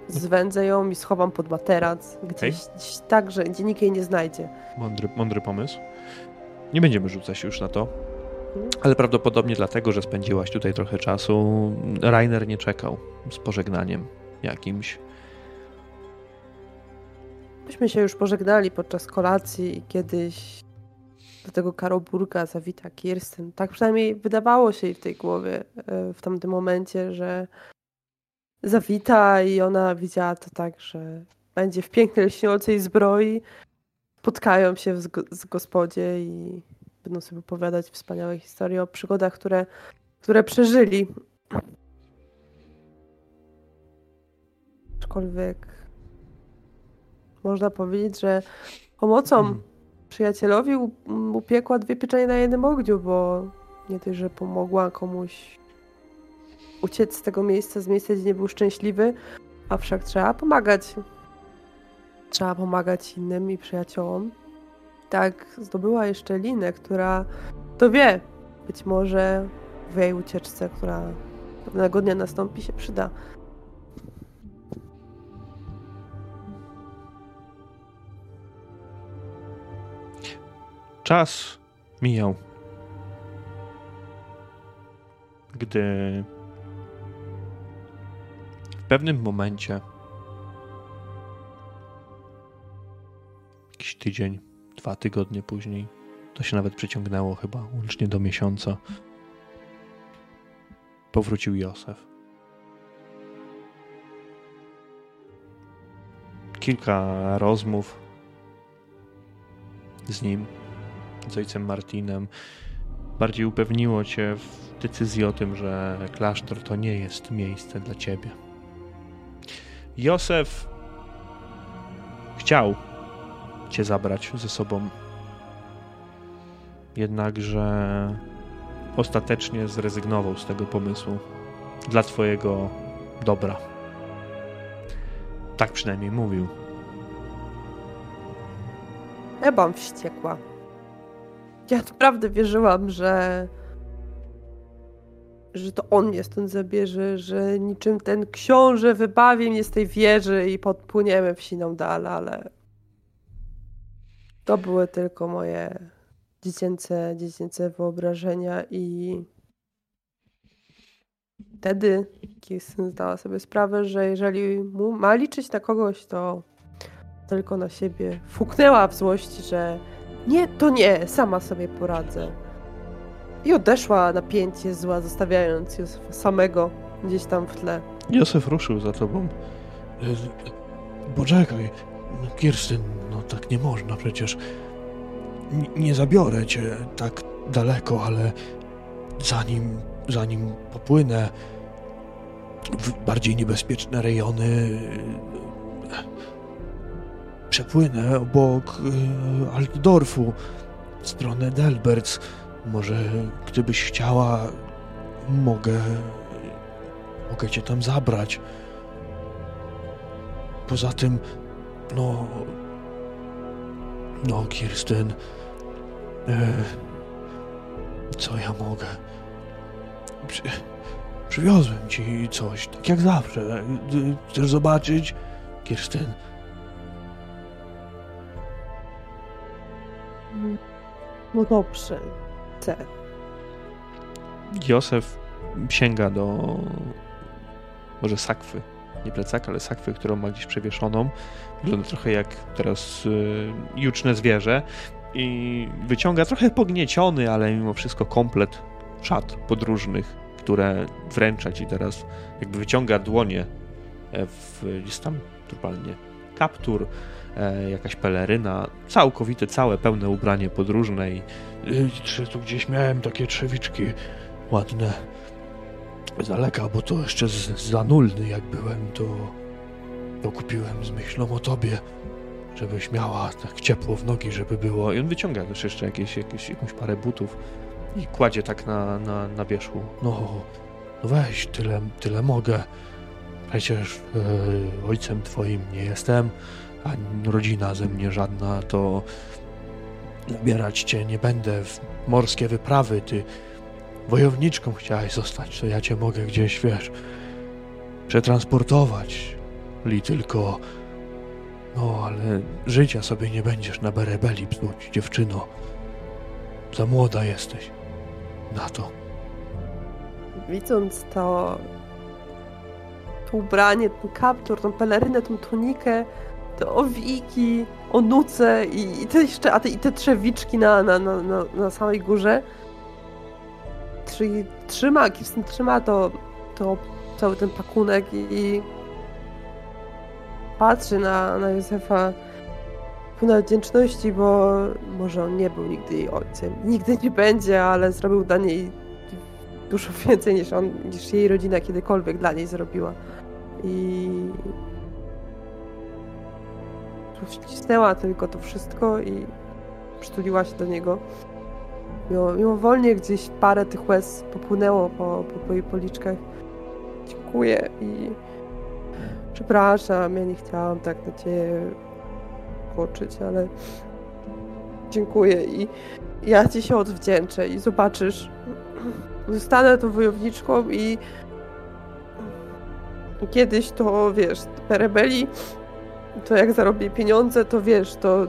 Zwędzę ją i schowam pod materac, gdzieś, gdzieś tak, że gdzie nikt jej nie znajdzie. Mądry, mądry pomysł. Nie będziemy rzucać już na to, ale prawdopodobnie dlatego, że spędziłaś tutaj trochę czasu, Rainer nie czekał z pożegnaniem jakimś. Myśmy się już pożegnali podczas kolacji i kiedyś do tego Karoburga zawita Kirsten. Tak przynajmniej wydawało się jej w tej głowie e, w tamtym momencie, że zawita i ona widziała to tak, że będzie w pięknej, lśniącej zbroi. Spotkają się w z gospodzie i będą sobie opowiadać wspaniałe historie o przygodach, które, które przeżyli. Aczkolwiek można powiedzieć, że pomocą hmm. przyjacielowi upiekła dwie pieczenie na jednym ogniu, bo nie tylko, że pomogła komuś uciec z tego miejsca, z miejsca, gdzie nie był szczęśliwy, a wszak trzeba pomagać. Trzeba pomagać innym i przyjaciołom. Tak, zdobyła jeszcze Linę, która, to wie, być może w jej ucieczce, która pewnego dnia nastąpi, się przyda. Czas mijał. Gdy w pewnym momencie, jakiś tydzień, dwa tygodnie później, to się nawet przeciągnęło chyba łącznie do miesiąca, powrócił Józef. Kilka rozmów z nim z ojcem Martinem, bardziej upewniło cię w decyzji o tym, że klasztor to nie jest miejsce dla ciebie. Józef chciał cię zabrać ze sobą, jednakże ostatecznie zrezygnował z tego pomysłu dla twojego dobra. Tak przynajmniej mówił. Ja byłam wściekła. Ja naprawdę wierzyłam, że że to on mnie stąd zabierze, że niczym ten książę wybawi mnie z tej wieży i podpłyniemy w siną dal, ale to były tylko moje dziecięce, dziecięce wyobrażenia i wtedy Kirsten zdała sobie sprawę, że jeżeli ma liczyć na kogoś, to tylko na siebie. Fuknęła w złości, że nie, to nie, sama sobie poradzę. I odeszła napięcie zła, zostawiając Józefa samego gdzieś tam w tle. Józef ruszył za tobą. Poczekaj, Kirstyn, no tak nie można przecież. N nie zabiorę cię tak daleko, ale zanim, zanim popłynę w bardziej niebezpieczne rejony, przepłynę obok y, Altdorfu w stronę Delberts. Może gdybyś chciała, mogę. mogę cię tam zabrać. Poza tym, no. No, Kirsten. E, co ja mogę? Przy, przywiozłem ci coś, tak jak zawsze. Chcesz zobaczyć? Kirsten. No dobrze, chcę. Józef sięga do może sakwy, nie plecaka, ale sakwy, którą ma gdzieś przewieszoną. Wygląda trochę jak teraz y, juczne zwierzę i wyciąga trochę pognieciony, ale mimo wszystko komplet szat podróżnych, które wręcza ci teraz, jakby wyciąga dłonie e, w, gdzieś tam normalnie kaptur, jakaś peleryna, całkowite, całe, pełne ubranie podróżne i czy tu gdzieś miałem takie trzewiczki ładne z daleka, bo to jeszcze z, zanulny jak byłem, to, to kupiłem z myślą o tobie, żebyś miała tak ciepło w nogi, żeby było. I on wyciąga też jeszcze jakieś, jakieś, jakąś parę butów i kładzie tak na, na, na wierzchu. No, no weź, tyle, tyle mogę. Przecież yy, ojcem twoim nie jestem, ani rodzina ze mnie żadna, to zabierać cię nie będę w morskie wyprawy, ty wojowniczką chciałeś zostać, to ja cię mogę gdzieś, wiesz, przetransportować, li tylko... No, ale życia sobie nie będziesz na berebeli psuć, dziewczyno. Za młoda jesteś na to. Widząc to, to ubranie, ten kaptur, tą pelerynę, tą tunikę, te owiki, onuce i, i te jeszcze, a te, i te trzewiczki na, na, na, na, na samej górze. Czyli trzyma, Kirsten trzyma to, to cały ten pakunek i, i patrzy na, na Józefa. pełna wdzięczności, bo może on nie był nigdy jej ojcem. Nigdy nie będzie, ale zrobił dla niej dużo więcej niż on, niż jej rodzina kiedykolwiek dla niej zrobiła. I wcisnęła tylko to wszystko i przytuliła się do niego. Mimo, mimowolnie gdzieś parę tych łez popłynęło po, po, jej policzkach. Dziękuję i przepraszam, ja nie chciałam tak na ciebie płoczyć, ale dziękuję i ja ci się odwdzięczę i zobaczysz, zostanę tą wojowniczką i kiedyś to, wiesz, po rebelii, to jak zarobię pieniądze, to wiesz, to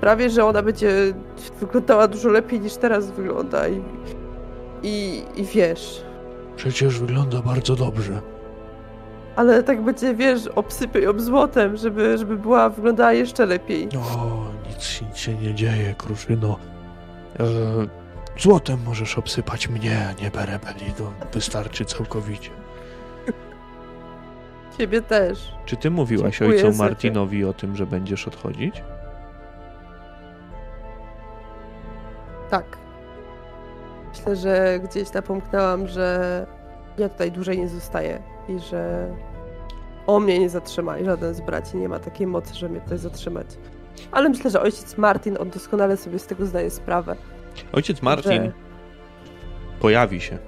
prawie, że ona będzie wyglądała dużo lepiej niż teraz wygląda i, i, i wiesz. Przecież wygląda bardzo dobrze. Ale tak będzie, wiesz, obsypy ją złotem, żeby, żeby była, wyglądała jeszcze lepiej. O, nic, nic się nie dzieje, Kruszyno. E, złotem możesz obsypać mnie, a nie Berebeli, to wystarczy całkowicie. Ciebie też. Czy ty mówiłaś Dziękuję, ojcu. Martinowi o tym, że będziesz odchodzić? Tak. Myślę, że gdzieś napomknęłam, że ja tutaj dłużej nie zostaję i że on mnie nie zatrzyma i żaden z braci nie ma takiej mocy, żeby mnie tutaj zatrzymać. Ale myślę, że ojciec Martin, on doskonale sobie z tego zdaje sprawę. Ojciec Martin Że- pojawi się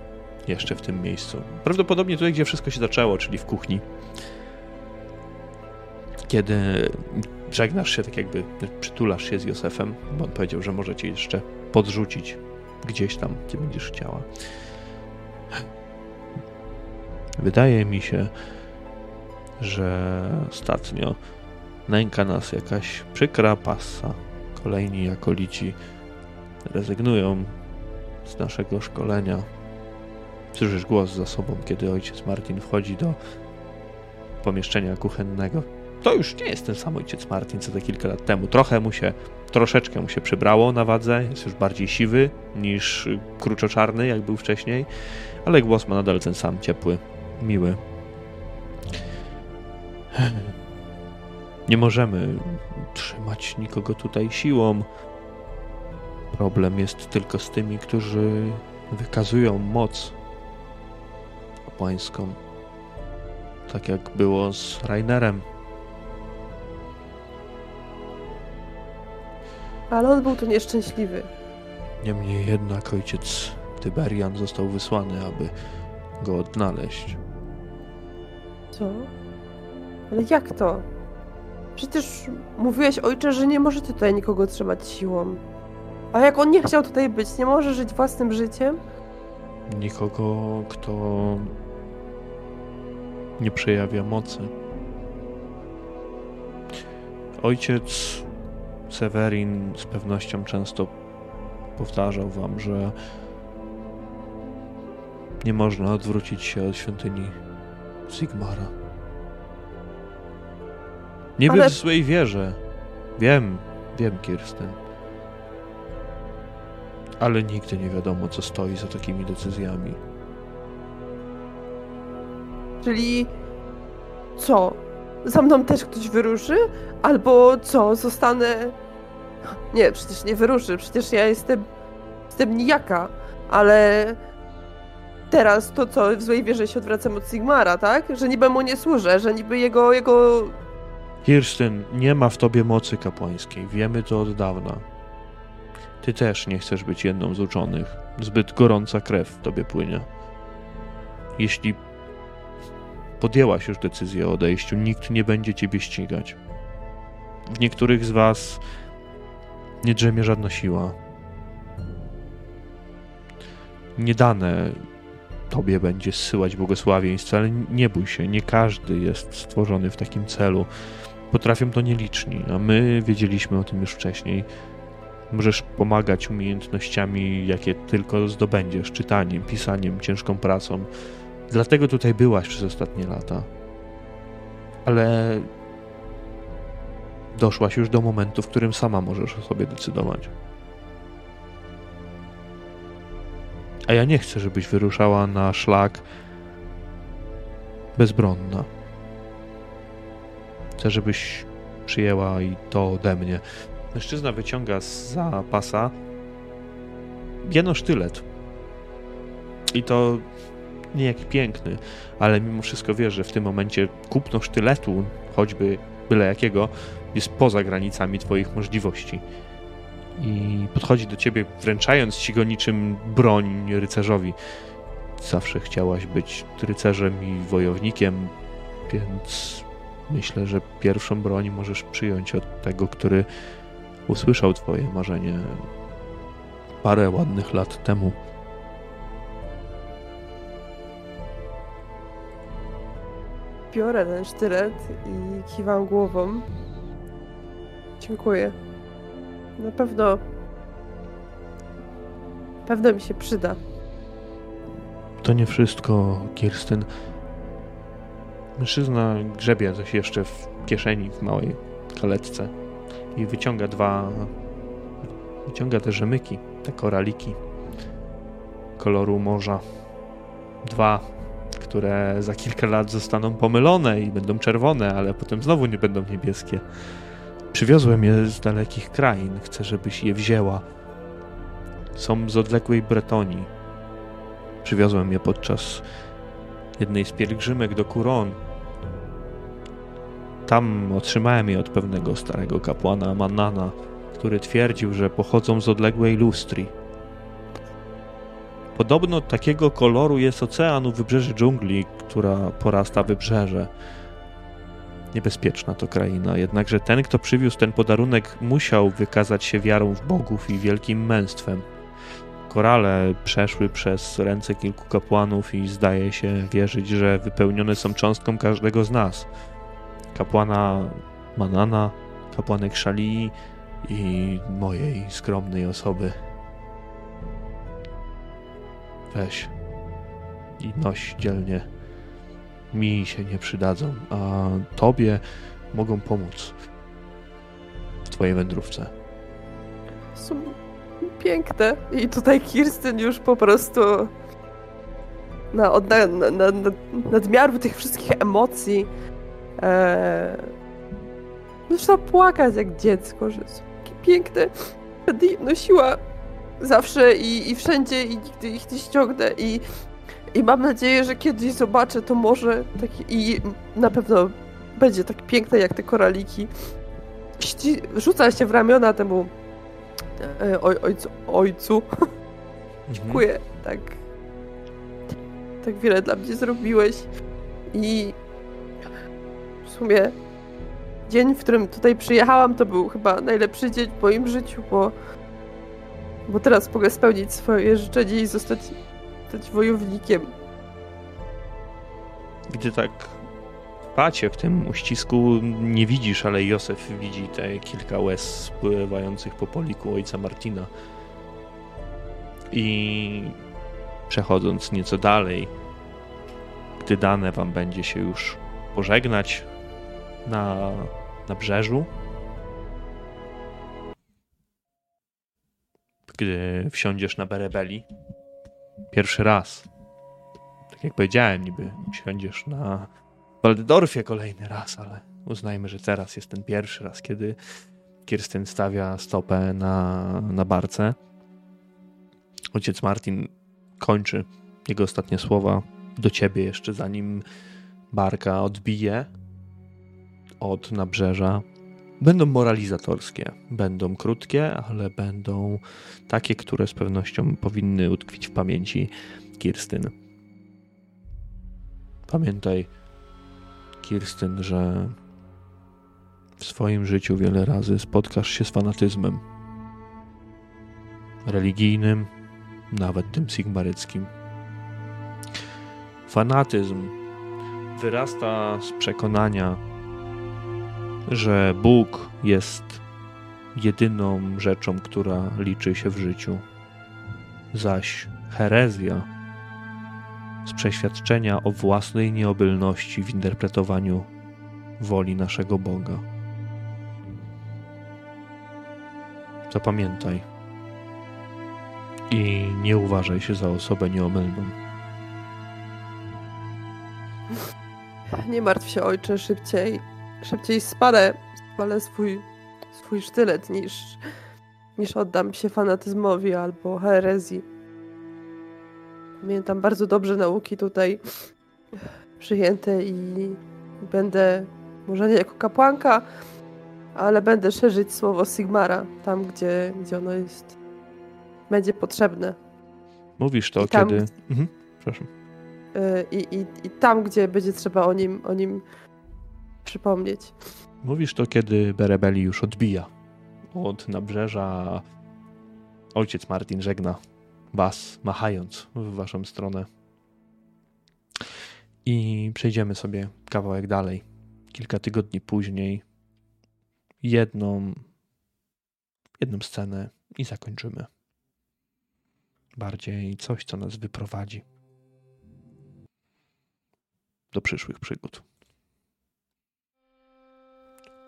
jeszcze w tym miejscu. Prawdopodobnie tutaj, gdzie wszystko się zaczęło, czyli w kuchni. Kiedy żegnasz się, tak jakby przytulasz się z Józefem, bo on powiedział, że może cię jeszcze podrzucić gdzieś tam, gdzie będziesz chciała. Wydaje mi się, że ostatnio nęka nas jakaś przykra passa. Kolejni akolici rezygnują z naszego szkolenia. Słyszysz głos za sobą, kiedy ojciec Martin wchodzi do pomieszczenia kuchennego. To już nie jest ten sam ojciec Martin, co te kilka lat temu. Trochę mu się, troszeczkę mu się przybrało na wadze. Jest już bardziej siwy niż kruczoczarny, jak był wcześniej, ale głos ma nadal ten sam, ciepły, miły. Nie możemy trzymać nikogo tutaj siłą. Problem jest tylko z tymi, którzy wykazują moc kapłańską. Tak jak było z Rainerem. Ale on był tu nieszczęśliwy. Niemniej jednak ojciec Tyberian został wysłany, aby go odnaleźć. Co? Ale jak to? Przecież mówiłeś, ojcze, że nie możecie tutaj nikogo trzymać siłą. A jak on nie chciał tutaj być, nie może żyć własnym życiem? Nikogo, kto nie przejawia mocy. Ojciec Severin z pewnością często powtarzał wam, że nie można odwrócić się od świątyni Sigmara. Nie Ale- w złej wierze. Wiem, wiem, Kirsten. Ale nigdy nie wiadomo, co stoi za takimi decyzjami. Czyli co? Za mną też ktoś wyruszy? Albo co? Zostanę. Nie, przecież nie wyruszy. Przecież ja jestem. Jestem nijaka. Ale. Teraz to co? W złej wierze się odwracam od Sigmara, tak? Że niby mu nie służę, że niby jego. jego. Kirsten, nie ma w tobie mocy kapłańskiej. Wiemy to od dawna. Ty też nie chcesz być jedną z uczonych. Zbyt gorąca krew w tobie płynie. Jeśli podjęłaś już decyzję o odejściu, nikt nie będzie ciebie ścigać. W niektórych z was nie drzemie żadna siła. Nie dane tobie będzie zsyłać błogosławieństw, ale nie bój się, nie każdy jest stworzony w takim celu. Potrafią to nieliczni, a my wiedzieliśmy o tym już wcześniej. Możesz pomagać umiejętnościami, jakie tylko zdobędziesz, czytaniem, pisaniem, ciężką pracą. Dlatego tutaj byłaś przez ostatnie lata. Ale doszłaś już do momentu, w którym sama możesz o sobie decydować. A ja nie chcę, żebyś wyruszała na szlak bezbronna. Chcę, żebyś przyjęła i to ode mnie. Mężczyzna wyciąga za pasa jeno sztylet. I to nie jak piękny, ale mimo wszystko wiesz, że w tym momencie kupno sztyletu, choćby byle jakiego, jest poza granicami twoich możliwości. I podchodzi do ciebie, wręczając ci go niczym broń rycerzowi. Zawsze chciałaś być rycerzem i wojownikiem, więc myślę, że pierwszą broń możesz przyjąć od tego, który usłyszał twoje marzenie parę ładnych lat temu. Biorę ten sztylet i kiwam głową. Dziękuję. Na pewno. Pewno mi się przyda. To nie wszystko, Kirsten. Mężczyzna grzebie coś jeszcze w kieszeni, w małej kaletce i wyciąga dwa. Wyciąga te rzemyki, te koraliki koloru morza. Dwa, które za kilka lat zostaną pomylone i będą czerwone, ale potem znowu nie będą niebieskie. Przywiozłem je z dalekich krain, chcę, żebyś je wzięła. Są z odległej Bretonii. Przywiozłem je podczas jednej z pielgrzymek do Kuron. Tam otrzymałem je od pewnego starego kapłana Manana, który twierdził, że pochodzą z odległej Lustrii. Podobno takiego koloru jest ocean u wybrzeży dżungli, która porasta wybrzeże. Niebezpieczna to kraina, jednakże ten, kto przywiózł ten podarunek, musiał wykazać się wiarą w bogów i wielkim męstwem. Korale przeszły przez ręce kilku kapłanów i zdaje się wierzyć, że wypełnione są cząstką każdego z nas. Kapłana Manana, kapłanek Szalii i mojej skromnej osoby. Weź i noś dzielnie. Mi się nie przydadzą, a tobie mogą pomóc w twojej wędrówce. Są piękne. I tutaj Kirsten już po prostu na, na, na, na nadmiaru tych wszystkich emocji e, zaczyna płakać jak dziecko, że są takie piękne. Będę nosiła zawsze i, i wszędzie i nigdy ich nie ściągnę i, i mam nadzieję, że kiedyś zobaczę to może takie, i na pewno będzie tak piękne jak te koraliki. Rzuca się w ramiona temu e, oj, ojcu, ojcu. Mhm. Dziękuję, tak tak wiele dla mnie zrobiłeś i w sumie dzień, w którym tutaj przyjechałam, to był chyba najlepszy dzień w moim życiu, bo bo teraz mogę spełnić swoje życzenie i zostać, zostać wojownikiem. Gdy tak pacie w tym uścisku nie widzisz, ale Józef widzi te kilka łez spływających po poliku ojca Martina. I przechodząc nieco dalej, gdy dane wam będzie się już pożegnać na, na brzeżu, gdy wsiądziesz na Berebeli. Pierwszy raz. Tak jak powiedziałem, niby wsiądziesz na Waldorfie kolejny raz, ale uznajmy, że teraz jest ten pierwszy raz, kiedy Kirsten stawia stopę na, na barce. Ojciec Martin kończy jego ostatnie słowa do ciebie jeszcze zanim barka odbije od nabrzeża Będą moralizatorskie, będą krótkie, ale będą takie, które z pewnością powinny utkwić w pamięci Kirstyn. Pamiętaj, Kirstyn, że w swoim życiu wiele razy spotkasz się z fanatyzmem religijnym, nawet tym sigmaryckim. Fanatyzm wyrasta z przekonania, że Bóg jest jedyną rzeczą, która liczy się w życiu, zaś herezja z przeświadczenia o własnej nieobylności w interpretowaniu woli naszego Boga. Zapamiętaj i nie uważaj się za osobę nieomylną. Nie martw się, ojcze, szybciej szybciej spadę wolę swój, swój sztylet niż, niż oddam się fanatyzmowi albo herezji. Pamiętam bardzo dobrze nauki tutaj przyjęte i będę, może nie jako kapłanka, ale będę szerzyć słowo Sigmara tam, gdzie, gdzie ono jest, będzie potrzebne. Mówisz to, tam, kiedy... Mhm, przepraszam. Y, I, i, I tam, gdzie będzie trzeba o nim, o nim przypomnieć. Mówisz to, kiedy Berebeli już odbija od nabrzeża. Ojciec Martin żegna was, machając w waszą stronę. I przejdziemy sobie kawałek dalej. Kilka tygodni później jedną, jedną scenę i zakończymy. Bardziej coś, co nas wyprowadzi do przyszłych przygód.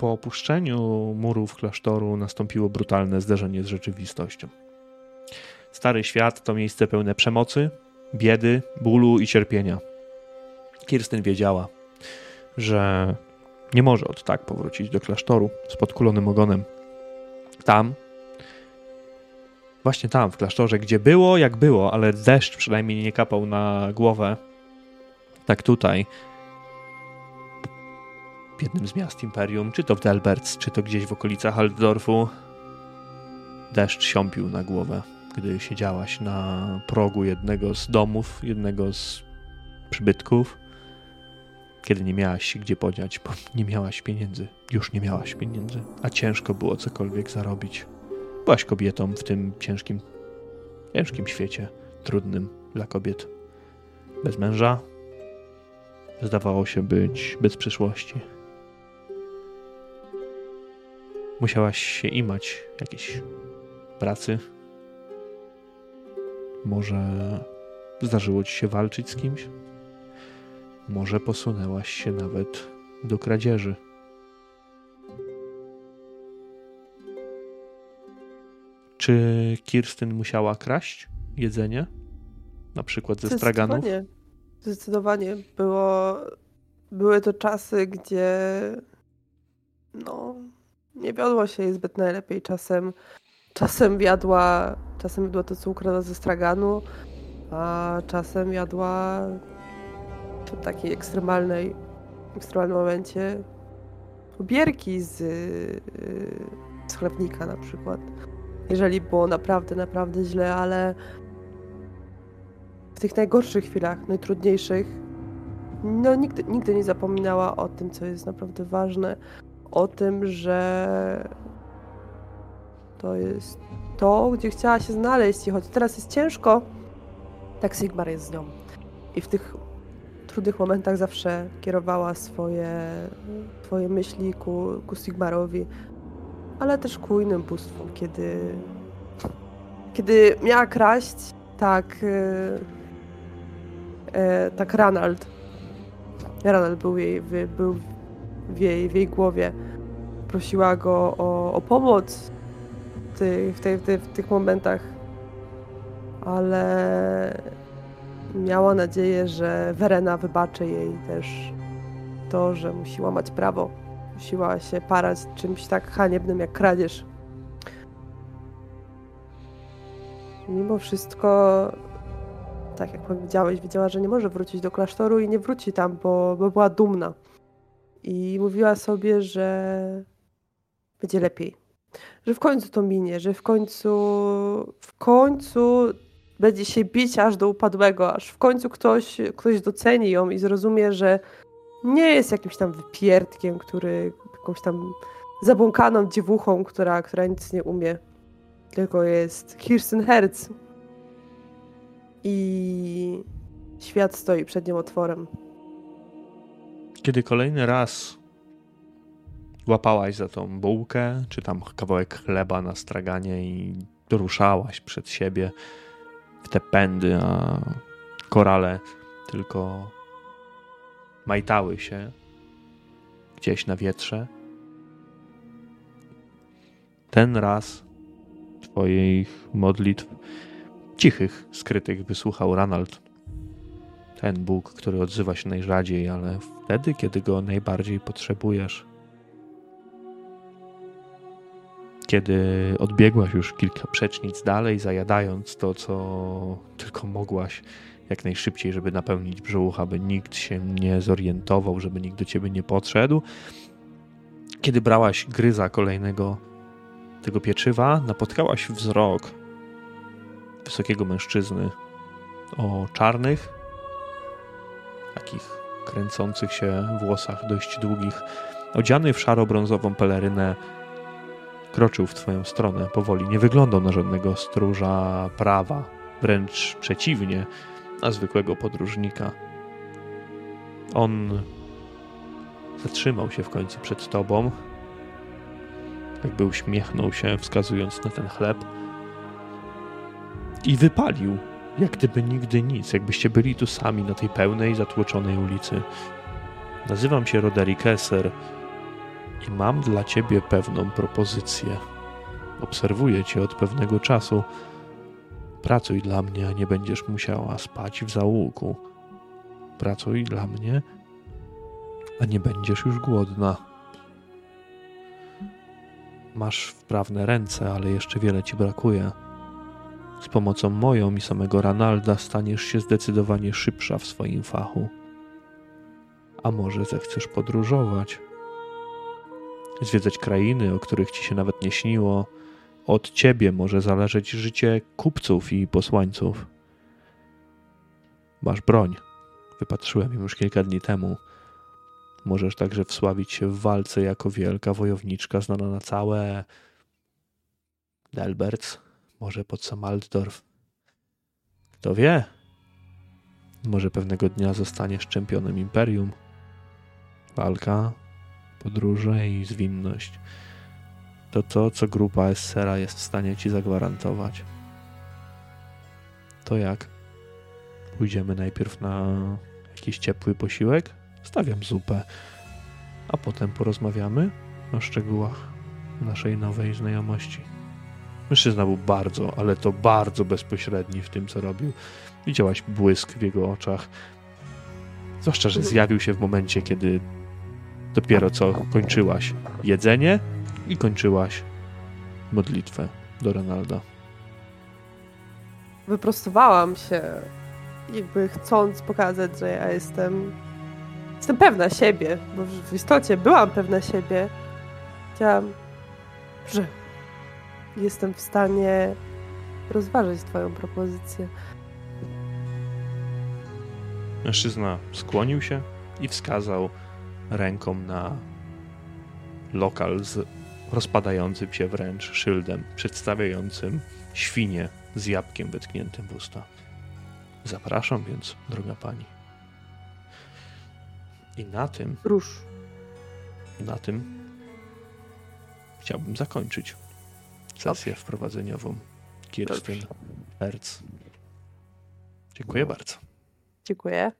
Po opuszczeniu murów klasztoru nastąpiło brutalne zderzenie z rzeczywistością. Stary świat to miejsce pełne przemocy, biedy, bólu i cierpienia. Kirsten wiedziała, że nie może od tak powrócić do klasztoru z podkulonym ogonem. Tam, właśnie tam, w klasztorze, gdzie było jak było, ale deszcz przynajmniej nie kapał na głowę, tak tutaj, w jednym z miast Imperium, czy to w Delberts, czy to gdzieś w okolicach Altdorfu, deszcz siąpił na głowę, gdy siedziałaś na progu jednego z domów, jednego z przybytków, kiedy nie miałaś się gdzie podziać, bo nie miałaś pieniędzy, już nie miałaś pieniędzy, a ciężko było cokolwiek zarobić. Byłaś kobietą w tym ciężkim, ciężkim świecie, trudnym dla kobiet. Bez męża, zdawało się być bez przyszłości. Musiałaś się imać jakiejś pracy. Może zdarzyło ci się walczyć z kimś? Może posunęłaś się nawet do kradzieży. Czy Kirstyn musiała kraść jedzenie? Na przykład ze straganów? Zdecydowanie. Było, były to czasy, gdzie no, nie wiodło się jej zbyt najlepiej. Czasem, czasem jadła, czasem jadła to, co ukradła ze straganu, a czasem jadła w takiej ekstremalnej, ekstremalnym momencie ubierki z, z chlebnika na przykład. Jeżeli było naprawdę, naprawdę źle, ale tych najgorszych chwilach, najtrudniejszych, no nigdy, nigdy nie zapominała o tym, co jest naprawdę ważne, o tym, że to jest to, gdzie chciała się znaleźć i choć teraz jest ciężko, tak Sigmar jest z nią. I w tych trudnych momentach zawsze kierowała swoje, swoje myśli ku, ku Sigmarowi, ale też ku innym bóstwom, kiedy, kiedy miała kraść, tak e, tak Ranald. Ranald był, jej, był w, jej, w jej głowie. Prosiła go o, o pomoc w, ty, w, w, w tych momentach, ale miała nadzieję, że Verena wybaczy jej też to, że musi łamać prawo. Musiała się parać czymś tak haniebnym jak kradzież. Mimo wszystko tak jak powiedziałeś, wiedziała, że nie może wrócić do klasztoru i nie wróci tam, bo, bo była dumna. I mówiła sobie, że będzie lepiej. Że w końcu to minie, że w końcu, w końcu będzie się bić aż do upadłego, aż w końcu ktoś, ktoś doceni ją i zrozumie, że nie jest jakimś tam wypierdkiem, który jakąś tam zabłąkaną dziewuchą, która, która nic nie umie. Tylko jest Kirsten Herz, i świat stoi przed nią otworem. Kiedy kolejny raz łapałaś za tą bułkę, czy tam kawałek chleba na straganie i ruszałaś przed siebie w te pędy, a korale tylko majtały się gdzieś na wietrze. Ten raz Twoich modlitw cichych, skrytych wysłuchał Ranald. Ten Bóg, który odzywa się najrzadziej, ale wtedy, kiedy go najbardziej potrzebujesz. kiedy odbiegłaś już kilka przecznic dalej, zajadając to, co tylko mogłaś jak najszybciej, żeby napełnić brzuch, aby nikt się nie zorientował, żeby nikt do ciebie nie podszedł. Kiedy brałaś gryza kolejnego tego pieczywa, napotkałaś wzrok wysokiego mężczyzny o czarnych, takich kręcących się włosach dość długich, odziany w szaro-brązową pelerynę, kroczył w twoją stronę powoli. Nie wyglądał na żadnego stróża prawa, wręcz przeciwnie, na zwykłego podróżnika. On zatrzymał się w końcu przed tobą, jakby uśmiechnął się, wskazując na ten chleb i wypalił, jak gdyby nigdy nic, jakbyście byli tu sami na tej pełnej, zatłoczonej ulicy. Nazywam się Roderick Esser i mam dla ciebie pewną propozycję. Obserwuję cię od pewnego czasu. Pracuj dla mnie, a nie będziesz musiała spać w zaułku. Pracuj dla mnie, a nie będziesz już głodna. Masz wprawne ręce, ale jeszcze wiele ci brakuje. Z pomocą moją i samego Ranalda staniesz się zdecydowanie szybsza w swoim fachu. A może zechcesz podróżować? Zwiedzać krainy, o których ci się nawet nie śniło. Od ciebie może zależeć życie kupców i posłańców. Masz broń. Wypatrzyłem ją już kilka dni temu. Możesz także wsławić się w walce jako wielka wojowniczka znana na całe Delberts, może pod sam Altdorf. Kto wie? Może pewnego dnia zostaniesz czempionem Imperium. Walka, podróże i zwinność to to, co grupa Essera jest w stanie ci zagwarantować. To jak? Pójdziemy najpierw na jakiś ciepły posiłek? Stawiam zupę, a potem porozmawiamy o szczegółach naszej nowej znajomości. Mężczyzna był bardzo, ale to bardzo bezpośredni w tym, co robił. Widziałaś błysk w jego oczach. Zwłaszcza, że zjawił się w momencie, kiedy dopiero co kończyłaś jedzenie i kończyłaś modlitwę do Ronalda. Wyprostowałam się, jakby chcąc pokazać, że ja jestem. Jestem pewna siebie, bo w istocie byłam pewna siebie. Chciałam, że jestem w stanie rozważyć Twoją propozycję. Mężczyzna skłonił się i wskazał ręką na lokal z rozpadającym się wręcz szyldem przedstawiającym świnie z jabłkiem wetkniętym w usta. Zapraszam więc, droga pani. I na tym. Rusz. Na tym chciałbym zakończyć sesję Dobrze. wprowadzeniową. Kirsten Herz. Dziękuję bardzo. Dziękuję.